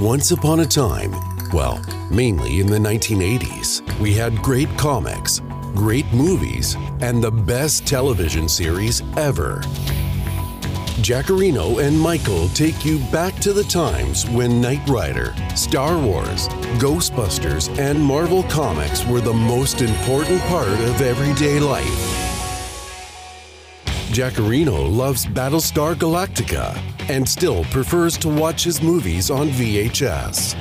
Once upon a time, well, mainly in the 1980s, we had great comics, great movies, and the best television series ever. Jackarino and Michael take you back to the times when Knight Rider, Star Wars, Ghostbusters, and Marvel Comics were the most important part of everyday life. Jackarino loves Battlestar Galactica and still prefers to watch his movies on VHS.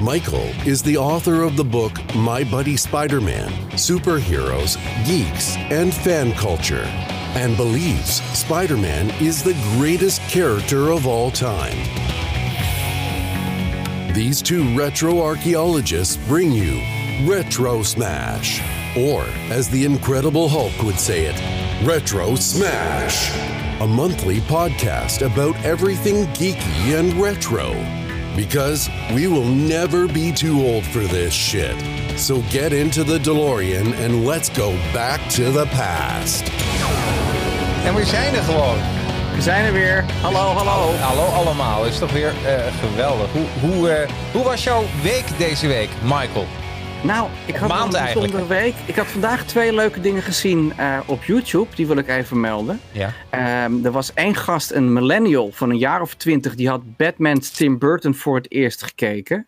Michael is the author of the book My Buddy Spider Man Superheroes, Geeks, and Fan Culture, and believes Spider Man is the greatest character of all time. These two retro archaeologists bring you Retro Smash, or as the Incredible Hulk would say it, Retro Smash, a monthly podcast about everything geeky and retro. Because we will never be too old for this shit. So get into the DeLorean and let's go back to the past. En we zijn er gewoon. We zijn er weer. Hallo, hallo. Hallo allemaal. Is toch weer eh, geweldig. Hoe, hoe, eh, hoe was jouw week deze week, Michael? Nou, ik had maand nog een eigenlijk. bijzondere week. Ik had vandaag twee leuke dingen gezien eh, op YouTube. Die wil ik even melden. Ja. Ehm, er was één gast, een millennial van een jaar of twintig. Die had Batman's Tim Burton voor het eerst gekeken.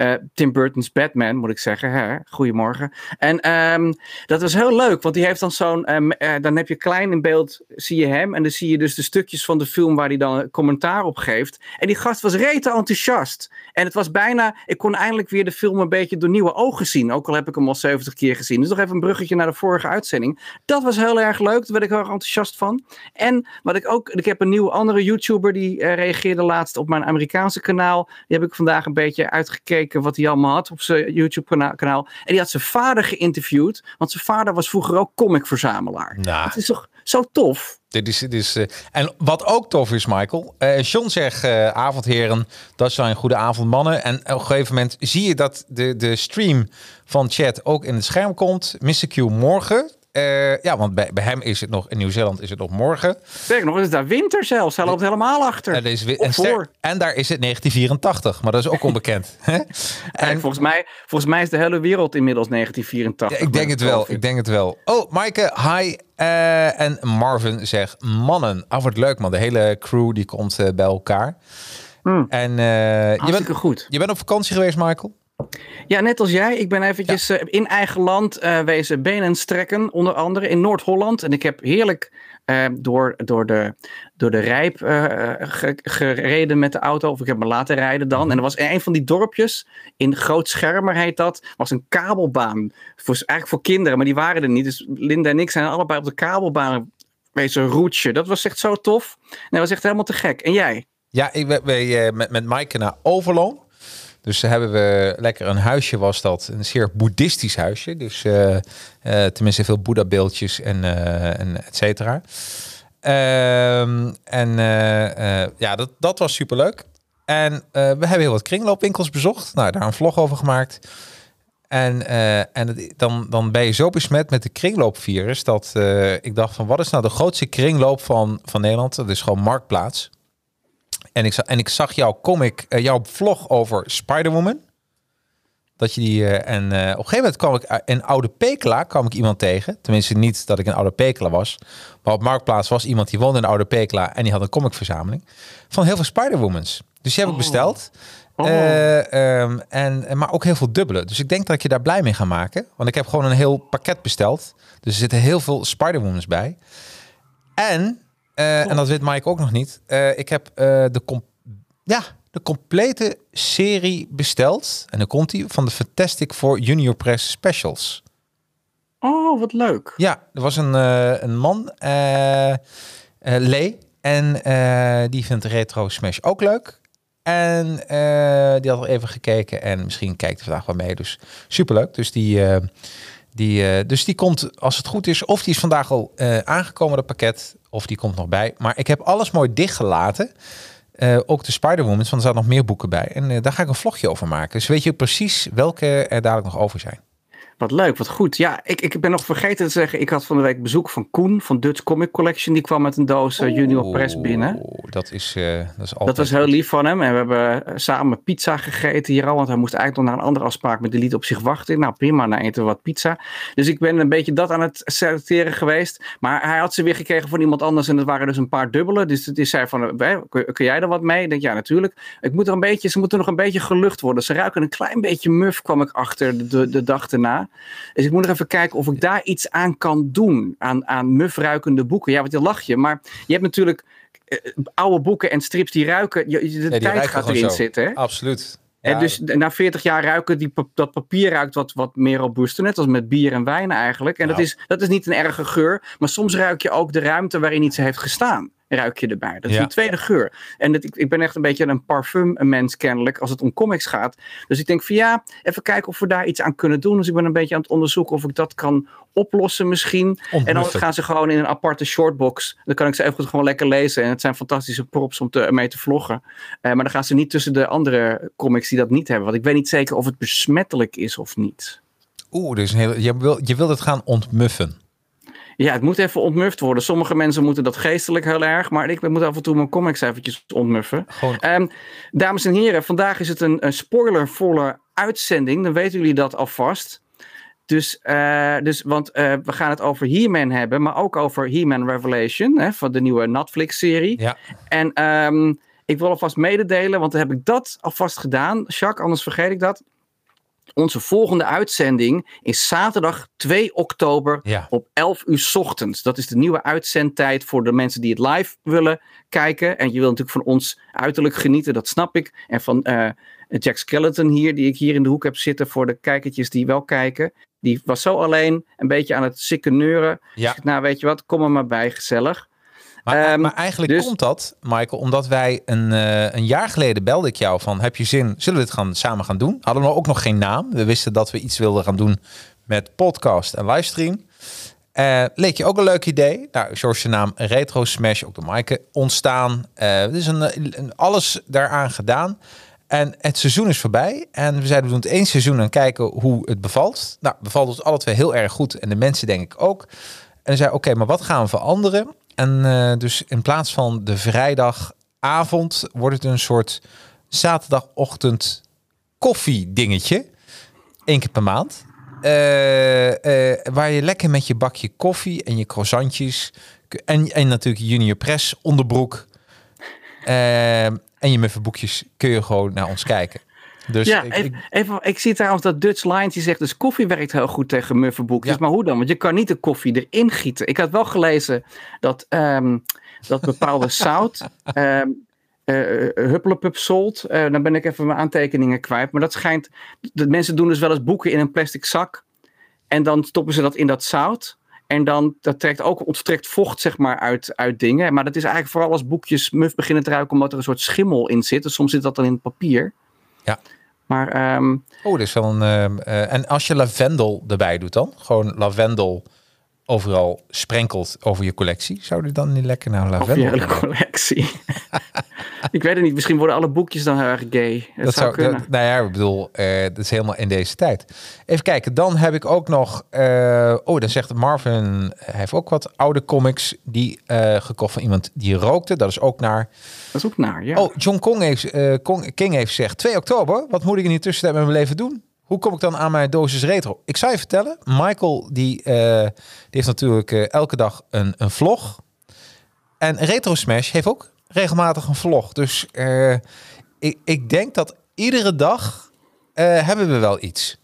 Eh, Tim Burton's Batman, moet ik zeggen. Hè? Goedemorgen. En ehm, dat was heel leuk, want die heeft dan zo'n. ehm, eh, dan heb je klein in beeld, zie je hem. En dan zie je dus de stukjes van de film waar hij dan commentaar op geeft. En die gast was rete enthousiast. En het was bijna. Ik kon eindelijk weer de film een beetje door nieuwe ogen zien. Ook al heb ik hem al 70 keer gezien. Dus nog even een bruggetje naar de vorige uitzending. Dat was heel erg leuk. Daar werd ik heel erg enthousiast van. En wat ik ook. Ik heb een nieuwe andere YouTuber die eh, reageerde laatst op mijn Amerikaanse kanaal. Die heb ik vandaag een beetje uitgekeken wat hij allemaal had op zijn YouTube-kanaal. En die had zijn vader geïnterviewd. Want zijn vader was vroeger ook comicverzamelaar. Nou. Het is toch zo tof? Dit is, dit is, eh, en wat ook tof is, Michael. eh John zegt, eh, avondheren, dat zijn goede avond mannen. En op een gegeven moment zie je dat de, de stream van chat ook in het scherm komt. Mr. Q morgen. Eh, ja, want bij, bij hem is het nog, in Nieuw-Zeeland is het nog morgen. Sterker nog, het is daar winter zelfs. Hij loopt helemaal achter. En, Of en, ster- voor. en daar is het 1984, maar dat is ook onbekend. en, volgens, mij, volgens mij is de hele wereld inmiddels 1984. Ja, ik denk het wel. Ik denk het wel. Oh, Maaike, hi. Eh, en Marvin zegt, mannen, af wordt leuk man. De hele crew die komt eh, bij elkaar. Hmm. En je, bent, goed. je bent op vakantie geweest, Michael? Ja, net als jij. Ik ben eventjes eh, in eigen land eh, wezen benen strekken. Onder andere in Noord-Holland. En ik heb heerlijk eh, door, door, de, door de Rijp ge- gereden met de auto. Of ik heb me laten rijden dan. En er was in een van die dorpjes, in Groot Schermer heet dat, was een kabelbaan. Voor, eigenlijk voor kinderen, maar die waren er niet. Dus Linda en ik zijn allebei op de kabelbaan wezen roetje. Dat was echt zo tof. Nee, dat was echt helemaal te gek. En jij? Ja, ik ben met, met Maaike naar Overloon. Dus hebben we lekker een huisje was dat. Een zeer boeddhistisch huisje. Dus eh, eh, tenminste veel boeddha-beeldjes en, eh, en et cetera. Ehm, en ja, dat, dat was superleuk. En we hebben heel wat kringloopwinkels bezocht. Nou, daar een vlog over gemaakt. En, en dan, dan ben je zo besmet met de kringloopvirus dat ik dacht van wat is nou de grootste kringloop van, van Nederland? Dat is gewoon Marktplaats. En ik, zag, en ik zag jouw comic, eh, jouw vlog over Spider-Woman. Dat je die, eh, en eh, op een gegeven moment kwam ik in Oude Pekela kwam ik iemand tegen. Tenminste niet dat ik in Oude Pekela was. Maar op Marktplaats was iemand die woonde in Oude Pekela en die had een comicverzameling van heel veel Spider-Womans. Dus die heb ik besteld. Oh. Eh, ehm, en, maar ook heel veel dubbele. Dus ik denk dat ik je daar blij mee ga maken. Want ik heb gewoon een heel pakket besteld. Dus er zitten heel veel Spider-Womans bij. En, eh, en dat weet Mike ook nog niet. eh, ik heb eh, de, com ja, de complete serie besteld. En dan komt die van de Fantastic Four Junior Press Specials. Oh, wat leuk. Ja, er was een, een man, eh, Lee. En die vindt Retro Smash ook leuk. En die had al even gekeken. En misschien kijkt hij vandaag wel mee. Dus superleuk. Dus die, die, eh, dus die komt, als het goed is, of die is vandaag al eh, aangekomen, dat pakket. Of die komt nog bij. Maar ik heb alles mooi dichtgelaten. Eh, ook de Spider-Womans, want er zaten nog meer boeken bij. En daar ga ik een vlogje over maken. Dus weet je precies welke er dadelijk nog over zijn. Wat leuk, wat goed. Ja, ik, ik ben nog vergeten te zeggen, ik had van de week bezoek van Koen van Dutch Comic Collection. Die kwam met een doos eh, Junior Press binnen. Dat is, uh, dat is altijd... Dat was heel lief van hem. En we hebben eh, samen pizza gegeten hier al. Want hij moest eigenlijk nog naar een andere afspraak. met de liet op zich wachten. Nou prima, nou eten we wat pizza. Dus ik ben een beetje dat aan het selecteren geweest. Maar hij had ze weer gekregen van iemand anders. En dat waren dus een paar dubbele. Dus het is zei van, kun jij er wat mee? Ik denk, ja natuurlijk. Ik moet er een beetje, ze moeten nog een beetje gelucht worden. Ze ruiken een klein beetje muf, kwam ik achter de, de, dag erna. Dus ik moet nog even kijken of ik daar iets aan kan doen. Aan, aan mufruikende boeken. Ja, wat je lach je. Maar je hebt natuurlijk eh, oude boeken en strips die ruiken. De tijd gaat erin zitten. Hè? Absoluut. En dus na 40 jaar ruiken die, dat papier ruikt wat, wat meer robuuster. Net als met bier en wijn eigenlijk. En dat, nou. is, dat is niet een erge geur. Maar soms ruik je ook de ruimte waarin iets heeft gestaan ruik je erbij. Dat is een tweede geur. En dat, ik, ik ben echt een beetje een parfum mens kennelijk als het om comics gaat. Dus ik denk van ja, even kijken of we daar iets aan kunnen doen. Dus ik ben een beetje aan het onderzoeken of ik dat kan oplossen misschien. En dan gaan ze gewoon in een aparte shortbox. Dan kan ik ze even gewoon lekker lezen. En het zijn fantastische props om te, mee te vloggen. Uh, maar dan gaan ze niet tussen de andere comics die dat niet hebben. Want ik weet niet zeker of het besmettelijk is of niet. Oeh, dus een hele, je, wil, je wilt het gaan ontmuffen. Ja, het moet even ontmuft worden. Sommige mensen moeten dat geestelijk heel erg. Maar ik moet af en toe mijn comics eventjes ontmuffen. Um, dames en heren, vandaag is het een, een spoilervolle uitzending. Dan weten jullie dat alvast. Dus, uh, dus want uh, we gaan het over He-Man hebben, maar ook over He-Man Revelation, hè, van de nieuwe Netflix-serie. Ja. En um, ik wil alvast mededelen, want dan heb ik dat alvast gedaan. Jacques, anders vergeet ik dat. Onze volgende uitzending is zaterdag 2 oktober op 11 uur s ochtends. Dat is de nieuwe uitzendtijd voor de mensen die het live willen kijken. En je wil natuurlijk van ons uiterlijk genieten, dat snap ik. En van uh, Jack Skeleton hier, die ik hier in de hoek heb zitten voor de kijkertjes die wel kijken. Die was zo alleen, een beetje aan het sikkeneuren. Ja. nou, weet je wat, kom er maar bij, gezellig. Maar, ehm, maar eigenlijk dus- komt dat, Michael, omdat wij een, uh, een jaar geleden belde ik jou van, heb je zin, zullen we dit gaan, samen gaan doen? Hadden we ook nog geen naam. We wisten dat we iets wilden gaan doen met podcast en livestream. Uh, leek je ook een leuk idee? Nou, zoals je naam Retro Smash, ook de Maaike, ontstaan. Uh, is een, een, alles daaraan gedaan. En het seizoen is voorbij. En we zeiden, we doen het één seizoen en kijken hoe het bevalt. Nou, bevalt ons alle twee heel erg goed. En de mensen denk ik ook. En zei, oké, maar wat gaan we veranderen? En uh, dus in plaats van de vrijdagavond wordt het een soort zaterdagochtend koffie dingetje. Eén keer per maand. Uh, uh, waar je lekker met je bakje koffie en je croissantjes en, en natuurlijk junior press onderbroek en je muffenboekjes kun je gewoon naar ons kijken. Dus ja, ik, even, even, ik zie trouwens dat Dutch Lines die zegt dus koffie werkt heel goed tegen muffenboekjes. Maar hoe dan? Want je kan niet de koffie erin gieten. Ik had wel gelezen dat, um, dat bepaalde zout, um, uh, Hupplepup salt, uh, dan ben ik even mijn aantekeningen kwijt. Maar dat schijnt, de mensen doen dus wel eens boeken in een plastic zak. En dan stoppen ze dat in dat zout. En dan dat trekt ook onttrekt vocht zeg maar uit, uit dingen. Maar dat is eigenlijk vooral als boekjes muf beginnen te ruiken omdat er een soort schimmel in zit. Dus soms zit dat dan in het papier. Ja. Maar, um, oh, dus wel een. Uh, en als je lavendel erbij doet dan? Gewoon lavendel overal sprenkelt over je collectie. Zou je dan niet lekker naar lavendel? Over je collectie. ik weet het niet. Misschien worden alle boekjes dan heel erg gay. Dat, zou, kunnen. nou ja, ik bedoel, uh, dat is helemaal in deze tijd. Even kijken. Dan heb ik ook nog. Uh, oh, dan zegt Marvin. Hij heeft ook wat oude comics die uh, gekocht van iemand die rookte. Dat is ook naar. Dat is ook naar. Ja. Oh, John Kong heeft, Kong, King heeft gezegd 2 oktober. Wat moet ik in die tussentijd met mijn leven doen? Hoe kom ik dan aan mijn dosis retro? Ik zou je vertellen, Michael die, die heeft natuurlijk elke dag een, een vlog. En Retro Smash heeft ook regelmatig een vlog. Dus uh, ik, ik denk dat iedere dag hebben we wel iets.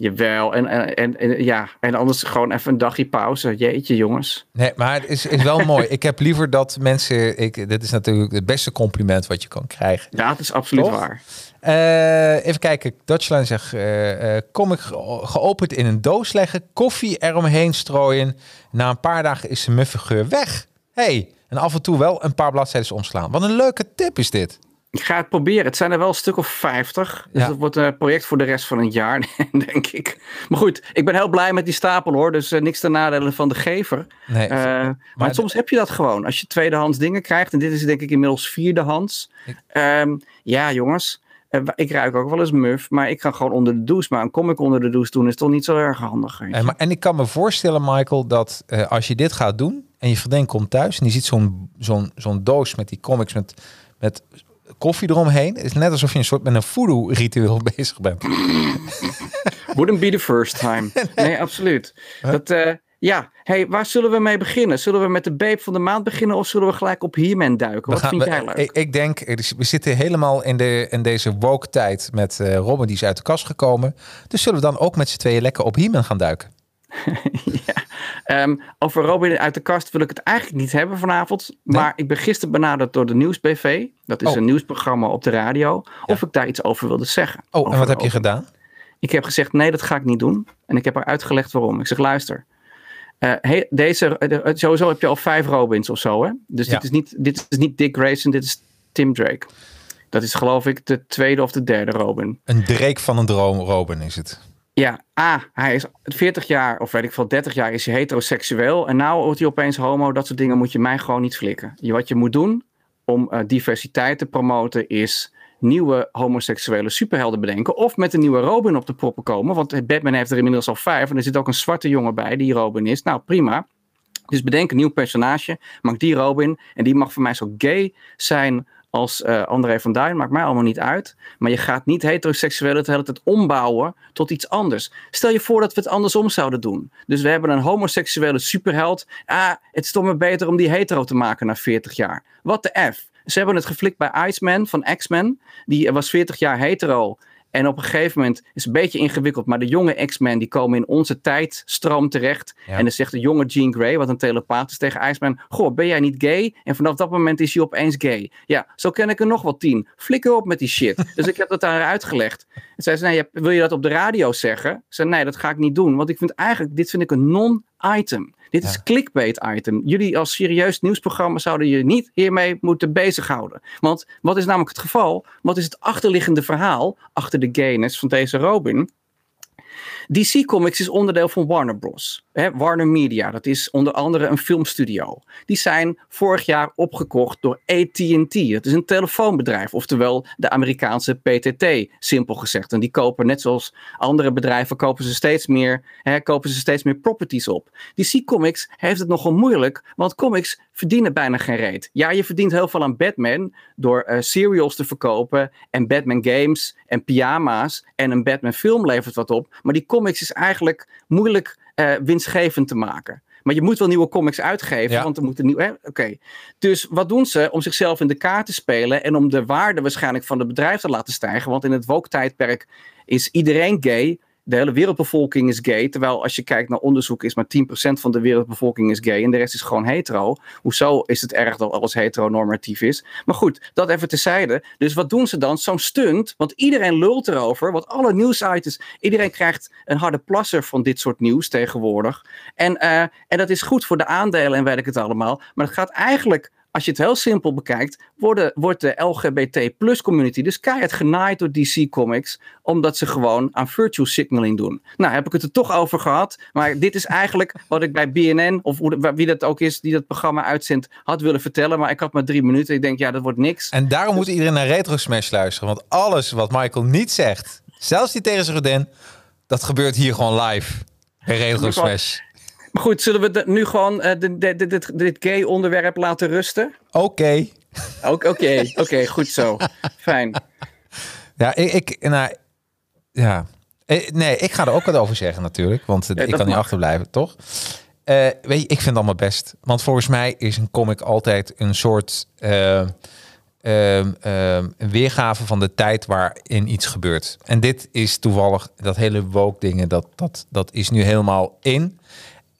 Jawel, en, en, en, en, ja, en anders gewoon even een dagje pauze. Jeetje, jongens. Nee, maar het is, is wel mooi. Ik heb liever dat mensen. Ik, dit is natuurlijk het beste compliment wat je kan krijgen. Ja, het is absoluut waar. Uh, even kijken. Dutchline zegt: uh, uh, kom ik geopend in een doos leggen, koffie eromheen strooien. Na een paar dagen is de muffe geur weg. Hey, en af en toe wel een paar bladzijden omslaan. Wat een leuke tip is dit. Ik ga het proberen. Het zijn er wel een stuk of 50. Dus ja. dat wordt een project voor de rest van het jaar, denk ik. Maar goed, ik ben heel blij met die stapel hoor. Dus uh, niks ten nadele van de gever. Nee, uh, maar, maar soms heb je dat gewoon. Als je tweedehands dingen krijgt. En dit is denk ik inmiddels vierdehands. Ik... Um, ja, jongens. Ik ruik ook wel eens muf, maar ik ga gewoon onder de douche. Maar een comic onder de douche doen is toch niet zo erg handig. En, maar, en ik kan me voorstellen, Michael, dat als je dit gaat doen en je vriendin komt thuis en die ziet zo'n zo'n zo'n doos met die comics met, met koffie eromheen. Het is net alsof je een soort met een voodoo-ritueel bezig bent. Wouldn't be the first time. Nee, absoluut. Dat, uh, ja, hey, waar zullen we mee beginnen? Zullen we met de beep van de maand beginnen of zullen we gelijk op He-Man duiken? Wat vind jij leuk? Ik, ik denk, we zitten helemaal in, de, in deze woke tijd met uh, Robin die is uit de kast gekomen. Dus zullen we dan ook met z'n tweeën lekker op He-Man gaan duiken? ja. Um, over Robin uit de kast wil ik het eigenlijk niet hebben vanavond. Maar ik ben gisteren benaderd door de Nieuwsbv. Dat is oh. een nieuwsprogramma op de radio. Of ik daar iets over wilde zeggen. Oh, en wat heb je gedaan? Ik heb gezegd, nee, dat ga ik niet doen. En ik heb haar uitgelegd waarom. Ik zeg, luister. Uh, deze, uh, sowieso heb je al vijf Robins of zo, hè? Dus dit, is niet, dit is niet Dick Grayson, dit is Tim Drake. Dat is geloof ik de tweede of de derde Robin. Een Drake van een droom Robin is het. Ja, A, hij is 40 jaar, of weet ik veel, 30 jaar is hij heteroseksueel. En nou wordt hij opeens homo. Dat soort dingen moet je mij gewoon niet flikken. Je, wat je moet doen om uh, diversiteit te promoten is nieuwe homoseksuele superhelden bedenken. Of met een nieuwe Robin op de proppen komen. Want Batman heeft er inmiddels al vijf. En er zit ook een zwarte jongen bij die Robin is. Nou, prima. Dus bedenk een nieuw personage. Maak die Robin. En die mag voor mij zo gay zijn als uh, André van Duin. Maakt mij allemaal niet uit. Maar je gaat niet heteroseksueel het hele tijd ombouwen tot iets anders. Stel je voor dat we het andersom zouden doen. Dus we hebben een homoseksuele superheld. Ah, het is toch maar beter om die hetero te maken na 40 jaar. Wat de F? Ze hebben het geflikt bij Iceman van X-Men. Die was 40 jaar hetero. En op een gegeven moment is het een beetje ingewikkeld. Maar de jonge X-Men die komen in onze tijdstroom terecht. En dan zegt de jonge Jean Grey, wat een telepaat is tegen Iceman. Goh, ben jij niet gay? En vanaf dat moment is hij opeens gay. Ja, zo ken ik er nog wel tien. Flikker op met die shit. dus ik heb dat daar uitgelegd. En zei ze, nee, wil je dat op de radio zeggen? Ik zei, nee, dat ga ik niet doen. Want ik vind eigenlijk, dit vind ik een non-item. Dit is clickbait item. Jullie als serieus nieuwsprogramma zouden je niet hiermee moeten bezighouden. Want wat is namelijk het geval? Wat is het achterliggende verhaal achter de gayness van deze Robin? DC Comics is onderdeel van Warner Bros. Warner Media, dat is onder andere een filmstudio. Die zijn vorig jaar opgekocht door AT&T. Dat is een telefoonbedrijf, oftewel de Amerikaanse PTT, simpel gezegd. En die kopen, net zoals andere bedrijven, kopen ze steeds meer, kopen ze steeds meer properties op. DC Comics heeft het nogal moeilijk, want comics verdienen bijna geen reet. Ja, je verdient heel veel aan Batman door uh, serials te verkopen en Batman games en pyjama's en een Batman film levert wat op. Maar die comics is eigenlijk moeilijk uh, winstgevend te maken. Maar je moet wel nieuwe comics uitgeven, want er moeten nieuwe. Oké. Dus wat doen ze om zichzelf in de kaart te spelen en om de waarde waarschijnlijk van het bedrijf te laten stijgen? Want in het woke-tijdperk is iedereen gay de hele wereldbevolking is gay. Terwijl als je kijkt naar onderzoek is maar 10% van de wereldbevolking is gay. En de rest is gewoon hetero. Hoezo is het erg dat alles heteronormatief is? Maar goed, dat even tezijde. Dus wat doen ze dan? Zo'n stunt. Want iedereen lult erover. Want alle nieuwsites. Iedereen krijgt een harde plasser van dit soort nieuws tegenwoordig. En, uh, en dat is goed voor de aandelen en weet ik het allemaal. Maar het gaat eigenlijk als je het heel simpel bekijkt, worden, wordt de LGBT plus community dus keihard genaaid door DC Comics, omdat ze gewoon aan virtual signaling doen. Nou, heb ik het er toch over gehad, maar dit is eigenlijk wat ik bij BNN, of wie dat ook is, die dat programma uitzendt, had willen vertellen, maar ik had maar drie minuten. Ik denk, ja, dat wordt niks. En daarom moet iedereen naar Retro Smash luisteren, want alles wat Michael niet zegt, zelfs die tegen zijn godin, dat gebeurt hier gewoon live. Bij Retro Smash. Maar goed, zullen we nu gewoon uh, dit, dit gay onderwerp laten rusten? Oké. Oké, oké, goed zo. Fijn. Ja, ik, ik nou, ja. Eh, nee, ik ga er ook wat over zeggen natuurlijk, want ja, ik kan niet achterblijven, toch? Uh, weet je, ik vind het allemaal best. Want volgens mij is een comic altijd een soort uh, uh, een weergave van de tijd waarin iets gebeurt. En dit is toevallig, dat hele woke dingen, dat, dat, dat is nu helemaal in.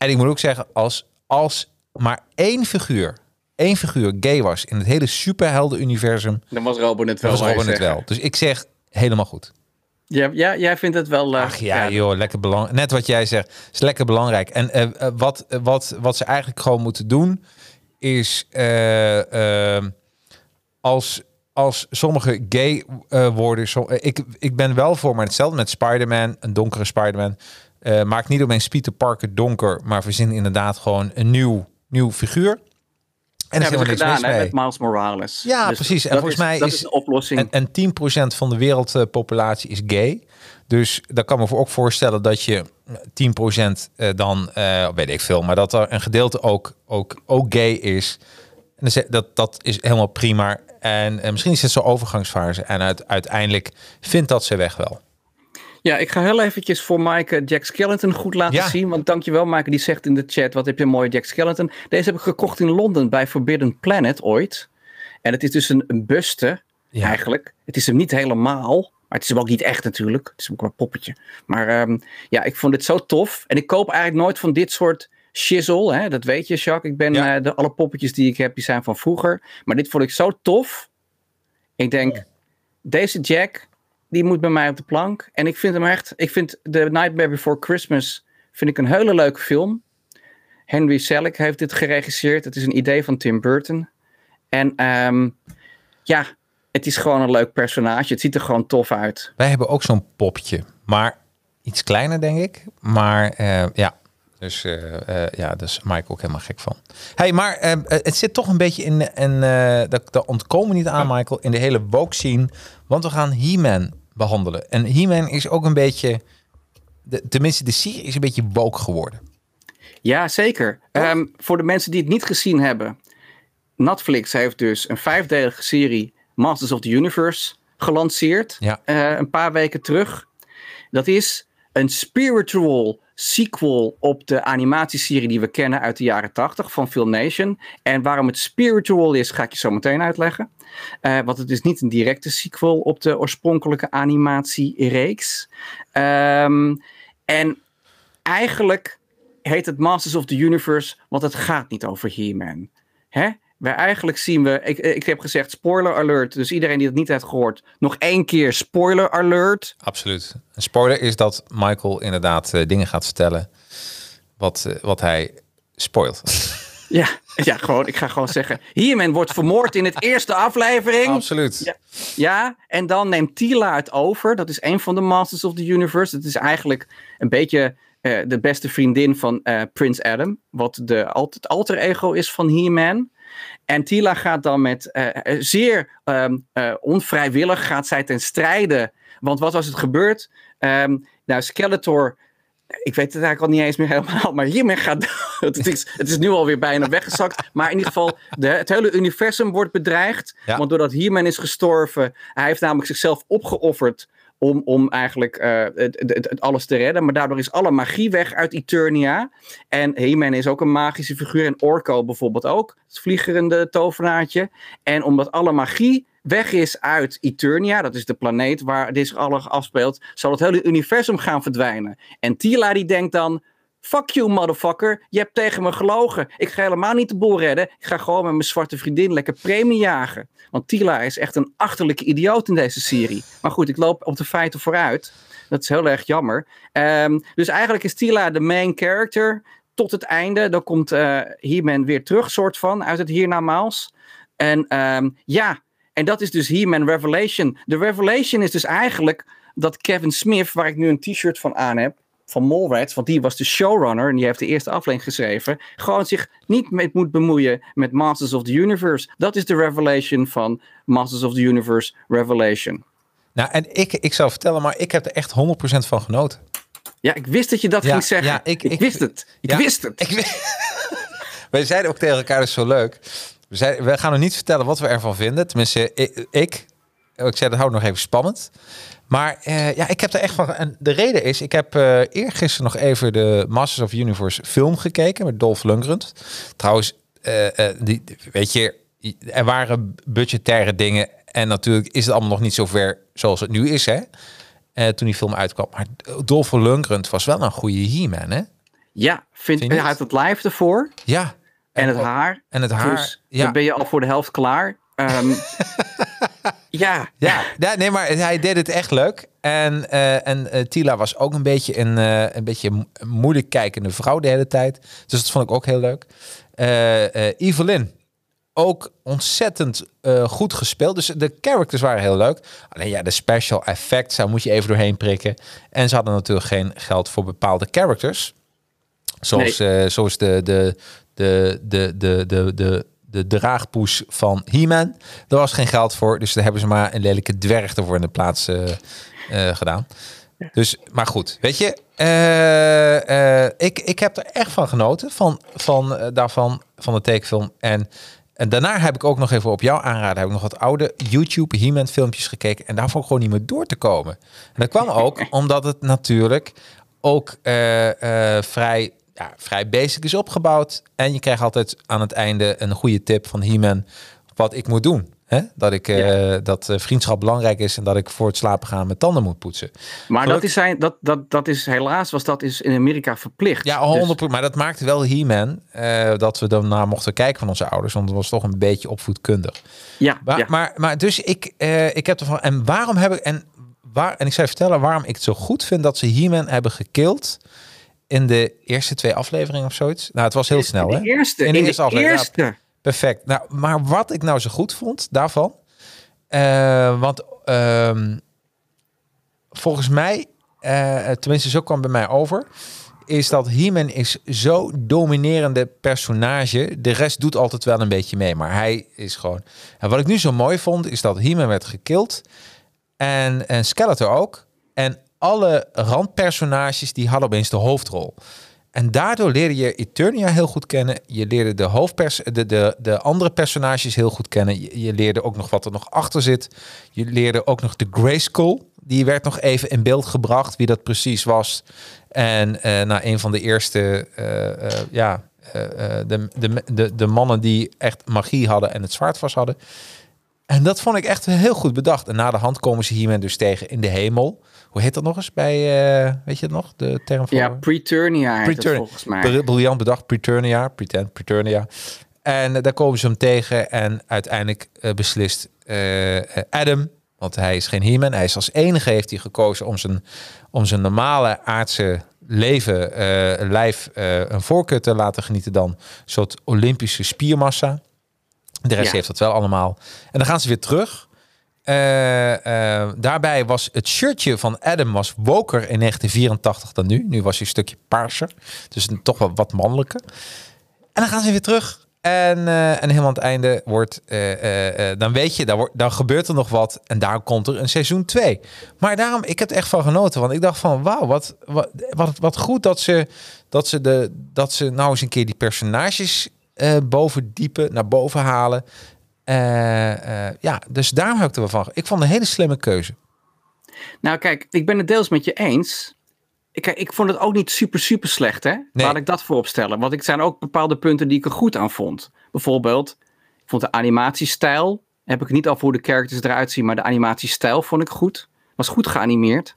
En ik moet ook zeggen, als, als maar één figuur, één figuur gay was in het hele superhelden-universum... Dan was Robin het wel. Was wel. Dus ik zeg, helemaal goed. Ja, ja, jij vindt het wel. Uh, Ach ja, joh, lekker belangrijk. Net wat jij zegt, is lekker belangrijk. En uh, wat, wat, wat ze eigenlijk gewoon moeten doen, is uh, als, als sommige gay worden. So, ik, ik ben wel voor, maar hetzelfde met Spider-Man, een donkere Spider-Man. Uh, maak niet opeens Peter Parker donker, maar verzin inderdaad gewoon een nieuw, nieuw figuur. En dat hebben niks gedaan hè, met Miles Morales. Ja, Dus precies. En volgens is- mij dat is- de oplossing. En, en 10% van de wereldpopulatie is gay. Dus daar kan me voor ook voorstellen dat je 10% eh, dan, eh, weet ik veel, maar dat er een gedeelte ook, ook, ook gay is. En dat, dat is helemaal prima. En, eh, misschien is het zo'n overgangsfase. En uit, uiteindelijk vindt dat ze weg wel. Ja, ik ga heel eventjes voor Mike Jack Skellington goed laten Ja. zien. Want dankjewel Mike, die zegt in de chat, wat heb je een mooie Jack Skellington. Deze heb ik gekocht in Londen bij Forbidden Planet ooit. En het is dus een, een buste, Ja. eigenlijk. Het is hem niet helemaal, maar het is hem ook niet echt natuurlijk. Het is ook maar een poppetje. Maar ehm, ja, ik vond dit zo tof. En ik koop eigenlijk nooit van dit soort shizzle. Hè? Dat weet je, Jacques. Ik ben, Ja. eh, de, alle poppetjes die ik heb, die zijn van vroeger. Maar dit vond ik zo tof. Ik denk, deze Jack, die moet bij mij op de plank. En ik vind hem echt, ik vind The Nightmare Before Christmas, vind ik een hele leuke film. Henry Selick heeft dit geregisseerd. Het is een idee van Tim Burton. En ehm, ja, het is gewoon een leuk personage. Het ziet er gewoon tof uit. Wij hebben ook zo'n popje, maar iets kleiner denk ik. Maar eh, ja, dus eh, eh, ja, daar is Mike ook helemaal gek van. Hey, maar eh, het zit toch een beetje in, en eh dat, dat ontkomen we niet aan, Michael, in de hele woke scene. Want we gaan He-Man behandelen. En He-Man is ook een beetje, de, tenminste de serie is een beetje woke geworden. Ja, zeker. Ehm, voor de mensen die het niet gezien hebben. Netflix heeft dus een vijfdelige serie Masters of the Universe gelanceerd. Ja. eh, een paar weken terug. Dat is een spiritual sequel op de animatieserie die we kennen uit de jaren 80 van Filmation. En waarom het spiritual is, ga ik je zo meteen uitleggen. Eh, want het is niet een directe sequel op de oorspronkelijke animatiereeks. Ehm en eigenlijk heet het Masters of the Universe, want het gaat niet over He-Man. Waar eigenlijk zien we, ik, ik heb gezegd spoiler alert, dus iedereen die het niet heeft gehoord, nog één keer spoiler alert. Absoluut. Een spoiler is dat Michael inderdaad eh, dingen gaat vertellen wat, eh, wat hij spoilt. Ja, ja gewoon, ik ga gewoon zeggen, He-Man wordt vermoord in het eerste aflevering. Absoluut. Ja. Ja, en dan neemt Tila het over. Dat is een van de Masters of the Universe. Het is eigenlijk een beetje eh, de beste vriendin van Prince Adam. Wat de het alter ego is van He-Man. En Tila gaat dan met eh, eh, zeer ehm, eh, onvrijwillig gaat zij ten strijde. Want wat was het gebeurd? Ehm, nou, Skeletor ik weet het eigenlijk al niet eens meer helemaal, maar hiermee gaat het is, het is nu alweer bijna weggezakt. Maar in ieder geval, de, het hele universum wordt bedreigd. Ja. Want doordat He-Man is gestorven, hij heeft namelijk zichzelf opgeofferd om, om eigenlijk eh, het, het, alles te redden. Maar daardoor is alle magie weg uit Eternia. En He-Man is ook een magische figuur. En Orko bijvoorbeeld ook, het vliegerende tovenaartje. En omdat alle magie weg is uit Eternia, dat is de planeet waar dit zich alles afspeelt, zal het hele universum gaan verdwijnen. En Tila die denkt dan, fuck you motherfucker, je hebt tegen me gelogen. Ik ga helemaal niet de boel redden, ik ga gewoon met mijn zwarte vriendin lekker premie jagen. Want Tila is echt een achterlijke idioot in deze serie. Maar goed, ik loop op de feiten vooruit. Dat is heel erg jammer. Ehm, dus eigenlijk is Tila de main character tot het einde. Dan komt eh He-Man weer terug, soort van, uit het hiernamaals. En ehm, ja, en dat is dus He-Man Revelation. De Revelation is dus eigenlijk dat Kevin Smith, waar ik nu een t-shirt van aan heb, van Mallrats, want die was de showrunner en die heeft de eerste aflevering geschreven, gewoon zich niet mee moet bemoeien met Masters of the Universe. Dat is de Revelation van Masters of the Universe Revelation. Nou, en ik, ik zou vertellen, maar ik heb er echt 100% van genoten. Ja, ik wist dat je dat Ja, ging zeggen. ja, ik- ik, ik- wist het. Ik Ja, wist het. Ik Wij zeiden ook tegen elkaar, dat is zo leuk. We, zeiden, we gaan nog niet vertellen wat we ervan vinden. Tenminste, ik. ik, ik zei, dat houdt nog even spannend. Maar eh, ja, ik heb er echt van... En de reden is, ik heb eh eergisteren nog even de Masters of Universe film gekeken met Dolph Lundgren. Trouwens, eh, die, weet je, er waren budgettaire dingen. En natuurlijk is het allemaal nog niet zo ver zoals het nu is, hè. Toen die film uitkwam. Maar Dolph Lundgren was wel een goede He-Man, hè? Ja, vind, Vind je hij had het live ervoor. Ja. En het haar. En het haar. Dus ja. dan ben je al voor de helft klaar. Ehm, ja, Ja, ja, nee, maar hij deed het echt leuk. En, eh, en eh, Tila was ook een beetje een, eh, een beetje mo- moeilijk kijkende vrouw de hele tijd. Dus dat vond ik ook heel leuk. Evelyn, ook ontzettend goed gespeeld. Dus de characters waren heel leuk. Alleen ja, de special effects, daar moet je even doorheen prikken. En ze hadden natuurlijk geen geld voor bepaalde characters. Zoals, zoals de, de, de, de, de, de, de, de draagpoes van He-Man. Daar was geen geld voor, dus daar hebben ze maar een lelijke dwerg ervoor in de plaats eh, eh, gedaan. Dus, maar goed, weet je, eh, ik, ik heb er echt van genoten, van, van, daarvan, van de tekenfilm. En, en daarna heb ik ook nog even op jou aanraden, heb ik nog wat oude YouTube He-Man filmpjes gekeken. En daar vond ik gewoon niet meer door te komen. En dat kwam ook omdat het natuurlijk ook vrij, ja, vrij basic is opgebouwd. En je krijgt altijd aan het einde een goede tip van He-Man wat ik moet doen. Hè? Dat, ik, eh, dat eh, vriendschap belangrijk is en dat ik voor het slapen gaan mijn tanden moet poetsen. Maar dat is, zijn, dat, dat, dat is helaas, was dat is in Amerika verplicht. Ja, Dus- 100 Maar dat maakte wel He-Man eh, dat we daarna mochten kijken van onze ouders. Want het was toch een beetje opvoedkundig. ja, Maar, ja. maar, maar dus ik, eh, ik heb ervan. En waarom heb ik. En, waar, en ik zou je vertellen waarom ik het zo goed vind dat ze He-Man hebben gekild. In de eerste twee afleveringen of zoiets. Nou, het was heel snel, in hè? de eerste. In de eerste aflevering, ja. eerste. Perfect. Nou, maar wat ik nou zo goed vond daarvan. eh, want ehm, volgens mij, eh, tenminste zo kwam bij mij over, is dat He-Man is zo dominerende personage. De rest doet altijd wel een beetje mee, maar hij is gewoon. En wat ik nu zo mooi vond, is dat He-Man werd gekild en, en Skeletor ook. En alle randpersonages die hadden opeens de hoofdrol. En daardoor leerde je Eternia heel goed kennen. Je leerde de, hoofdpers de, de, de andere personages heel goed kennen. Je, leerde ook nog wat er nog achter zit. Je leerde ook nog de Grayskull. Die werd nog even in beeld gebracht, wie dat precies was. En eh nou, een van de eerste, eh, eh, ja, de, de, de, de mannen die echt magie hadden en het zwaard vast hadden. En dat vond ik echt heel goed bedacht. En na de hand komen ze hiermee dus tegen in de hemel. Hoe heet dat nog eens bij, eh, weet je het nog, de term voor? Ja, het Preturnia. volgens mij. Br- Briljant bedacht, Preturnia, pretend, Preturnia. En eh, daar komen ze hem tegen en uiteindelijk eh, beslist Adam, want hij is geen He-Man, hij is als enige heeft hij gekozen om zijn, om zijn normale aardse leven, lijf, een voorkeur te laten genieten dan een soort Olympische spiermassa. De rest Ja. heeft dat wel allemaal. En dan gaan ze weer terug. Eh, eh, daarbij was het shirtje van Adam was woker in 1984 dan nu. Nu was hij een stukje paarser. Dus toch wel wat mannelijker. En dan gaan ze weer terug. En, eh, en helemaal aan het einde wordt, dan weet je, dan, wordt, dan gebeurt er nog wat. En daar komt er een seizoen 2. Maar daarom, ik heb er echt van genoten. Want ik dacht van, wauw, wat, wat, wat, goed dat ze, dat, ze de, dat ze nou eens een keer die personages boven diepen, naar boven halen. Eh, eh, ja, dus daarom heb ik er wel van. Ik vond een hele slimme keuze. Nou kijk, ik ben het deels met je eens. Ik, ik vond het ook niet super, super slecht, hè? Laat ik dat voorop stellen. Want ik zijn ook bepaalde punten die ik er goed aan vond. Bijvoorbeeld, ik vond de animatiestijl, heb ik niet over hoe de characters eruit zien, maar de animatiestijl vond ik goed. Was goed geanimeerd.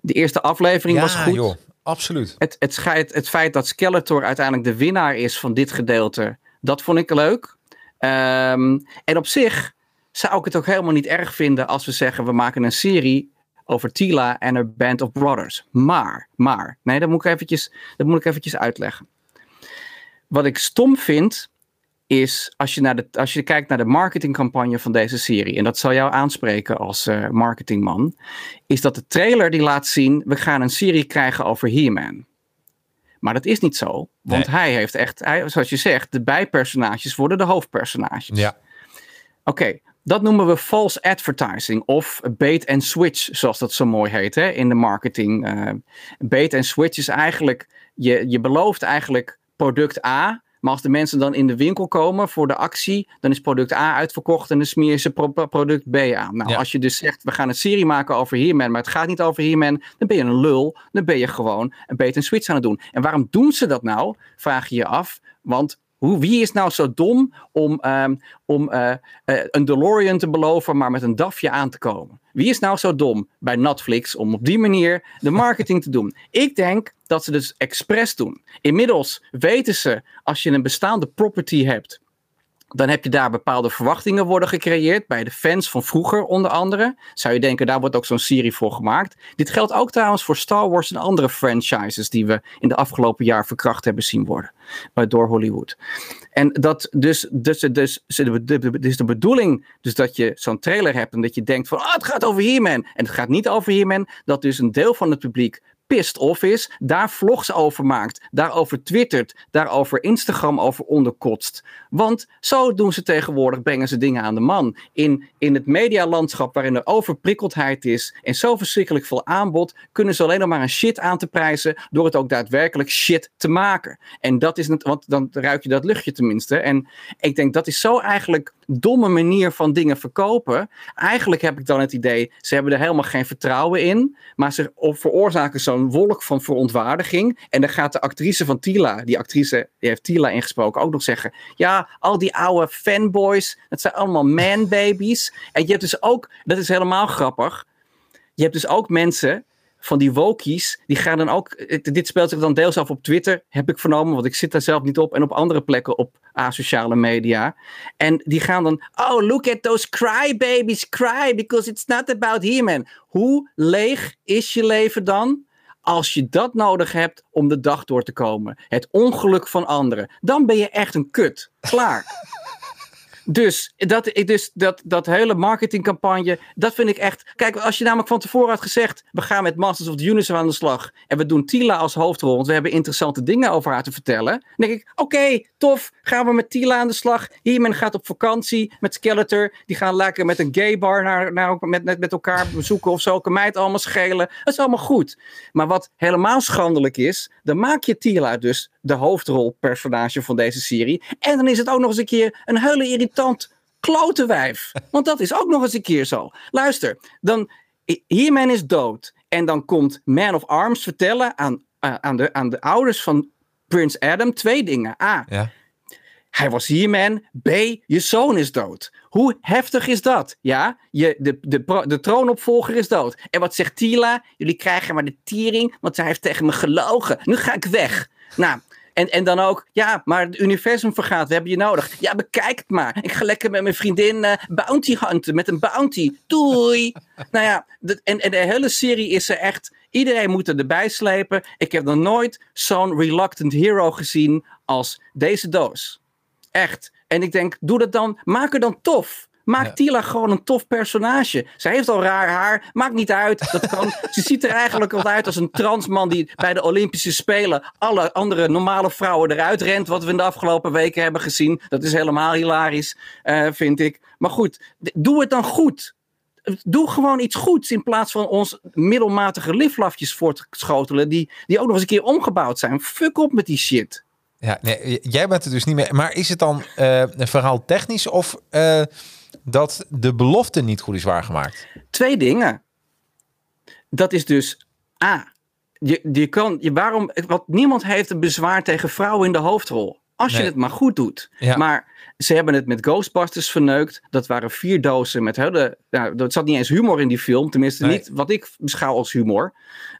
De eerste aflevering was goed. joh, absoluut. Het, het, het feit dat Skeletor uiteindelijk de winnaar is van dit gedeelte, dat vond ik leuk. Ehm, en op zich zou ik het ook helemaal niet erg vinden als we zeggen we maken een serie over Tila en haar Band of Brothers. Maar, maar, nee, dat moet ik eventjes, dat moet ik eventjes uitleggen. Wat ik stom vind, is als je, naar de, als je kijkt naar de marketingcampagne van deze serie, en dat zal jou aanspreken als eh, marketingman, is dat de trailer die laat zien, we gaan een serie krijgen over He-Man. Maar dat is niet zo, want Nee. hij heeft echt, hij, zoals je zegt, de bijpersonages worden de hoofdpersonages. Ja, Oké, dat noemen we false advertising of bait and switch, zoals dat zo mooi heet hè, in de marketing. eh bait and switch is eigenlijk, je, je belooft eigenlijk product A, maar als de mensen dan in de winkel komen voor de actie, dan is product A uitverkocht en dan smeer je ze pro- pro- product B aan. Nou, Ja. als je dus zegt, we gaan een serie maken over He-Man, maar het gaat niet over He-Man, dan ben je een lul. Dan ben je gewoon een bait and switch aan het doen. En waarom doen ze dat nou? Vraag je je af. Want wie is nou zo dom om, ehm, om eh, eh, een DeLorean te beloven, maar met een DAFje aan te komen? Wie is nou zo dom bij Netflix om op die manier de marketing te doen? Ik denk dat ze dus expres doen. Inmiddels weten ze, als je een bestaande property hebt, dan heb je daar bepaalde verwachtingen worden gecreëerd bij de fans van vroeger onder andere. Zou je denken, daar wordt ook zo'n serie voor gemaakt. Dit geldt ook trouwens voor Star Wars en andere franchises die we in de afgelopen jaar verkracht hebben zien worden eh, door Hollywood. En dat dus, dus, dus, dus, de, dus bedoeling dus dat je zo'n trailer hebt en dat je denkt van, ah, het gaat over He-Man. En het gaat niet over He-Man, dat dus een deel van het publiek pissed off is, daar vlogs over maakt, daarover twittert, daarover Instagram over onderkotst. Want zo doen ze tegenwoordig, brengen ze dingen aan de man. In, in het medialandschap waarin er overprikkeldheid is en zo verschrikkelijk veel aanbod, kunnen ze alleen nog maar een shit aan te prijzen door het ook daadwerkelijk shit te maken. En dat is, het, want dan ruik je dat luchtje tenminste. En ik denk dat is zo eigenlijk domme manier van dingen verkopen. Eigenlijk heb ik dan het idee, ze hebben er helemaal geen vertrouwen in. Maar ze veroorzaken zo'n wolk van verontwaardiging. En dan gaat de actrice van Tila, die actrice, die heeft Tila ingesproken, ook nog zeggen. Ja, al die oude fanboys, dat zijn allemaal man-babies. En je hebt dus ook, dat is helemaal grappig. Je hebt dus ook mensen van die wokies, die gaan dan ook. Dit speelt zich dan deels af op Twitter, heb ik vernomen, want ik zit daar zelf niet op. En op andere plekken op asociale media. En die gaan dan. Oh, look at those crybabies cry because it's not about him. hoe leeg is je leven dan? Als je dat nodig hebt om de dag door te komen. Het ongeluk van anderen. Dan ben je echt een kut. Klaar. Dus, dat, dus dat, dat hele marketingcampagne, dat vind ik echt. Kijk, als je namelijk van tevoren had gezegd: we gaan met Masters of the Universe aan de slag. En we doen Tila als hoofdrol, want we hebben interessante dingen over haar te vertellen. Dan denk ik: oké, tof, gaan we met Tila aan de slag. Hiermen gaat op vakantie met Skeletor. Die gaan lekker met een gay bar naar, naar, met, met, met elkaar bezoeken of zo. Kan allemaal schelen. Dat is allemaal goed. Maar wat helemaal schandelijk is, dan maak je Tila dus de hoofdrolpersonage van deze serie. En dan is het ook nog eens een keer een hele irritant klote wijf. Want dat is ook nog eens een keer zo. Luister, dan He-Man is dood. En dan komt Man of Arms vertellen aan, uh, aan, de, aan de ouders van Prins Adam twee dingen. A. Ja. Hij was He-Man. B. Je zoon is dood. Hoe heftig is dat? Ja, je, de, de, de troonopvolger is dood. En wat zegt Tila? Jullie krijgen maar de tiering, want zij heeft tegen me gelogen. Nu ga ik weg. Nou, en, en dan ook, ja, maar het universum vergaat, we hebben je nodig. Ja, bekijk het maar. Ik ga lekker met mijn vriendin uh, bounty hunten, met een bounty. Doei! nou ja, en, en de hele serie is er echt, iedereen moet er erbij slepen. Ik heb nog nooit zo'n reluctant hero gezien als deze doos. Echt. En ik denk, doe dat dan, maak er dan tof. Maak Tila gewoon een tof personage. Zij heeft al raar haar. Maakt niet uit. Dat kan. Ze ziet er eigenlijk al uit als een transman die bij de Olympische Spelen alle andere normale vrouwen eruit rent. Wat we in de afgelopen weken hebben gezien. Dat is helemaal hilarisch, uh, vind ik. Maar goed, doe het dan goed. Doe gewoon iets goeds in plaats van ons middelmatige liflafjes voor te schotelen. Die, die ook nog eens een keer omgebouwd zijn. Fuck op met die shit. Ja, nee, jij bent er dus niet meer. Maar is het dan uh, een verhaal technisch of uh, dat de belofte niet goed is waargemaakt? Twee dingen. Dat is dus A. Je, je kan, je, waarom, wat niemand heeft een bezwaar tegen vrouwen in de hoofdrol. Als je het maar goed doet. Maar ze hebben het met Ghostbusters verneukt. Dat waren vier dozen met hele. Nou, er zat niet eens humor in die film. Tenminste, niet wat ik beschouw als humor.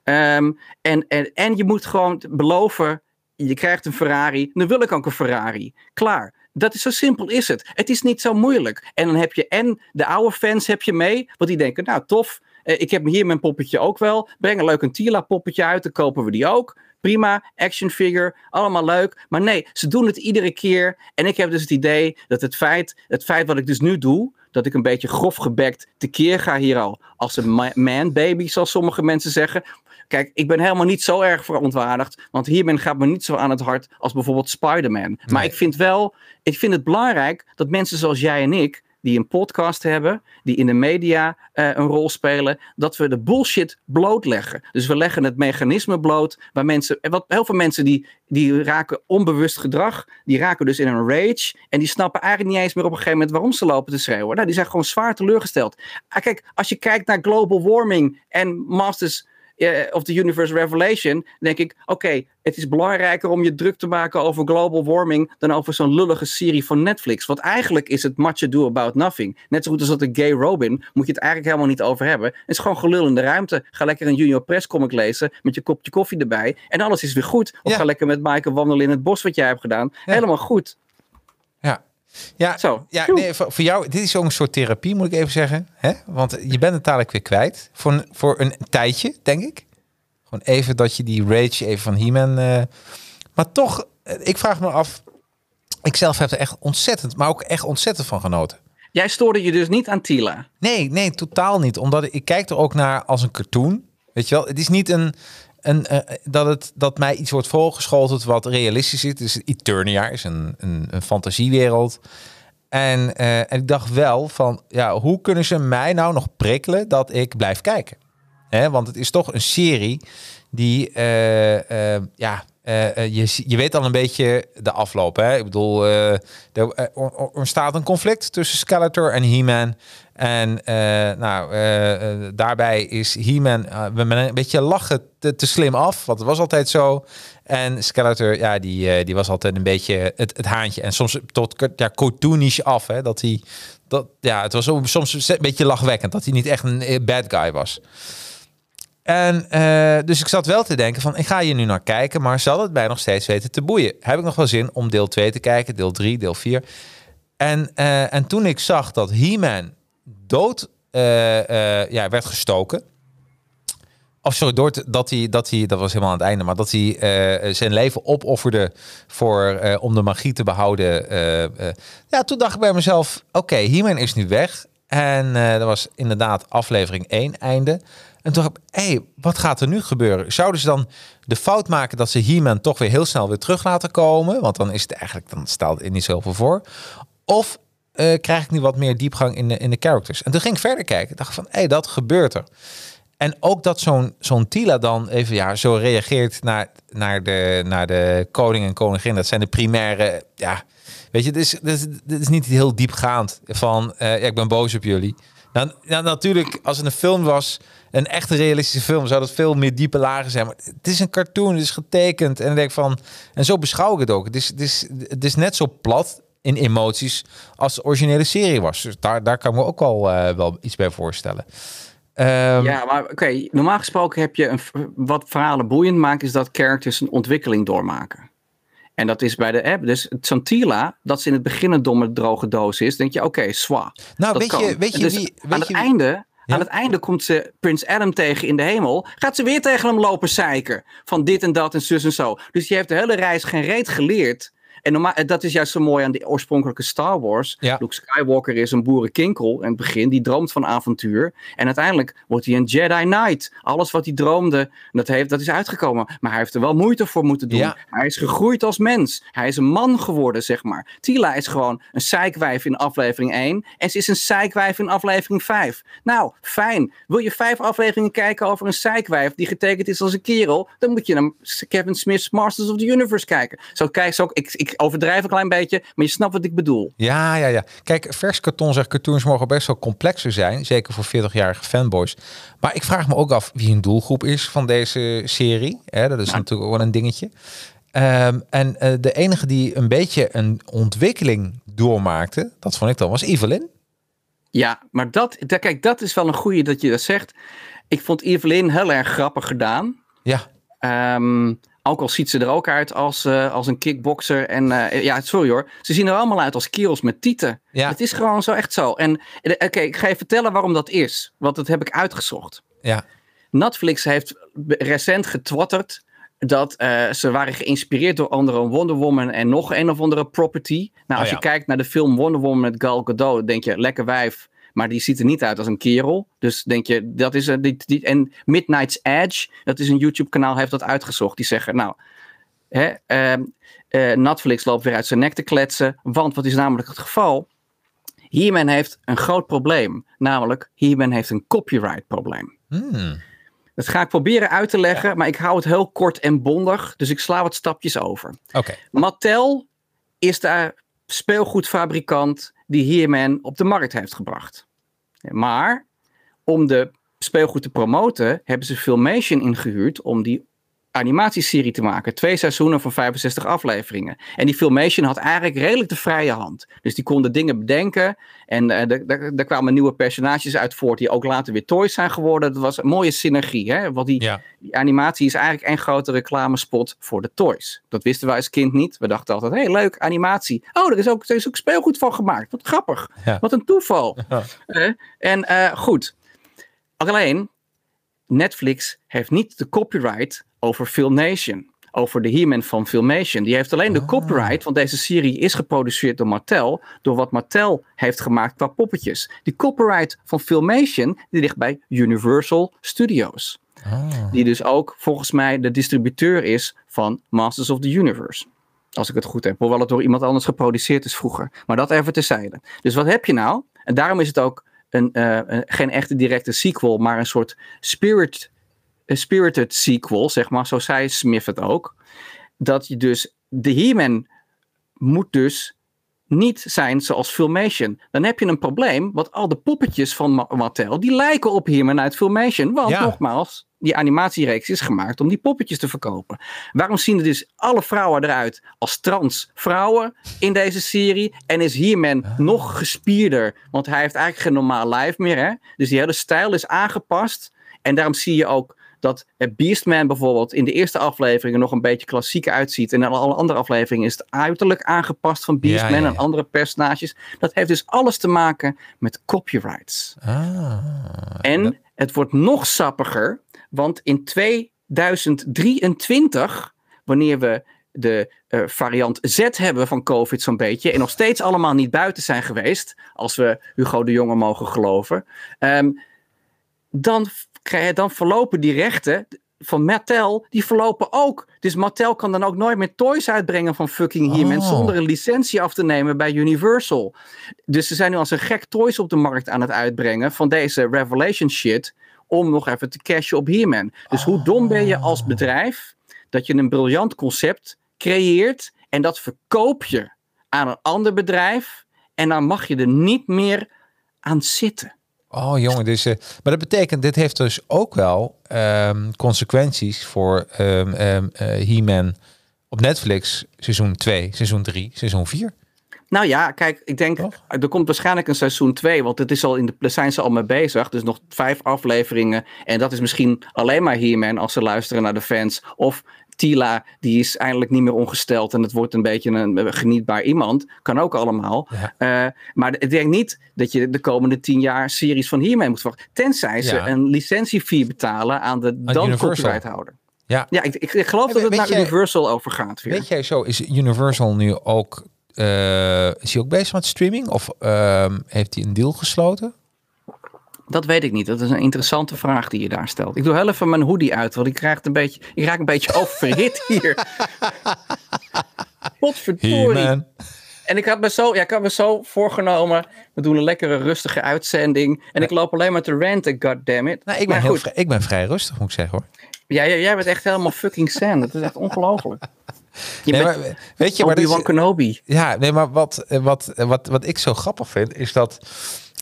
Um, en, en, en je moet gewoon beloven. Je krijgt een Ferrari. Dan wil ik ook een Ferrari. Klaar. Dat is zo simpel is het. Het is niet zo moeilijk. En dan heb je en de oude fans heb je mee, want die denken, nou tof, eh, ik heb hier mijn poppetje ook wel. Breng een leuk een Tila poppetje uit, dan kopen we die ook. Prima, action figure, allemaal leuk. Maar nee, ze doen het iedere keer. En ik heb dus het idee dat het feit, het feit wat ik dus nu doe, dat ik een beetje grof gebekt tekeer ga hier al. Als een man baby, zoals sommige mensen zeggen. Kijk, ik ben helemaal niet zo erg verontwaardigd. Want hiermee gaat me niet zo aan het hart als bijvoorbeeld Spider-Man. Maar ik vind wel, ik vind het belangrijk dat mensen zoals jij en ik die een podcast hebben, die in de media uh, een rol spelen, dat we de bullshit blootleggen. Dus we leggen het mechanisme bloot waar mensen, wat heel veel mensen die, die raken onbewust gedrag, die raken dus in een rage en die snappen eigenlijk niet eens meer op een gegeven moment waarom ze lopen te schreeuwen. Nou, die zijn gewoon zwaar teleurgesteld. Ah, kijk, als je kijkt naar global warming en Masters uh, of the Universe Revelation, denk ik, oké, het is belangrijker om je druk te maken over global warming dan over zo'n lullige serie van Netflix. Want eigenlijk is het much ado about nothing. Net zo goed als dat een gay Robin, moet je het eigenlijk helemaal niet over hebben. Het is gewoon gelul in de ruimte. Ga lekker een Junior Press comic lezen met je kopje koffie erbij en alles is weer goed. Of ga lekker met Maaike wandelen in het bos wat jij hebt gedaan. Helemaal goed. Ja, Zo. ja nee, voor, voor, jou, dit is ook een soort therapie, moet ik even zeggen. Hè? Want je bent het dadelijk weer kwijt. Voor een, voor een tijdje, denk ik. Gewoon even dat je die rage even van He-Man... Uh, maar toch, eh, ik vraag me af... Ik zelf heb er echt ontzettend, maar ook echt ontzettend van genoten. Jij stoorde je dus niet aan Tila? Nee, nee, totaal niet. Omdat ik kijk er ook naar als een cartoon. Weet je wel, het is niet een een, eh, dat, het, dat mij iets wordt voorgeschoteld wat realistisch is. Dus Eternia is een, een, een fantasiewereld. En, eh, en ik dacht wel van, ja, hoe kunnen ze mij nou nog prikkelen dat ik blijf kijken? Hè, want het is toch een serie die, eh, ja, eh, eh, je, je weet al een beetje de afloop. Hè? Ik bedoel, eh, er ontstaat een conflict tussen Skeletor en He-Man. En nou, daarbij is He-Man een beetje lachen te, te slim af. Want het was altijd zo. En Skeletor, ja, die, die was altijd een beetje het, het haantje. En soms tot ja, cartoonish af. Hè? Dat hij, dat, ja, het was soms een beetje lachwekkend. Dat hij niet echt een bad guy was. En eh, dus ik zat wel te denken van, ik ga hier nu naar kijken, maar zal het mij nog steeds weten te boeien? Heb ik nog wel zin om deel 2 te kijken, deel 3, deel 4? En, eh, en toen ik zag dat He-Man dood eh, ja, werd gestoken. Of sorry, door dat hij, dat hij, dat was helemaal aan het einde, maar dat hij zijn leven opofferde voor, om de magie te behouden. eh, eh. ja, toen dacht ik bij mezelf, oké, He-Man is nu weg. En dat was inderdaad aflevering 1, einde. En toen dacht ik, hey, wat gaat er nu gebeuren? Zouden ze dan de fout maken dat ze He-Man toch weer heel snel weer terug laten komen? Want dan is het eigenlijk, dan stelt het niet zoveel voor. Of eh, krijg ik nu wat meer diepgang in de, in de characters? En toen ging ik verder kijken. Dacht van, hey, dat gebeurt er. En ook dat zo'n zo'n Tila dan even ja, zo reageert naar, naar, de, naar de koning en koningin. Dat zijn de primaire, ja, weet je, dit is, dit is, is niet heel diepgaand van, eh, ja, ik ben boos op jullie. Nou, nou, natuurlijk, als het een film was, een echte realistische film, zou dat veel meer diepe lagen zijn. Maar het is een cartoon, het is getekend. En denk van, en zo beschouw ik het ook. Het is, het is, het is net zo plat in emoties als de originele serie was. Dus daar, daar kan ik me ook wel, eh, wel iets bij voorstellen. Ehm, Ja, maar oké, normaal gesproken heb je een, wat verhalen boeiend maakt, is dat characters een ontwikkeling doormaken. En dat is bij de app. Dus zo'n Tila, dat ze in het begin een domme droge doos is, denk je, oké, zwa. nou, weet je, weet je Dus wie... Weet aan het wie- einde. Aan het einde komt ze Prins Adam tegen in de hemel. Gaat ze weer tegen hem lopen zeiken. Van dit en dat en zus en zo. Dus je heeft de hele reis geen reet geleerd. En normaal, eh, dat is juist zo mooi aan de oorspronkelijke Star Wars. Ja. Luke Skywalker is een boerenkinkel in het begin. Die droomt van avontuur. En uiteindelijk wordt hij een Jedi Knight. Alles wat hij droomde, dat, heeft, dat is uitgekomen. Maar hij heeft er wel moeite voor moeten doen. Ja. Hij is gegroeid als mens. Hij is een man geworden, zeg maar. Tila is gewoon een zeikwijf in aflevering 1. En ze is een zeikwijf in aflevering 5. Nou, fijn. Wil je vijf afleveringen kijken over een zeikwijf die getekend is als een kerel? Dan moet je naar Kevin Smith's Masters of the Universe kijken. Zo kijk zo, ik, ik overdrijf een klein beetje, maar je snapt wat ik bedoel. Ja, ja, ja. Kijk, vers karton zegt cartoons mogen best wel complexer zijn. Zeker voor 40-jarige fanboys. Maar ik vraag me ook af wie een doelgroep is van deze serie. Hè, dat is natuurlijk ook wel een dingetje. Ehm, en eh, de enige die een beetje een ontwikkeling doormaakte, dat vond ik dan, was Evelyn. Ja, maar dat, da- kijk, dat is wel een goeie dat je dat zegt. Ik vond Evelyn heel erg grappig gedaan. Ja, Ehm, ook al ziet ze er ook uit als, eh, als een kickboxer. En eh, ja, sorry hoor. Ze zien er allemaal uit als kerels met tieten. Ja. Het is gewoon zo echt zo. En eh, oké, ik ga je vertellen waarom dat is. Want dat heb ik uitgezocht. ja. Netflix heeft recent getwitterd dat ze waren geïnspireerd door andere Wonder Woman en nog een of andere property. Nou, als Oh ja. je kijkt naar de film Wonder Woman met Gal Gadot, denk je lekker wijf, maar die ziet er niet uit als een kerel. Dus denk je, dat is een. Die, die, en Midnight's Edge, dat is een YouTube-kanaal, heeft dat uitgezocht. Die zeggen, nou, hè, ehm, eh, Netflix loopt weer uit zijn nek te kletsen, want wat is namelijk het geval? He-Man heeft een groot probleem, namelijk He-Man heeft een copyright probleem. Hmm. Dat ga ik proberen uit te leggen, maar ik hou het heel kort en bondig, dus ik sla wat stapjes over. Oké. Mattel is de speelgoedfabrikant die He-Man op de markt heeft gebracht. Maar om de speelgoed te promoten, hebben ze Filmation ingehuurd om die animatieserie te maken. Twee seizoenen van 65 afleveringen. En die Filmation had eigenlijk redelijk de vrije hand. Dus die konden dingen bedenken. En eh, er kwamen nieuwe personages uit voort die ook later weer toys zijn geworden. Dat was een mooie synergie. Hè? Want die, Ja. die animatie is eigenlijk één grote reclamespot voor de toys. Dat wisten wij als kind niet. We dachten altijd, hé hey, leuk, animatie. Oh, er is, ook, er is ook speelgoed van gemaakt. Wat grappig. Ja. Wat een toeval. Ja. Eh, en eh, goed. Alleen, Netflix heeft niet de copyright over Filmation. Over de He-Man van Filmation. Die heeft alleen de copyright, want deze serie is geproduceerd door Mattel. Door wat Mattel heeft gemaakt qua poppetjes. Die copyright van Filmation, die ligt bij Universal Studios. Ah. Die dus ook volgens mij de distributeur is van Masters of the Universe. Als ik het goed heb. Hoewel het door iemand anders geproduceerd is vroeger. Maar dat even terzijde. Dus wat heb je nou? En daarom is het ook een, eh, een- geen echte directe sequel. Maar een soort spirit, spirited sequel, zeg maar. Zo zei Smith het ook. Dat je dus... De He-Man moet dus niet zijn zoals Filmation. Dan heb je een probleem, want al de poppetjes van Ma- Mattel, die lijken op He-Man uit Filmation. Want Ja. nogmaals, die animatiereeks is gemaakt om die poppetjes te verkopen. Waarom zien er dus alle vrouwen eruit als trans vrouwen in deze serie? En is He-Man nog gespierder, want hij heeft eigenlijk geen normaal lijf meer. Hè? Dus die hele stijl is aangepast. En daarom zie je ook dat het Beastman bijvoorbeeld in de eerste afleveringen nog een beetje klassiek uitziet. En in alle andere afleveringen is het uiterlijk aangepast van Beastman Ja, ja, ja. en andere personages. Dat heeft dus alles te maken met copyrights. Ah. En het wordt nog sappiger, want in 2023, wanneer we de eh, variant Z hebben van COVID zo'n beetje, en nog steeds allemaal niet buiten zijn geweest, als we Hugo de Jonge mogen geloven, ehm, dan, dan verlopen die rechten van Mattel, die verlopen ook. Dus Mattel kan dan ook nooit meer toys uitbrengen van fucking He-Man Oh. zonder een licentie af te nemen bij Universal. Dus ze zijn nu als een gek toys op de markt aan het uitbrengen van deze Revelation shit. Om nog even te cashen op He-Man. Dus hoe dom ben je als bedrijf dat je een briljant concept creëert en dat verkoop je aan een ander bedrijf en dan mag je er niet meer aan zitten. Oh jongen, dus, eh, maar dat betekent, dit heeft dus ook wel ehm, consequenties voor eh, He-Man op Netflix seizoen 2, seizoen 3, seizoen 4. Nou ja, kijk, ik denk, Toch? er komt waarschijnlijk een seizoen 2, want het is al in de, daar zijn ze al mee bezig. Dus nog vijf afleveringen. En dat is misschien alleen maar He-Man als ze luisteren naar de fans. Of Tila, die is eindelijk niet meer ongesteld en het wordt een beetje een genietbaar iemand. Kan ook allemaal. Ja. Eh, maar ik denk niet dat je de komende tien jaar series van He-Man moet verwachten. Tenzij ze een licentiefee betalen aan de dan copyrighthouder. Ja. Ja, ik, ik, ik geloof dat het naar jij- Universal overgaat weer. Weet jij zo, is Universal nu ook, is hij ook bezig met streaming? Of ehm, heeft hij een deal gesloten? Dat weet ik niet. Dat is een interessante vraag die je daar stelt. Ik doe heel even mijn hoodie uit, want ik, krijg een beetje, ik raak een beetje oververhit hier. Godverdorie. He-Man. En ik had, me zo, ja, ik had me zo voorgenomen, we doen een lekkere rustige uitzending. En ik loop alleen maar te ranten, goddammit. Nou, ik, ben heel vrij, ik ben vrij rustig, moet ik zeggen hoor. ja, ja, jij bent echt helemaal fucking Sam. Dat is echt ongelooflijk. Je Nee, maar, weet je, maar dit Obi-Wan is- Kenobi. Ja, nee, maar wat, eh, wat, eh, wat, wat ik zo grappig vind, is dat.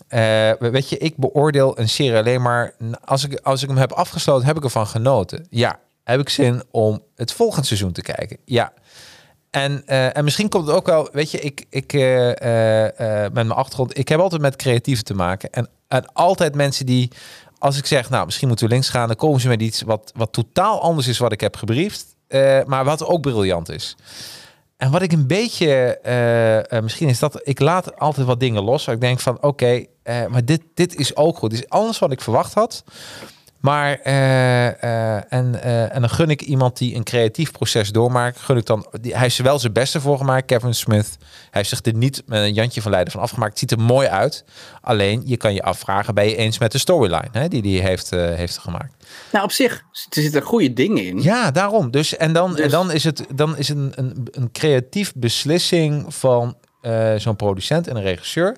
eh, weet je, ik beoordeel een serie alleen maar. Als ik, als ik hem heb afgesloten, heb ik ervan genoten. Ja. Heb ik zin om het volgende seizoen te kijken? Ja. En, en misschien komt het ook wel, weet je, ik, ik met mijn achtergrond, ik heb altijd met creatieven te maken. En, en altijd mensen die, als ik zeg, nou, misschien moeten we links gaan, dan komen ze met iets wat, wat totaal anders is wat ik heb gebriefd. Eh, maar wat ook briljant is. En wat ik een beetje, eh, eh, misschien is dat, ik laat altijd wat dingen los. Ik denk van, oké, maar dit, dit is ook goed. Dit is alles wat ik verwacht had. Maar, eh, eh, en, eh, en dan gun ik iemand die een creatief proces doormaakt, gun ik dan, die, hij is er wel zijn beste voor gemaakt, Kevin Smith. Hij heeft zich er niet met een Jantje van Leiden van afgemaakt. Het ziet er mooi uit. Alleen, je kan je afvragen, ben je eens met de storyline hè, die hij heeft, heeft gemaakt? Nou, op zich, er zitten goede dingen in. Ja, daarom. Dus, en dan, en Dus- dan is het, dan is een, een, een creatief beslissing van zo'n producent en een regisseur.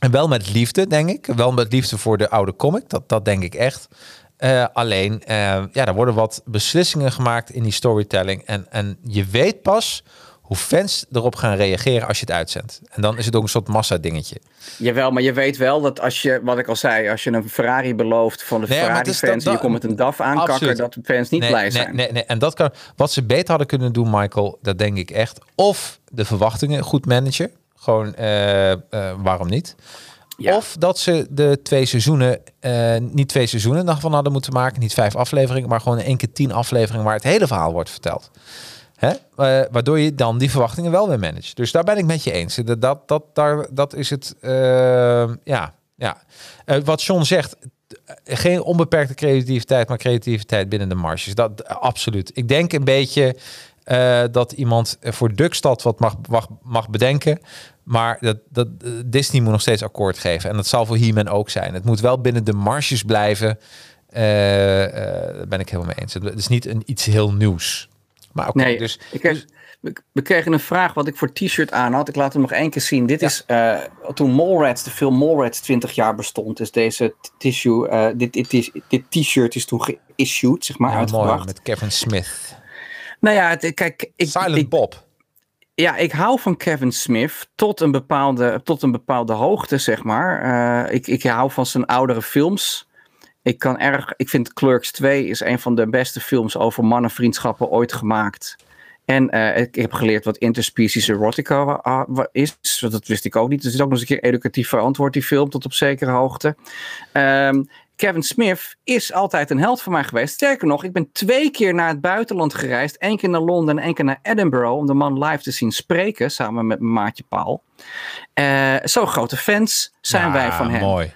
En wel met liefde, denk ik. Wel met liefde voor de oude comic. Dat, dat denk ik echt. Eh, alleen, eh, ja, er worden wat beslissingen gemaakt in die storytelling. En, en je weet pas hoe fans erop gaan reageren als je het uitzendt. En dan is het ook een soort massa dingetje. Jawel, maar je weet wel dat als je, wat ik al zei, als je een Ferrari belooft van de Nee, Ferrari-fans en je komt met een DAF aankakken, Absoluut. dat de fans niet nee, blij nee, zijn. Nee, nee, en dat kan. Wat ze beter hadden kunnen doen, Michael, dat denk ik echt. Of de verwachtingen goed managen. Gewoon, eh, eh, waarom niet? Ja. Of dat ze de twee seizoenen, eh, niet twee seizoenen daarvan hadden moeten maken. Niet vijf afleveringen, maar gewoon in één keer tien afleveringen waar het hele verhaal wordt verteld. Hè? Waardoor je dan die verwachtingen wel weer managt. Dus daar ben ik met je eens. Dat, dat, dat, daar, dat is het. ja, ja. Wat John zegt, geen onbeperkte creativiteit, maar creativiteit binnen de marges. Dat absoluut. Ik denk een beetje eh, dat iemand voor Dukstad wat mag, mag, mag bedenken. Maar dat, dat, eh, Disney moet nog steeds akkoord geven. En dat zal voor He-Man ook zijn. Het moet wel binnen de marges blijven. Daar ben ik helemaal mee eens. Het is niet een, iets heel nieuws. Maar oké, Nee, dus, ik we, kregen een vraag wat ik voor t-shirt aan had. Ik laat hem nog één keer zien. Dit Ja. is toen Mallrats, de film Mallrats 20 jaar bestond. Is deze tissue, dit, dit, t-shirt is toen geissued, zeg maar, ja, uitgebracht. mooi, met Kevin Smith. Nou ja, het- kijk, ik, Silent ik, Bob. ja, ik hou van Kevin Smith tot een bepaalde, tot een bepaalde hoogte, zeg maar. Eh, ik, ik hou van zijn oudere films. Ik kan erg, ik vind Clerks 2 is een van de beste films over mannenvriendschappen ooit gemaakt. En eh, ik heb geleerd wat interspecies erotica ah, is. Dat wist ik ook niet. Dus het is ook nog eens een keer educatief verantwoord, die film, tot op zekere hoogte. Ehm, Kevin Smith is altijd een held voor mij geweest. Sterker nog, ik ben twee keer naar het buitenland gereisd. Eén keer naar Londen en één keer naar Edinburgh. Om de man live te zien spreken. Samen met mijn maatje Paul. Eh, zo grote fans zijn Ja, wij van hem. Mooi.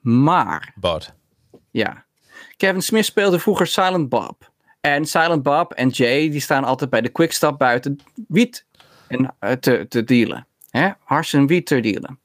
Maar, Bud. ja. Kevin Smith speelde vroeger Silent Bob. En Silent Bob en Jay die staan altijd bij de quickstop buiten wiet en, eh, te, te dealen. Hè? Hars en wiet te dealen.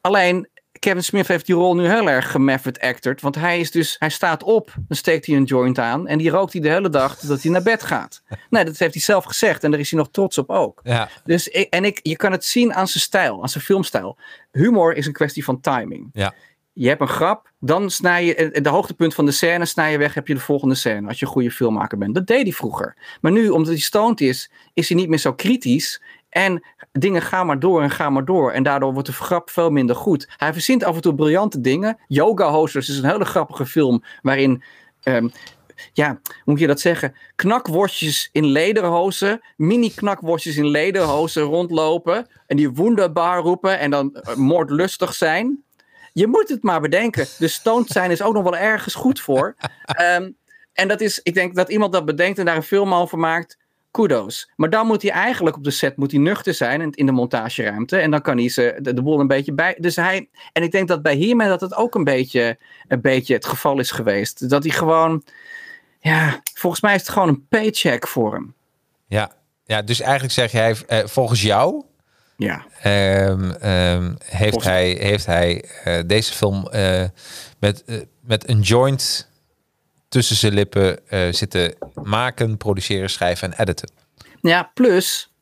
Alleen, Kevin Smith heeft die rol nu heel erg gemethod acted. Want hij is dus, hij staat op, dan steekt hij een joint aan. En die rookt hij de hele dag dat hij naar bed gaat. Nee, dat heeft hij zelf gezegd. En daar is hij nog trots op ook. Ja, Dus ik, en ik, je kan het zien aan zijn stijl, aan zijn filmstijl. Humor is een kwestie van timing. ja. Je hebt een grap, dan snij je de hoogtepunt van de scène, snij je weg, heb je de volgende scène. Als je een goede filmmaker bent. Dat deed hij vroeger. Maar nu, omdat hij stoned is, is hij niet meer zo kritisch. En dingen gaan maar door en gaan maar door. En daardoor wordt de grap veel minder goed. Hij verzint af en toe briljante dingen. Yoga Hosters is een hele grappige film waarin. ehm, ja, moet je dat zeggen? Knakworstjes in lederhozen, mini-knakworstjes in lederhozen rondlopen. En die wonderbaar roepen en dan eh, moordlustig zijn. Je moet het maar bedenken. Dus stoned zijn is ook nog wel ergens goed voor. Ehm, en dat is, ik denk dat iemand dat bedenkt en daar een film over maakt. Kudos. Maar dan moet hij eigenlijk op de set moet hij nuchter zijn in- de montageruimte. En dan kan hij ze de, de boel een beetje bij. Dus hij. En ik denk dat bij hiermee dat het ook een beetje, een beetje het geval is geweest. Dat hij gewoon. Ja, volgens mij is het gewoon een paycheck voor hem. Ja. ja, dus eigenlijk zeg jij, eh, volgens jou Ja. ehm, ehm, heeft, Volgens- hij, heeft hij eh, deze film eh, met, eh, met een joint tussen zijn lippen eh, zitten maken, produceren, schrijven en editen. Ja, plus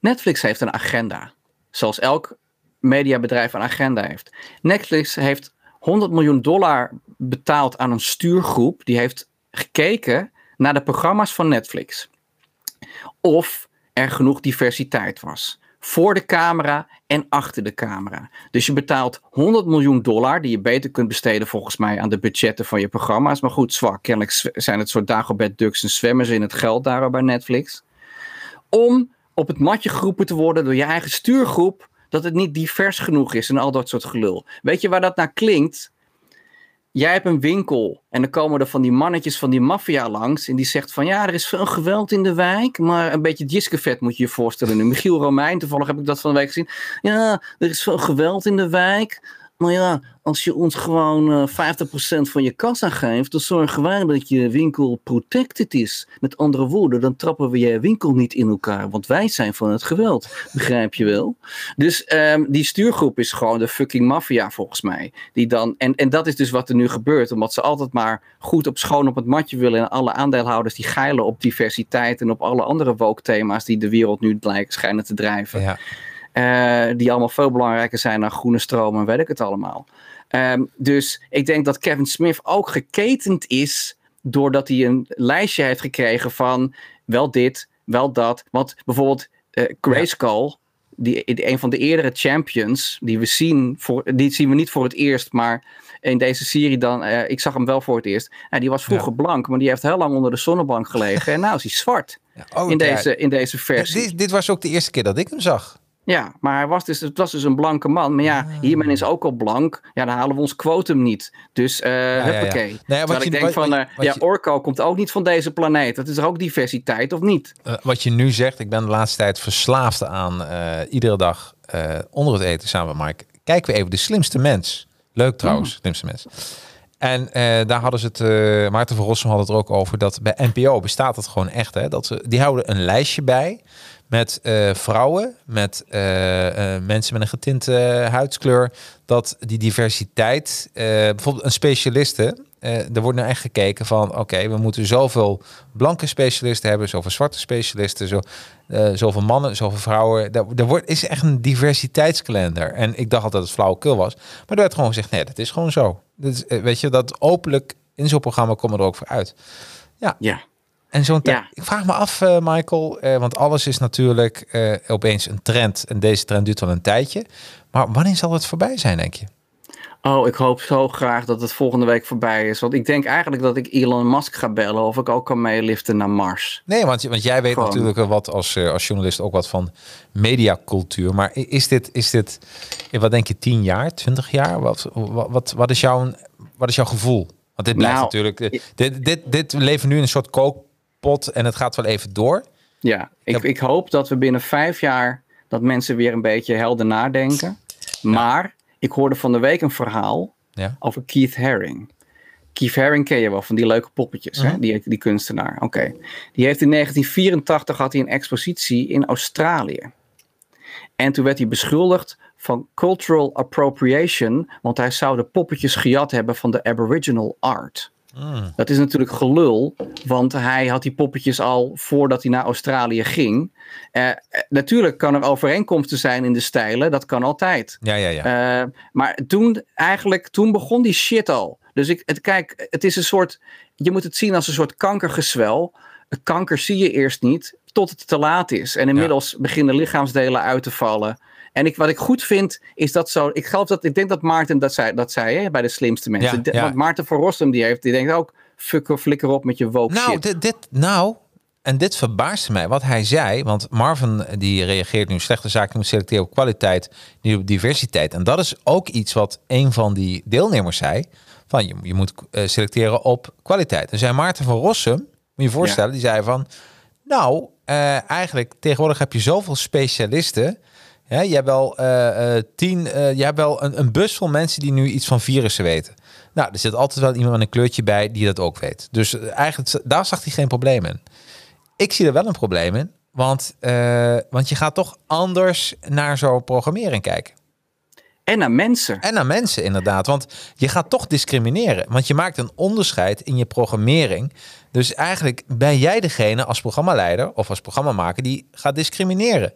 Netflix heeft een agenda. Zoals elk mediabedrijf een agenda heeft. Netflix heeft 100 miljoen dollar betaald aan een stuurgroep. Die heeft gekeken naar de programma's van Netflix. Of er genoeg diversiteit was. Voor de camera en achter de camera. Dus je betaalt 100 miljoen dollar, die je beter kunt besteden volgens mij aan de budgetten van je programma's. Maar goed, zwak. Kennelijk zijn het soort Dagobert Ducks en zwemmen ze in het geld daar bij Netflix om op het matje geroepen te worden door je eigen stuurgroep dat het niet divers genoeg is en al dat soort gelul. Weet je waar dat naar klinkt? Jij hebt een winkel en dan komen er van die mannetjes van die maffia langs en die zegt van ja, er is veel geweld in de wijk, maar een beetje diskevet moet je je voorstellen nu. Michiel Romein, toevallig heb ik dat van de week gezien. Ja, er is veel geweld in de wijk, maar ja, als je ons gewoon eh 50% van je kassa geeft, dan zorgen wij dat je winkel protected is. Met andere woorden, dan trappen we je winkel niet in elkaar, want wij zijn van het geweld. Begrijp je wel? Dus ehm, die stuurgroep is gewoon de fucking maffia volgens mij. Die dan, en, en dat is dus wat er nu gebeurt, omdat ze altijd maar goed op schoon op het matje willen. En alle aandeelhouders die geilen op diversiteit en op alle andere woke thema's die de wereld nu lijken schijnen te drijven. Ja. Eh, die allemaal veel belangrijker zijn dan groene stroom en weet ik het allemaal. Ehm, dus ik denk dat Kevin Smith ook geketend is doordat hij een lijstje heeft gekregen van wel dit, wel dat. Want bijvoorbeeld eh Grayskull, die, die, een van de eerdere champions die we zien, voor, die zien we niet voor het eerst, maar in deze serie dan, eh, ik zag hem wel voor het eerst. Nou, die was vroeger blank, maar die heeft heel lang onder de zonnebank gelegen en nou is hij zwart Ja, oh, in, ja. deze, in deze versie. Dit, dit was ook de eerste keer dat ik hem zag. Ja, maar hij was dus, het was dus een blanke man. Maar ja, Ah. hiermee is ook al blank. Ja, dan halen we ons quotum niet. Dus, eh ja, ja. huppakee. wat Terwijl je- ik denk wat- van, eh, wat ja, Orko komt ook niet van deze planeet. Dat is er ook diversiteit, of niet? Eh, wat je nu zegt, ik ben de laatste tijd verslaafd aan iedere dag onder het eten samen met Mike. Kijken we even de slimste mens. Leuk trouwens, Mm. slimste mens. En daar hadden ze het, Maarten van Rossum had het er ook over, dat bij NPO bestaat het gewoon echt. Hè, dat ze, die houden een lijstje bij met eh, vrouwen, met eh, eh, mensen met een getinte huidskleur. Dat die diversiteit, bijvoorbeeld een specialiste, er wordt nu echt gekeken van, oké, we moeten zoveel blanke specialisten hebben, zoveel zwarte specialisten, zo, zoveel mannen, zoveel vrouwen. Er wordt, is echt een diversiteitskalender. En ik dacht altijd dat het flauwekul was. Maar er werd gewoon gezegd, nee, dat is gewoon zo. Is, weet je, dat openlijk in zo'n programma komen er ook voor uit. Ja. ja. En zo'n ja. ik vraag me af, uh, Michael, uh, want alles is natuurlijk uh, opeens een trend. En deze trend duurt al een tijdje. Maar wanneer zal het voorbij zijn, denk je? Oh, ik hoop zo graag dat het volgende week voorbij is. Want ik denk eigenlijk dat ik Elon Musk ga bellen of ik ook kan meeliften naar Mars. Nee, want, want jij weet natuurlijk wat als, als journalist ook wat van mediacultuur. Maar is dit, is dit, wat denk je, 10 jaar, 20 jaar? Wat, wat, wat, is, jouw, wat is jouw gevoel? Want dit blijft nou, natuurlijk. Dit, dit, dit leven nu in een soort en het gaat wel even door. Ja, ik, ik hoop dat we binnen vijf jaar dat mensen weer een beetje helder nadenken. Maar ik hoorde van de week een verhaal ja. over Keith Haring. Keith Haring ken je wel, van die leuke poppetjes, hè? Mhm. Die, die kunstenaar. Oké. Die heeft in 1984 had hij een expositie in Australië. En toen werd hij beschuldigd van cultural appropriation, want hij zou de poppetjes gejat hebben van de Aboriginal art. Mm. Dat is natuurlijk gelul, want hij had die poppetjes al voordat hij naar Australië ging. Uh, natuurlijk kan er overeenkomsten zijn in de stijlen, dat kan altijd. Ja, ja, ja. Uh, maar toen, eigenlijk, toen begon die shit al. Dus ik, het, kijk, het is een soort, je moet het zien als een soort kankergezwel. Kanker zie je eerst niet, tot het te laat is. En inmiddels beginnen lichaamsdelen uit te vallen. En ik, wat ik goed vind, is dat zo. Ik geloof dat, ik denk dat Maarten dat zei, dat zei hè, bij de slimste mensen. Ja, Want Maarten van Rossum, die heeft, die denkt ook, fuck, flikker op met je woke nou, shit. Dit, dit, nou, en dit verbaasde mij, wat hij zei. Want Marvin, die reageert nu slechte zaken moet selecteren op kwaliteit, niet op diversiteit. En dat is ook iets wat een van die deelnemers zei. Van, je, je moet uh, selecteren op kwaliteit. En zei Maarten van Rossum, moet je je voorstellen, die zei van... Nou, uh, eigenlijk tegenwoordig heb je zoveel specialisten ja, je hebt wel, uh, tien, uh, je hebt wel een, een, bus vol mensen die nu iets van virussen weten. Nou, er zit altijd wel iemand met een kleurtje bij die dat ook weet. Dus eigenlijk, daar zag hij geen probleem in. Ik zie er wel een probleem in, want, want je gaat toch anders naar zo'n programmering kijken. En naar mensen. En naar mensen, inderdaad. Want je gaat toch discrimineren. Want je maakt een onderscheid in je programmering. Dus eigenlijk ben jij degene als programmaleider of als programmamaker die gaat discrimineren.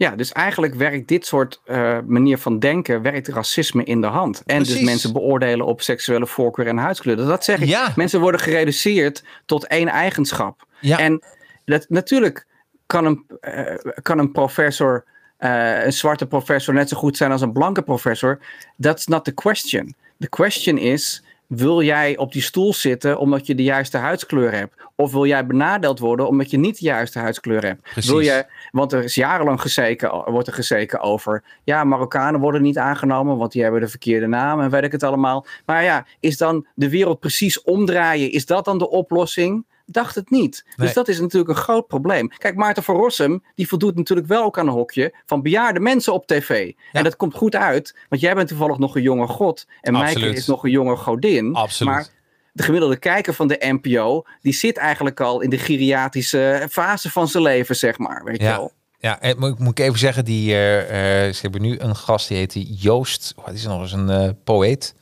Ja, dus eigenlijk werkt dit soort uh, manier van denken, werkt racisme in de hand. En dus mensen beoordelen op seksuele voorkeur en huidskleur. Dus dat zeg ik. Ja. Mensen worden gereduceerd tot één eigenschap. Ja. En dat, natuurlijk kan een, uh, kan een professor, uh, een zwarte professor, net zo goed zijn als een blanke professor. That's not the question. The question is wil jij op die stoel zitten omdat je de juiste huidskleur hebt? Of wil jij benadeeld worden omdat je niet de juiste huidskleur hebt? Precies. Wil je, want er is jarenlang gezeken, wordt er gezeken over... ja, Marokkanen worden niet aangenomen, want die hebben de verkeerde naam en weet ik het allemaal. Maar ja, is dan de wereld precies omdraaien? Is dat dan de oplossing? Dacht het niet. Dus dat is natuurlijk een groot probleem. Kijk, Maarten van Rossum, die voldoet natuurlijk wel ook aan een hokje van bejaarde mensen op tv. En dat komt goed uit, want jij bent toevallig nog een jonge god. En Maaike is nog een jonge godin. Absoluut. Maar de gemiddelde kijker van de NPO, die zit eigenlijk al in de geriatrische fase van zijn leven, zeg maar. Weet ja. je wel. Ja, en moet, moet ik even zeggen, die, uh, uh, ze hebben nu een gast, die heet Joost, wat is nog eens, een uh, poëet.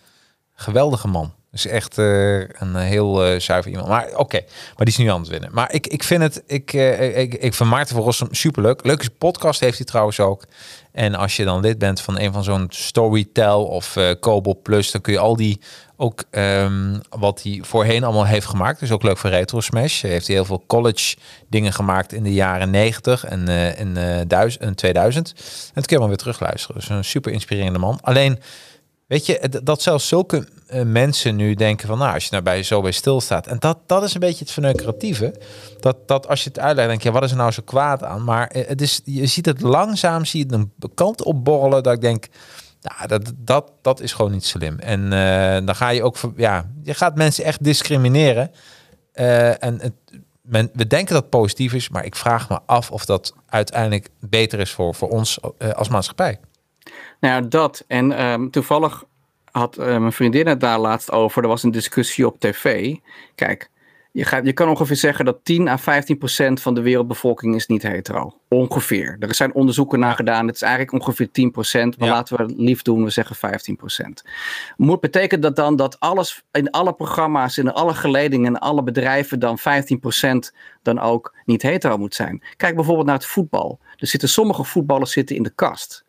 Geweldige man. Dus echt uh, een heel uh, zuiver iemand. Maar oké, maar die is nu aan het winnen. Maar ik, ik vind het, ik, uh, ik, ik vind Maarten van Rossum superleuk. Leuke podcast heeft hij trouwens ook. En als je dan lid bent van een van zo'n Storytel of uh, Kobo Plus, dan kun je al die ook um, wat hij voorheen allemaal heeft gemaakt. Dus ook leuk voor Retro Smash. Heeft hij heel veel college dingen gemaakt in de jaren 90 en in, duizend, in 2000. En dat kun je maar weer terugluisteren. Dus een super inspirerende man. Alleen Weet je, dat zelfs zulke uh, mensen nu denken van, nou, als je nou bij zo bij stilstaat. En dat, dat is een beetje het verneukeratieve. Dat, dat als je het uitlegt, denk je, wat is er nou zo kwaad aan? Maar uh, het is, je ziet het langzaam, zie je een kant opborrelen, dat ik denk, nou, dat, dat, dat is gewoon niet slim. En uh, dan ga je ook, ja, je gaat mensen echt discrimineren. en het, men, we denken dat het positief is, maar ik vraag me af of dat uiteindelijk beter is voor, voor ons als maatschappij. Nou ja, dat. En um, toevallig had uh, mijn vriendin het daar laatst over. Er was een discussie op tv. Kijk, je, gaat, je kan ongeveer zeggen dat 10 à 15 procent van de wereldbevolking is niet hetero. Ongeveer. Er zijn onderzoeken naar gedaan. Het is eigenlijk ongeveer 10 procent. Maar Ja. laten we lief doen, we zeggen 15 procent. Moet betekent dat dan dat alles in alle programma's, in alle geledingen, in alle bedrijven dan 15 procent dan ook niet hetero moet zijn? Kijk bijvoorbeeld naar het voetbal. Er zitten sommige voetballers zitten in de kast.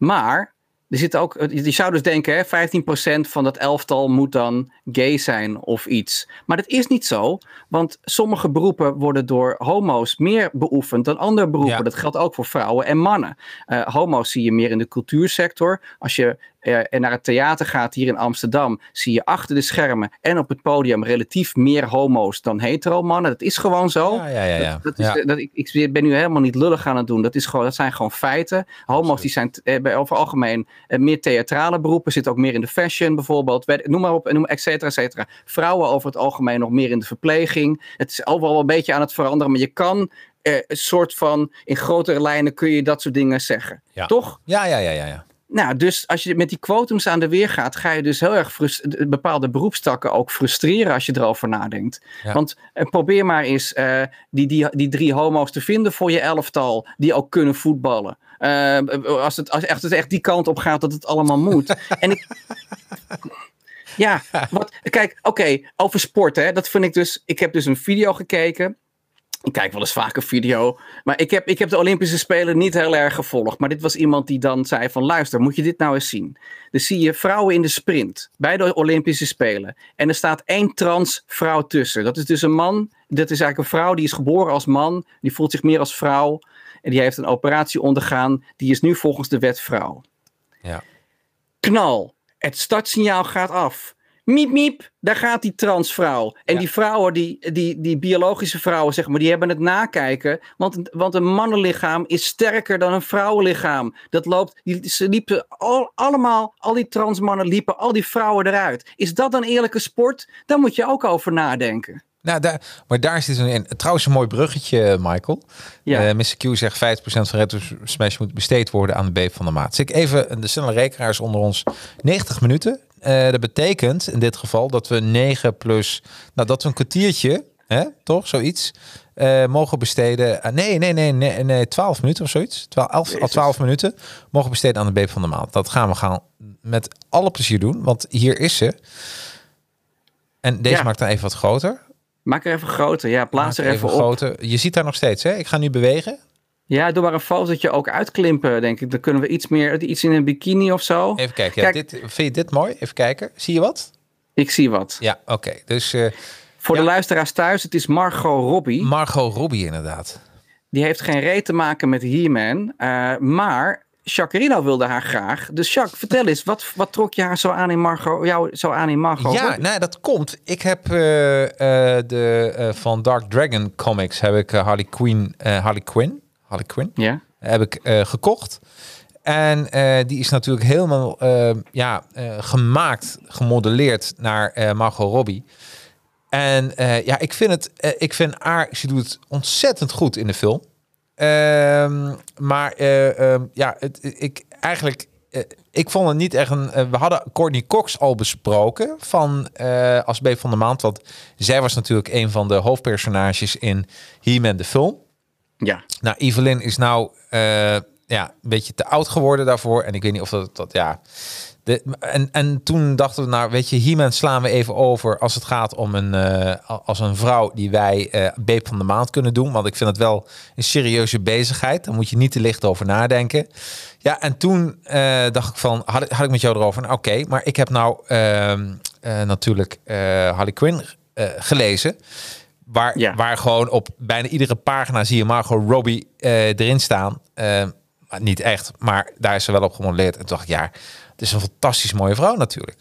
Maar er zit ook, je zou dus denken, hè, 15% van dat elftal moet dan gay zijn of iets. Maar dat is niet zo, want sommige beroepen worden door homo's meer beoefend dan andere beroepen. Ja. Dat geldt ook voor vrouwen en mannen. Eh, homo's zie je meer in de cultuursector. Als je eh, naar het theater gaat hier in Amsterdam, zie je achter de schermen en op het podium relatief meer homo's dan hetero mannen. Dat is gewoon zo. Ja, ja, ja. ja. Dat, dat is, dat, ik, ik ben nu helemaal niet lullig aan het doen. Dat, is gewoon, dat zijn gewoon feiten. Homo's die zijn eh, bij- over het algemeen eh, meer theatrale beroepen. Zitten ook meer in de fashion bijvoorbeeld. Noem maar op, noem, et cetera, et cetera. Vrouwen over het algemeen nog meer in de verpleging. Het is overal een beetje aan het veranderen. Maar je kan eh, een soort van, in grotere lijnen kun je dat soort dingen zeggen. Toch? Ja, ja, ja, ja, ja. Nou, dus als je met die quotums aan de weer gaat, ga je dus heel erg bepaalde beroepstakken ook frustreren als je erover nadenkt. Ja. Want eh, probeer maar eens eh, die, die, die drie homo's te vinden voor je elftal, die ook kunnen voetballen. Eh, als, het, als echt, het echt die kant op gaat dat het allemaal moet. en ik. Ja, wat, kijk, oké, over sport, hè, dat vind ik dus. Ik heb dus een video gekeken. Ik kijk wel eens vaker video. Maar ik heb, ik heb de Olympische Spelen niet heel erg gevolgd. Maar dit was iemand die dan zei van luister, moet je dit nou eens zien. Dus zie je vrouwen in de sprint bij de Olympische Spelen. En er staat één trans vrouw tussen. Dat is dus een man. Dat is eigenlijk een vrouw die is geboren als man. Die voelt zich meer als vrouw. En die heeft een operatie ondergaan. Die is nu volgens de wet vrouw. Ja. Knal. Het startsignaal gaat af. Miep, miep, daar gaat die transvrouw. En Ja. die vrouwen, die, die, die biologische vrouwen, zeg maar, die hebben het nakijken. Want, want een mannenlichaam is sterker dan een vrouwenlichaam. Dat loopt, die, ze liepen al, allemaal, al die transmannen liepen, al die vrouwen eruit. Is dat een eerlijke sport? Daar moet je ook over nadenken. Nou, daar, maar daar zit een. Trouwens, een mooi bruggetje, Michael. Ja. Eh, Mr. Q zegt 50% van Retro Smash moet besteed worden aan de B van de maat. Zeg ik even de snelle rekenaars onder ons. 90 minuten. Eh, dat betekent in dit geval dat we 9 plus, nou dat we een kwartiertje, hè, toch, zoiets, eh, mogen besteden. aan- nee, nee, nee, nee, nee, 12 minuten of zoiets. 12, 11 à Jezus. 12 minuten mogen besteden aan de B van de maand. Dat gaan we gaan met alle plezier doen, want hier is ze. En deze Ja. maakt dan even wat groter. Maak er even groter. Ja, plaats er even op. groter. Je ziet daar nog steeds, hè? Ik ga nu bewegen. Ja, maar een fotootje ook uitklimpen, denk ik. Dan kunnen we iets meer, iets in een bikini of zo. Even kijken. Ja, Kijk. dit, vind je dit mooi? Even kijken. Zie je wat? Ik zie wat. Ja, oké. Dus eh, Voor Ja. de luisteraars thuis, het is Margot Robbie. Margot Robbie inderdaad. Die heeft geen reet te maken met He-Man. eh, maar Jacarino wilde haar graag. Dus Jacques, vertel eens, wat, wat trok je haar zo aan in Margot, jou zo aan in Margot Ja, Robbie? nou, dat komt. Ik heb eh, de van Dark Dragon Comics heb ik Harley eh, Harley Quinn, Harley Quinn Ja? heb ik eh, gekocht. En eh, die is natuurlijk helemaal eh, ja, gemaakt, gemodelleerd naar Margot Robbie. En ja, ik vind het, ik vind haar, ze doet het ontzettend goed in de film. Ehm, maar eh, ehm, ja, het, ik eigenlijk, ik vond het niet echt een. we hadden Courtney Cox al besproken van als B van de maand, want zij was natuurlijk een van de hoofdpersonages in He-Man de film. Ja. Nou, Evelyn is nou eh, ja, een beetje te oud geworden daarvoor. En ik weet niet of dat, dat ja. De, en, en toen dachten we, nou, weet je, hiermee slaan we even over als het gaat om een, eh, als een vrouw die wij eh Beep van de Maand kunnen doen. Want ik vind het wel een serieuze bezigheid. Daar moet je niet te licht over nadenken. Ja, en toen dacht ik van, had, ik- had ik met jou erover, nou, oké, maar ik heb nou ehm, eh, natuurlijk Harley Quinn gelezen. Waar, Ja. waar gewoon op bijna iedere pagina zie je Margot Robbie eh, erin staan. Eh, niet echt, maar daar is ze wel op gemodelleerd. En toen dacht ik, ja, het is een fantastisch mooie vrouw natuurlijk.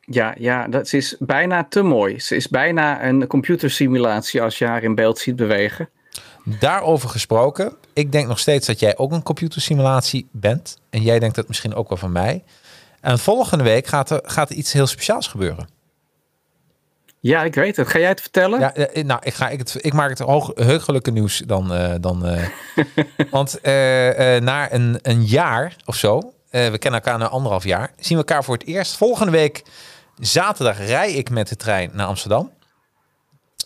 Ja, ja, dat ze is bijna te mooi. Ze is bijna een computersimulatie als je haar in beeld ziet bewegen. Daarover gesproken, ik denk nog steeds dat jij ook een computersimulatie bent. En jij denkt dat misschien ook wel van mij. En volgende week gaat er, gaat er iets heel speciaals gebeuren. Ja, ik weet het. Ga jij het vertellen? Ja, eh, nou, ik, ga, ik, het, ik maak het hoog, heugelijke nieuws dan. eh, dan eh. Want eh, eh, na een, een jaar of zo, eh, we kennen elkaar nu anderhalf jaar, zien we elkaar voor het eerst. Volgende week zaterdag rij ik met de trein naar Amsterdam.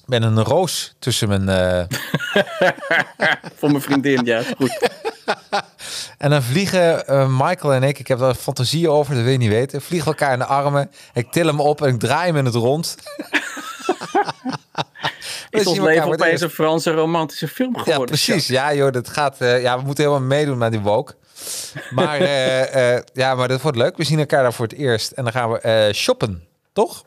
Ben een roos tussen mijn... eh, Voor mijn vriendin, ja, is goed. en dan vliegen eh, Michael en ik, ik heb daar fantasie over, dat wil je niet weten. Vliegen elkaar in de armen. Ik til hem op en ik draai hem in het rond. Is ons leven opeens een Franse romantische film geworden? Ja, precies. Ja, joh, dat gaat. eh, ja, we moeten helemaal meedoen met die woke. Maar eh, eh, ja, maar dat wordt leuk. We zien elkaar daar voor het eerst en dan gaan we eh, shoppen, toch?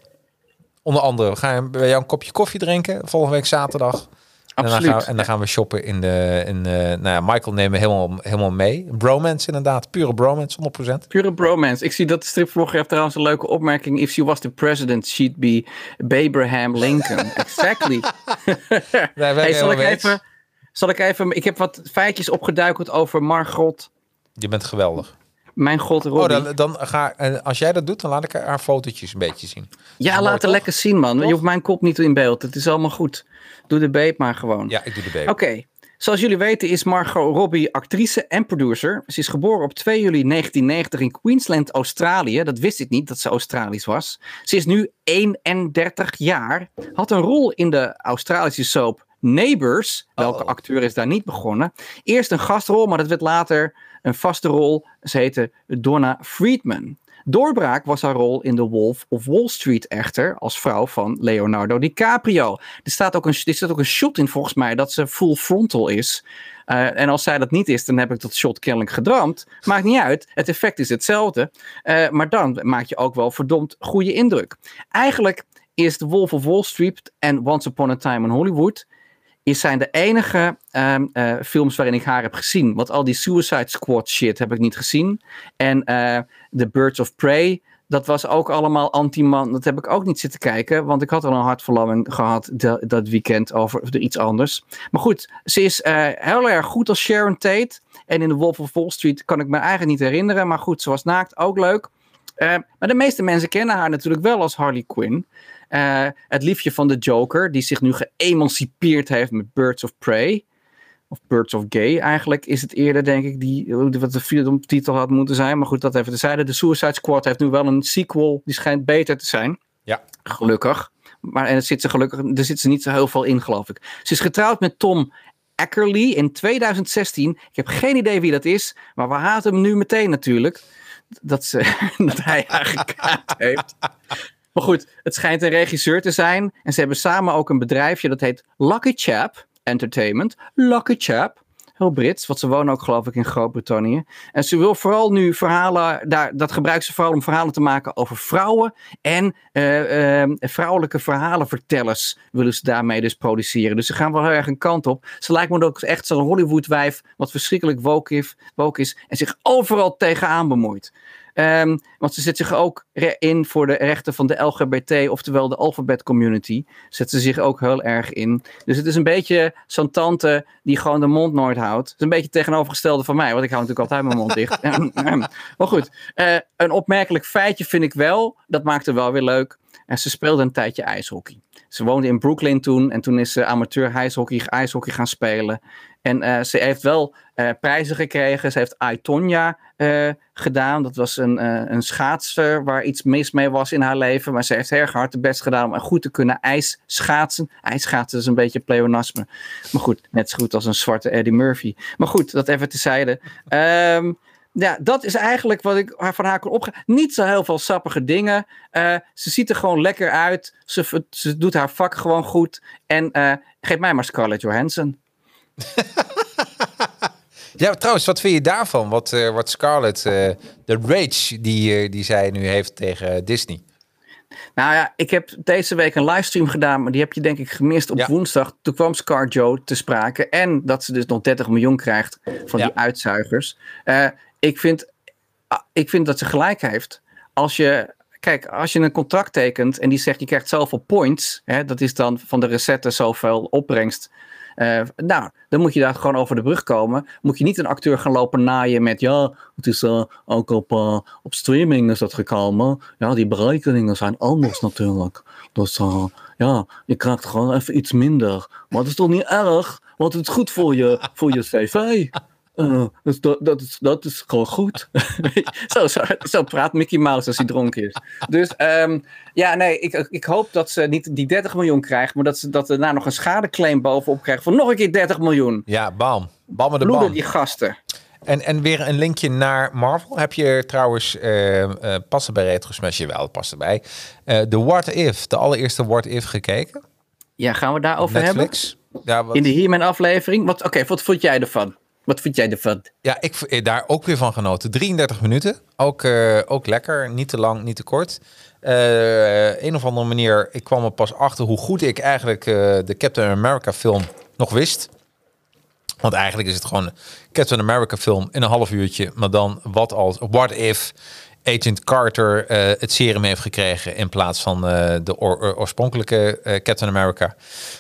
Onder andere, we gaan bij jou een kopje koffie drinken volgende week zaterdag. En dan, Absoluut. gaan we, en dan gaan we shoppen in de. In, eh nou ja, Michael nemen we helemaal, helemaal mee. Bromance, inderdaad. Pure bromance, 100%. Pure bromance. Ik zie dat de stripvlogger heeft trouwens een leuke opmerking. If she was the president, she'd be Abraham Lincoln. exactly. Hey, zal, ik even, zal ik even... Ik heb wat feitjes opgeduikeld over Margot. Je bent geweldig. Mijn god, Oh, Robbie. dan, dan ga, en als jij dat doet, dan laat ik haar fotootjes een beetje zien. ja, laat het lekker zien, man. Je hoeft mijn kop niet in beeld. Het is allemaal goed. Doe de beet maar gewoon. Ja, ik doe de baby. Oké. Zoals jullie weten is Margot Robbie actrice en producer. Ze is geboren op 2 juli 1990 in Queensland, Australië. Dat wist ik niet, dat ze Australisch was. Ze is nu 31 jaar. Had een rol in de Australische soap Neighbours. Welke Oh. acteur is daar niet begonnen? Eerst een gastrol, maar dat werd later een vaste rol. Ze heette Donna Friedman. Doorbraak was haar rol in The Wolf of Wall Street echter als vrouw van Leonardo DiCaprio. Er staat ook een, er staat ook een shot in volgens mij dat ze full frontal is. Eh, en als zij dat niet is, dan heb ik dat shot kennelijk gedramd. Maakt niet uit, het effect is hetzelfde. Eh, maar dan maak je ook wel verdomd goede indruk. Eigenlijk is The Wolf of Wall Street en Once Upon a Time in Hollywood zijn de enige ehm, eh, films waarin ik haar heb gezien. Want al die Suicide Squad shit heb ik niet gezien. En eh The Birds of Prey, dat was ook allemaal anti-man. Dat heb ik ook niet zitten kijken. Want ik had al een hartverlamming gehad dat weekend over iets anders. Maar goed, ze is eh, heel erg goed als Sharon Tate. En in The Wolf of Wall Street kan ik me eigenlijk niet herinneren. Maar goed, ze was naakt, ook leuk. Maar de meeste mensen kennen haar natuurlijk wel als Harley Quinn. Eh, het liefje van de Joker, die zich nu geëmancipeerd heeft met Birds of Prey. Of Birds of Gay eigenlijk is het eerder, denk ik, die, wat de vierde titel had moeten zijn. Maar goed, dat even tezijde. De Suicide Squad heeft nu wel een sequel, die schijnt beter te zijn. Ja. Gelukkig. Maar en er zit ze gelukkig, er zit ze niet zo heel veel in, geloof ik. Ze is getrouwd met Tom Ackerley in 2016. Ik heb geen idee wie dat is, maar we haten hem nu meteen natuurlijk. Dat, ze, dat hij haar gekaapt heeft. Maar goed, het schijnt een regisseur te zijn. En ze hebben samen ook een bedrijfje dat heet Lucky Chap Entertainment. Lucky Chap. Heel Brits, want ze wonen ook geloof ik in Groot-Brittannië. En ze wil vooral nu verhalen, daar, dat gebruikt ze vooral om verhalen te maken over vrouwen. En eh, eh, vrouwelijke verhalenvertellers willen ze daarmee dus produceren. Dus ze gaan wel heel erg een kant op. Ze lijkt me ook echt zo'n Hollywood-wijf, wat verschrikkelijk woke is, woke is en zich overal tegenaan bemoeit. Ehm, want ze zet zich ook in voor de rechten van de LGBT, oftewel de alphabet community. Zet ze zich ook heel erg in. Dus het is een beetje zo'n tante die gewoon de mond nooit houdt. Het is een beetje het tegenovergestelde van mij, want ik hou natuurlijk altijd mijn mond dicht. maar goed, eh, een opmerkelijk feitje vind ik wel. Dat maakt het wel weer leuk. En ze speelde een tijdje ijshockey. Ze woonde in Brooklyn toen en toen is ze amateur ijshockey, ijshockey gaan spelen. En eh, ze heeft wel eh, prijzen gekregen. Ze heeft I, Tonya eh, gedaan. Dat was een, een schaatser waar iets mis mee was in haar leven. Maar ze heeft erg hard de best gedaan om goed te kunnen ijsschaatsen. Ijsschaatsen is een beetje pleonasme. Maar goed, net zo goed als een zwarte Eddie Murphy. Maar goed, dat even tezijde. Ehm ja, dat is eigenlijk wat ik van haar kon opgaan. Niet zo heel veel sappige dingen. Ze ziet er gewoon lekker uit. Ze, ze doet haar vak gewoon goed. En geef mij maar Scarlett Johansson. Ja, trouwens, wat vind je daarvan? Wat, eh, wat Scarlett, eh, de rage die, eh, die zij nu heeft tegen Disney. Nou ja, ik heb deze week een livestream gedaan, maar die heb je denk ik gemist op Ja. woensdag. Toen kwam Scar Joe te sprake en dat ze dus nog 30 miljoen krijgt van Ja. die uitzuigers. Ik, vind, ah, ik vind dat ze gelijk heeft. Als je, kijk, als je een contract tekent en die zegt je krijgt zoveel points, hè, dat is dan van de recetten zoveel opbrengst. Eh, nou, dan moet je daar gewoon over de brug komen. Moet je niet een acteur gaan lopen naaien met... ja, het is eh, ook op, eh, op streaming is dat gekomen. Ja, die berekeningen zijn anders natuurlijk. Dus ja, je krijgt gewoon even iets minder. Maar het is toch niet erg, want het is goed voor je, voor je cv. Uh, dat, dat, is, dat is gewoon goed. zo, zo, zo, praat Mickey Mouse als hij dronken is. Dus um, ja, nee, ik, ik hoop dat ze niet die 30 miljoen krijgen, maar dat ze dat daarna nog een schadeclaim bovenop krijgen van nog een keer 30 miljoen. Ja, bam. Bam de Bloeden bam. die gasten. En, en weer een linkje naar Marvel. Heb je trouwens, uh, uh, passen bij Retro Smash, wel, past erbij. Uh, de What If, de allereerste What If gekeken. Ja, gaan we daarover Netflix. hebben? Ja, wat... In de He-Man aflevering. Oké, okay, wat vond jij ervan? Wat vind jij ervan? Ja, ik heb daar ook weer van genoten. 33 minuten. Ook, uh, ook lekker. Niet te lang, niet te kort. Uh, een of andere manier, ik kwam er pas achter hoe goed ik eigenlijk de Captain America film nog wist. Want eigenlijk is het gewoon Captain America film in een half uurtje. Maar dan wat als, what if Agent Carter het serum heeft gekregen in plaats van de or oorspronkelijke Captain America.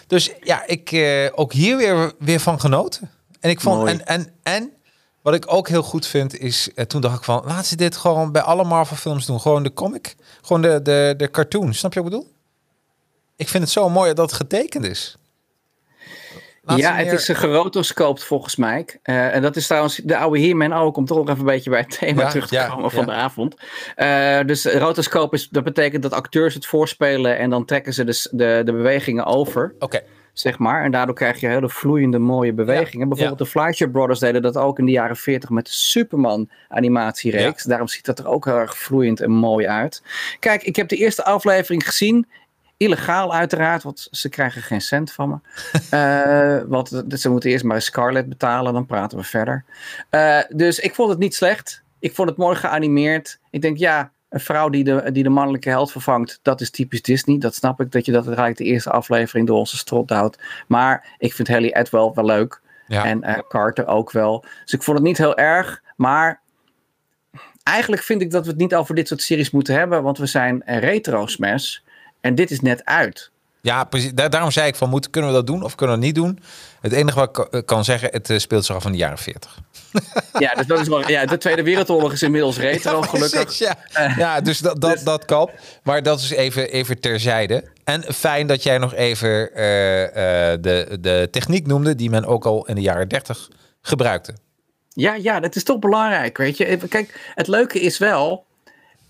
Dus ja, ik ook hier weer, weer van genoten. En ik vond, en, en, en wat ik ook heel goed vind is, toen dacht ik van, laat ze dit gewoon bij alle Marvel films doen. Gewoon de comic, gewoon de, de, de cartoon. Snap je wat ik bedoel? Ik vind het zo mooi dat het getekend is. Laat ja, meer... het is gerotoscoopt volgens mij. Uh, en dat is trouwens de oude He-Man ook, om toch nog even een beetje bij het thema ja, terug te komen ja, van ja. de avond. Uh, dus rotoscoop is, dat betekent dat acteurs het voorspelen en dan trekken ze de, de, de bewegingen over. Oké. Okay. Zeg maar. En daardoor krijg je hele vloeiende, mooie bewegingen. Bijvoorbeeld de Fleischer Brothers deden dat ook in de jaren 40 met de Superman animatiereeks. Daarom ziet dat er ook heel erg vloeiend en mooi uit. Kijk, ik heb de eerste aflevering gezien. Illegaal uiteraard, want ze krijgen geen cent van me. uh, want ze moeten eerst maar Scarlett betalen, dan praten we verder. Uh, dus ik vond het niet slecht. Ik vond het mooi geanimeerd. Ik denk, ja, een vrouw die de, die de mannelijke held vervangt, dat is typisch Disney. Dat snap ik, dat je dat eigenlijk de eerste aflevering door onze strot houdt. Maar ik vind Haley Atwell wel leuk. Ja. En uh, Carter ook wel. Dus ik vond het niet heel erg, maar eigenlijk vind ik dat we het niet over dit soort series moeten hebben, want we zijn retro smash. En dit is net uit. Ja, precies. Daar, daarom zei ik van, moet, kunnen we dat doen of kunnen we dat niet doen? Het enige wat ik kan zeggen, het uh, speelt zich af in de jaren 40. Ja, dus dat is wel, ja, de Tweede Wereldoorlog is inmiddels retro, ja, gelukkig. Ja, ja dus dat, dat, dat kan. Maar dat is even, even terzijde. En fijn dat jij nog even uh, uh, de, de techniek noemde, die men ook al in de jaren 30 gebruikte. Ja, ja, dat is toch belangrijk, weet je. Kijk, het leuke is wel,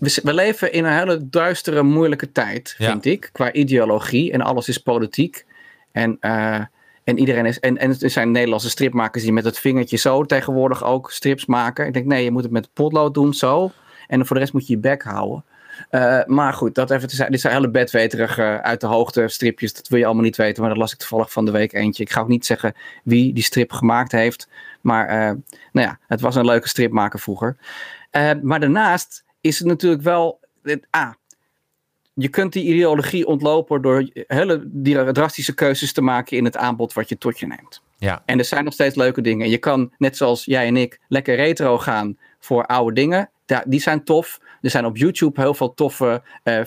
we, we, leven in een hele duistere, moeilijke tijd, vind ja. ik, qua ideologie. En alles is politiek. En, uh, en iedereen is. En, en er zijn Nederlandse stripmakers die met het vingertje zo tegenwoordig ook strips maken. Ik denk, nee, je moet het met potlood doen, zo. En voor de rest moet je je bek houden. Uh, maar goed, dat even te zijn. Dit zijn hele bedweterige, uh, uit de hoogte stripjes. Dat wil je allemaal niet weten, maar dat las ik toevallig van de week eentje. Ik ga ook niet zeggen wie die strip gemaakt heeft. Maar uh, nou ja, het was een leuke stripmaker vroeger. maar daarnaast is het natuurlijk wel. Ah, je kunt die ideologie ontlopen door hele drastische keuzes te maken in het aanbod wat je tot je neemt. Ja. En er zijn nog steeds leuke dingen. Je kan, net zoals jij en ik, lekker retro gaan voor oude dingen. Die zijn tof. Er zijn op YouTube heel veel toffe uh,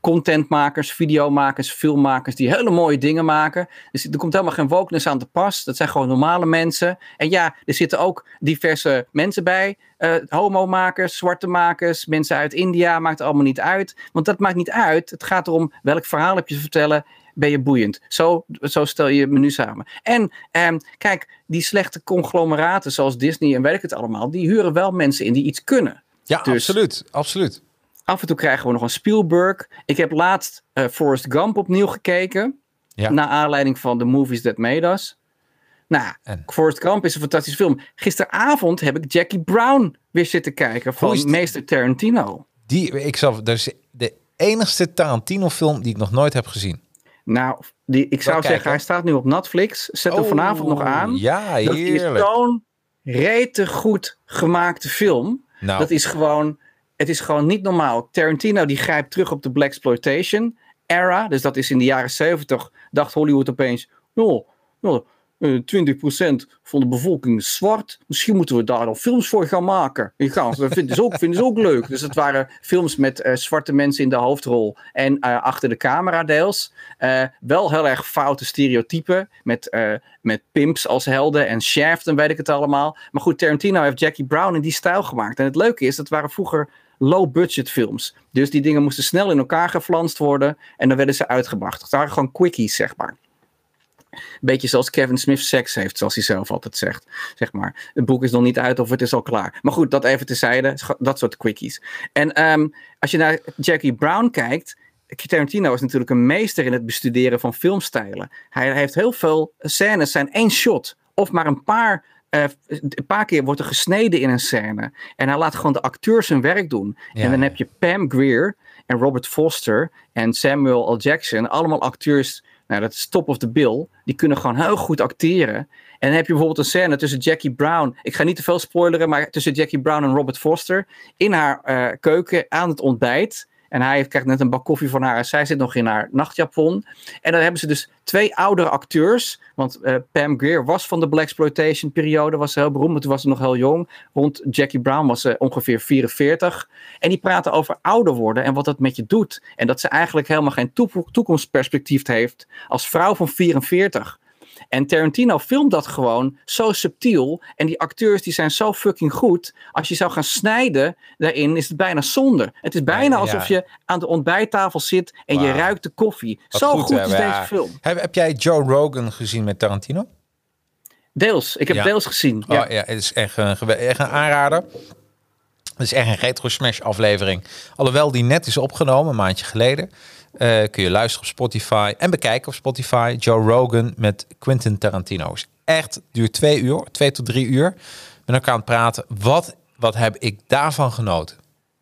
contentmakers, videomakers, filmmakers die hele mooie dingen maken. Dus er komt helemaal geen wokeness aan te pas. Dat zijn gewoon normale mensen. En ja, er zitten ook diverse mensen bij. Uh, homo-makers, zwarte makers, mensen uit India, maakt allemaal niet uit. Want dat maakt niet uit. Het gaat erom welk verhaal heb je te vertellen. Ben je boeiend. Zo, zo stel je menu samen. En um, kijk, die slechte conglomeraten zoals Disney en weet ik het allemaal, die huren wel mensen in die iets kunnen. Ja, dus, absoluut. Absoluut. Af en toe krijgen we nog een Spielberg. Ik heb laatst uh, Forrest Gump opnieuw gekeken. Ja. Naar aanleiding van The Movies That Made Us. Nou, en? Forrest Gump is een fantastische film. Gisteravond heb ik Jackie Brown weer zitten kijken van meester Tarantino. Die, ik zal, dat is de enigste Tarantino film die ik nog nooit heb gezien. Nou, die, ik zou zeggen, hij staat nu op Netflix. Zet hem oh, vanavond nog aan. Ja, heerlijk. Dat is zo'n rete goed gemaakte film. Nou. Dat is gewoon, het is gewoon niet normaal. Tarantino die grijpt terug op de Blaxploitation era. Dus dat is in de jaren 70. Dacht Hollywood opeens, oh, oh, uh, 20% van de bevolking is zwart. Misschien moeten we daar al films voor gaan maken. Dat vinden ze, ook, vinden ze ook leuk. Dus het waren films met uh, zwarte mensen in de hoofdrol en uh, achter de camera deels. Uh, wel heel erg foute stereotypen met, met pimps als helden en Shaft en weet ik het allemaal. Maar goed, Tarantino heeft Jackie Brown in die stijl gemaakt. En het leuke is, dat waren vroeger low-budget films. Dus die dingen moesten snel in elkaar geflanst worden en dan werden ze uitgebracht. Het waren gewoon quickies, zeg maar. beetje zoals Kevin Smith seks heeft, zoals hij zelf altijd zegt. Zeg maar. Het boek is nog niet uit of het is al klaar. Maar goed, dat even tezijde. Dat soort quickies. En ehm, als je naar Jackie Brown kijkt. Tarantino is natuurlijk een meester in het bestuderen van filmstijlen. Hij heeft heel veel scènes, zijn één shot. Of maar een paar uh, een paar keer wordt er gesneden in een scène. En hij laat gewoon de acteurs hun werk doen. en dan heb je Pam Greer en Robert Foster en Samuel L. Jackson. Allemaal acteurs nou, dat is top of the bill. Die kunnen gewoon heel goed acteren. En dan heb je bijvoorbeeld een scène tussen Jackie Brown. Ik ga niet te veel spoileren, maar tussen Jackie Brown en Robert Foster. In haar uh, keuken aan het ontbijt. En hij krijgt net een bak koffie van haar. En zij zit nog in haar nachtjapon. En dan hebben ze dus twee oudere acteurs. Want uh, Pam Grier was van de Black Exploitation periode. Was heel beroemd, maar toen was ze nog heel jong. Rond Jackie Brown was ze ongeveer 44. En die praten over ouder worden en wat dat met je doet. En dat ze eigenlijk helemaal geen toekomstperspectief heeft als vrouw van 44. En Tarantino filmt dat gewoon zo subtiel. En die acteurs die zijn zo fucking goed. Als je zou gaan snijden daarin, is het bijna zonde. Het is bijna alsof je aan de ontbijttafel zit en je ruikt de koffie. zo goed, is deze film. Heb, heb jij Joe Rogan gezien met Tarantino? Deels. Ik heb deels gezien. Oh, ja. ja, het is echt een, echt een aanrader. Het is echt een retro smash aflevering. Alhoewel die net is opgenomen, een maandje geleden. Uh, kun je luisteren op Spotify en bekijken op Spotify. Joe Rogan met Quentin Tarantino. Is echt, duurt twee uur, twee tot drie uur. Met elkaar aan het praten. Wat, wat heb ik daarvan genoten?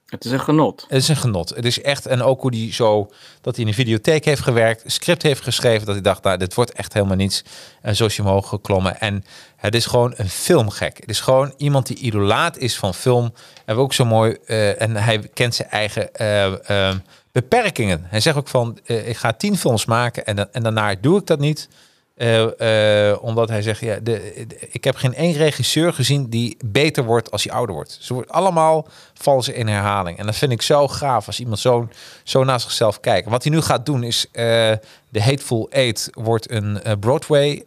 Het is een genot. Het is een genot. Het is echt, en ook hoe die zo, dat hij in een videotheek heeft gewerkt, script heeft geschreven, dat hij dacht, nou, dit wordt echt helemaal niets. En zo is hij omhoog geklommen. En het is gewoon een filmgek. Het is gewoon iemand die idolaat is van film. En ook zo mooi, uh, en hij kent zijn eigen uh, beperkingen. Hij zegt ook van, uh, ik ga tien films maken en, en daarna doe ik dat niet. Uh, omdat hij zegt, ja, de, ik heb geen één regisseur gezien die beter wordt als hij ouder wordt. Ze wordt allemaal vallen in herhaling. En dat vind ik zo gaaf als iemand zo, zo naar zichzelf kijkt. Wat hij nu gaat doen is, de Hateful Eight wordt een Broadway,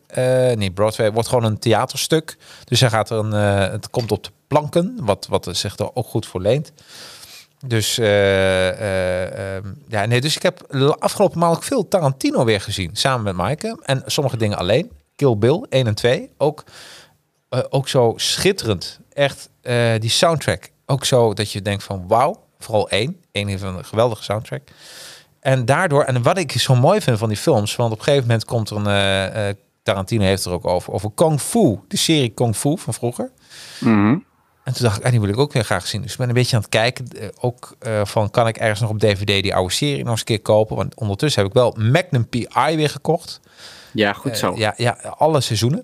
nee Broadway, wordt gewoon een theaterstuk. Dus hij gaat er het komt op de planken, wat, wat zich er ook goed voor leent. Dus, uh, uh, ja, nee, dus ik heb de afgelopen maand ook veel Tarantino weer gezien. Samen met Maaike. En sommige dingen alleen. Kill Bill 1 en 2. Ook, uh, ook zo schitterend. Echt, die soundtrack. Ook zo dat je denkt van wauw. Vooral één. Eén heeft een geweldige soundtrack. En daardoor, en wat ik zo mooi vind van die films. Want op een gegeven moment komt er een... Tarantino heeft er ook over. Over Kung Fu. De serie Kung Fu van vroeger. Mm en toen dacht ik, ah, die wil ik ook weer graag zien. Dus ik ben een beetje aan het kijken. Uh, ook uh, van, kan ik ergens nog op DVD die oude serie nog eens een keer kopen? Want ondertussen heb ik wel Magnum PI weer gekocht. Ja, goed zo. Uh, ja, ja, alle seizoenen.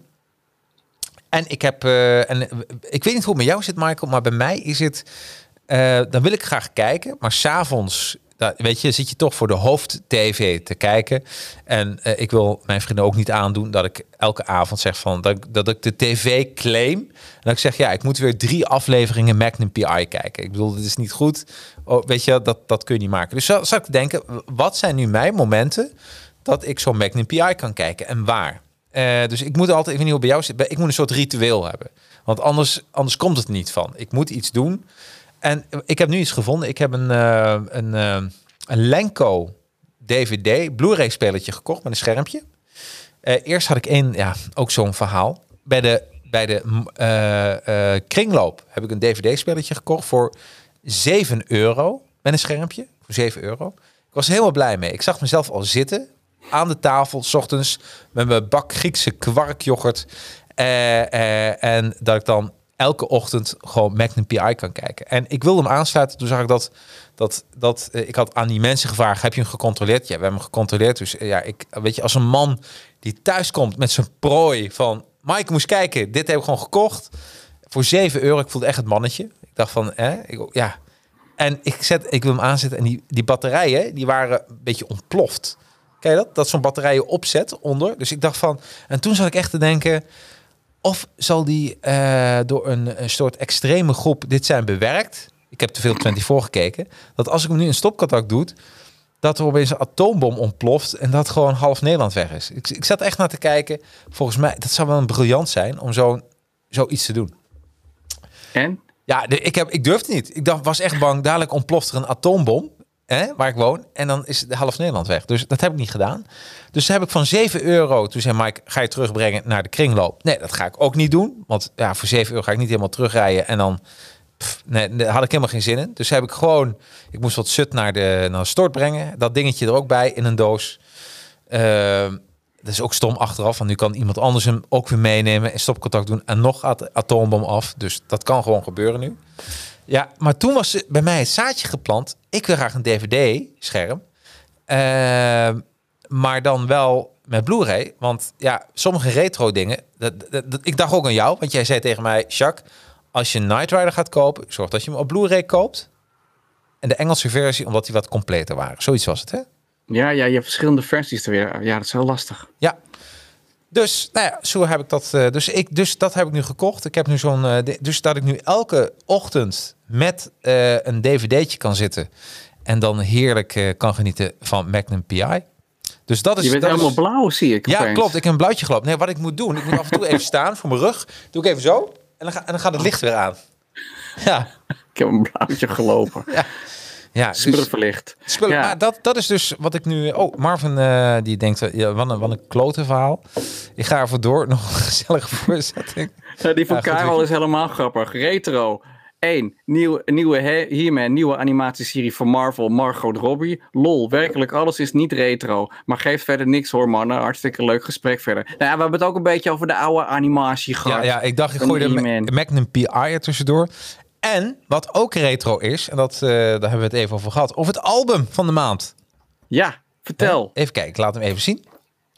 En ik heb, en ik weet niet hoe het met jou zit, Michael, maar bij mij is het, dan wil ik graag kijken, maar s'avonds dat, weet je, zit je toch voor de hoofd-TV te kijken. En uh, ik wil mijn vrienden ook niet aandoen dat ik elke avond zeg van dat dat ik de tv claim. En ik zeg, ja, ik moet weer drie afleveringen Magnum PI kijken. Ik bedoel, dit is niet goed. Oh, weet je, dat, dat kun je niet maken. Dus zo zou ik denken, wat zijn nu mijn momenten dat ik zo'n Magnum PI kan kijken en waar? Uh, dus ik moet altijd, ik weet niet hoe bij jou zit, ik moet een soort ritueel hebben. Want anders, anders komt het niet van. Ik moet iets doen. En ik heb nu iets gevonden. Ik heb een, uh, een, Lenko DVD Blu-ray spelletje gekocht met een schermpje. Uh, eerst had ik één, ja, ook zo'n verhaal. Bij de, bij de kringloop heb ik een DVD-spelletje gekocht voor 7 euro met een schermpje. Voor 7 euro. Ik was helemaal blij mee. Ik zag mezelf al zitten aan de tafel, s ochtends, met mijn bak Griekse kwarkjoghurt. en dat ik dan elke ochtend gewoon Magnum PI kan kijken. En ik wilde hem aansluiten. Toen zag ik dat, dat, dat uh, ik had aan die mensen gevraagd: heb je hem gecontroleerd? Ja, we hebben hem gecontroleerd. Dus uh, ja, ik weet je, als een man die thuis komt met zijn prooi van Mike moest kijken, dit heb ik gewoon gekocht voor 7 euro. Ik voelde echt het mannetje. Ik dacht van, hè, ja. En ik zet, ik wil hem aanzetten en die, die batterijen die waren een beetje ontploft. Kijk dat? Dat zo'n batterijen opzet onder. Dus ik dacht van, en toen zat ik echt te denken of zal die uh, door een, een, soort extreme groep dit zijn bewerkt? Ik heb te veel 24 gekeken. Dat als ik hem nu een stopcontact doe, dat er opeens een atoombom ontploft en dat gewoon half Nederland weg is. Ik, ik zat echt naar te kijken. Volgens mij, dat zou wel een briljant zijn om zo, zoiets te doen. En? Ja, de, ik, heb, ik durfde niet. Ik dacht, was echt bang, dadelijk ontploft er een atoombom. hè, waar ik woon. En dan is de half Nederland weg. Dus dat heb ik niet gedaan. Dus heb ik van 7 euro, toen zei Mike, ga je terugbrengen naar de kringloop? Nee, dat ga ik ook niet doen. Want ja, voor 7 euro ga ik niet helemaal terugrijden. En dan, nee, daar had ik helemaal geen zin in. Dus heb ik gewoon, ik moest wat sut naar de, naar stort brengen. Dat dingetje er ook bij in een doos. Ehm, dat is ook stom achteraf, want nu kan iemand anders hem ook weer meenemen en stopcontact doen en nog at atoombom af. Dus dat kan gewoon gebeuren nu. Ja, maar toen was bij mij het zaadje geplant. Ik wil graag een DVD-scherm. Ehm, maar dan wel met Blu-ray. Want ja, sommige retro dingen. Dat, dat, dat- ik dacht ook aan jou, want jij zei tegen mij, Jacques, als je Knight Rider gaat kopen, zorg dat je hem op Blu-ray koopt. En de Engelse versie, omdat die wat completer waren. Zoiets was het, hè? Ja, ja, je hebt verschillende versies er weer. Ja, dat is heel lastig. Ja. Dus, nou ja, zo heb ik dat. eh, dus, ik, dus dat heb ik nu gekocht. Ik heb nu zo'n. eh, dus dat ik nu elke ochtend met eh, een dvd'tje kan zitten. En dan heerlijk kan genieten van Magnum PI. Dus dat is. Je bent dat is- helemaal blauw, zie ik. Ja, klopt. Ik heb een blauwtje gelopen. Nee, wat ik moet doen. Ik moet af en toe even staan voor mijn rug. Doe ik even zo. En dan, ga, en dan gaat het licht weer aan. Ja. Ik heb een blauwtje gelopen. Ja, dus, Smurfenlicht. spullen. Ja. Maar dat, dat is dus wat ik nu... Oh, Marvin eh, die denkt, eh, ja, wat een, wat een klote verhaal. Ik ga ervoor door. Nog een gezellige voorzetting. Ja, die van Ja, Karel is helemaal grappig. Retro. 1. Nieuw, een nieuwe He- He-Man, nieuwe animatieserie van Marvel, Margot Robbie. Lol, werkelijk alles is niet retro. Maar geeft verder niks hoor mannen. Hartstikke leuk gesprek verder. Nou ja, we hebben het ook een beetje over de oude animatie Ja, gehad. ja, ik dacht, ik gooi de Magnum PI er tussendoor. En wat ook retro is, en dat, eh, daar hebben we het even over gehad, of het album van de maand. Ja, vertel. Even kijken, ik laat hem even zien.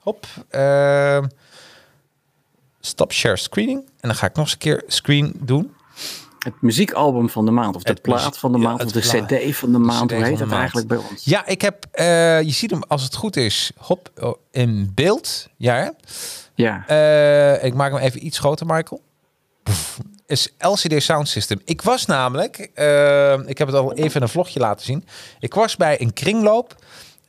Hop. ehm, stop share screening. En dan ga ik nog eens een keer screen doen. Het muziekalbum van de maand. Of de Het plaat van de maand. of de cd van de maand. Hoe heet maand. eigenlijk bij ons? Ja, ik heb, eh, je ziet hem als het goed is, hop, oh, in beeld. Ja, hè? Ja. Eh, ik maak hem even iets groter, Michael. Pff, Is LCD Sound System. Ik was namelijk, eh, ik heb het al even in een vlogje laten zien. Ik was bij een kringloop.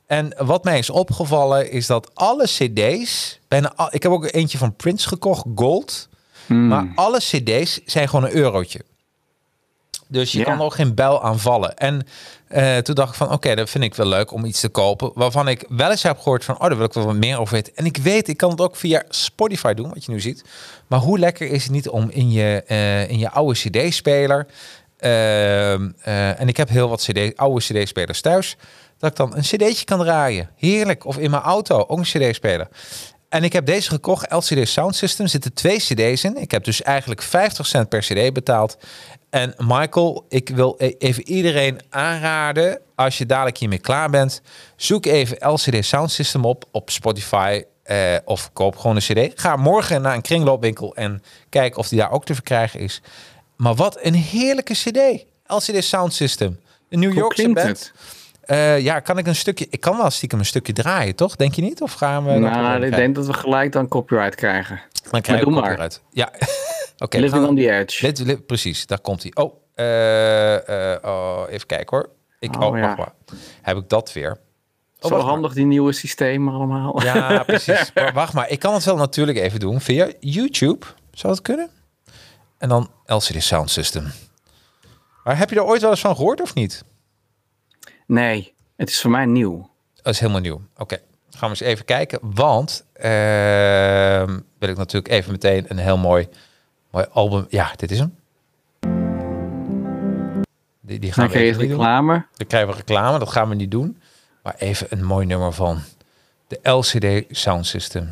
En wat mij is opgevallen is dat alle CD's, bijna al, ik heb ook eentje van Prince gekocht, Gold. Hmm. Maar alle CD's zijn gewoon een eurotje. Dus je Ja. kan ook geen bel aan vallen. En eh, toen dacht ik van, oké, dat vind ik wel leuk om iets te kopen. Waarvan ik wel eens heb gehoord van, oh, daar wil ik wel wat meer over weten. En ik weet, ik kan het ook via Spotify doen, wat je nu ziet. Maar hoe lekker is het niet om in je, eh, in je oude CD-speler... ehm, eh, en ik heb heel wat CD, oude CD-spelers thuis... dat ik dan een CD'tje kan draaien. Heerlijk. Of in mijn auto, ook een CD-speler. En ik heb deze gekocht, LCD Sound System. Er zitten twee CD's in. Ik heb dus eigenlijk 50 cent per CD betaald. En Michael, ik wil e- even iedereen aanraden, als je dadelijk hiermee klaar bent, zoek even LCD Sound System op op Spotify eh, of koop gewoon een CD. Ga morgen naar een kringloopwinkel en kijk of die daar ook te verkrijgen is. Maar wat een heerlijke CD, LCD Sound System. Een New Yorkse klinkt band. Eh, ja, kan ik een stukje? Ik kan wel stiekem een stukje draaien, toch? Denk je niet? Of gaan we? Nou, ik krijgen? denk dat we gelijk dan copyright krijgen. Dan krijg je doe ook maar. copyright. Ja, we Living on the edge. Let- let- precies, daar komt hij. Oh, eh, eh, oh, even kijken hoor. Ik, Oh, oh, ja. wacht maar. Heb ik dat weer? Oh, Zo maar. handig die nieuwe systemen allemaal. Ja, precies. Maar wacht maar, ik kan het wel natuurlijk even doen via YouTube. Zou dat kunnen? En dan LCD Sound System. Maar heb je er ooit wel eens van gehoord of niet? Nee, het is voor mij nieuw. Dat is helemaal nieuw. Oké, gaan we eens even kijken. Want ehm, wil ik natuurlijk even meteen een heel mooi, mooi album. Ja, dit is hem. Die, die gaan Dan we doen. reclame. Dan krijgen we reclame, dat gaan we niet doen. Maar even een mooi nummer van de LCD Sound System.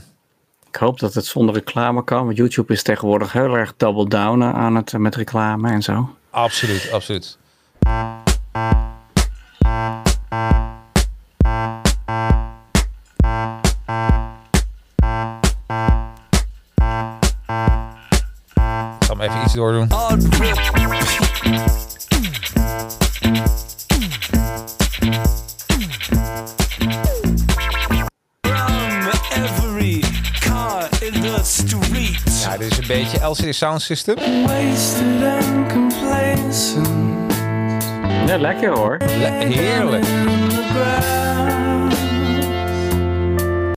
Ik hoop dat het zonder reclame kan. Want YouTube is tegenwoordig heel erg double down aan het eh, met reclame en zo. Absoluut, absoluut. Doordoen. in the street. Ja, dit is een beetje LCD Sound System. Ja, lekker hoor. Le- heerlijk.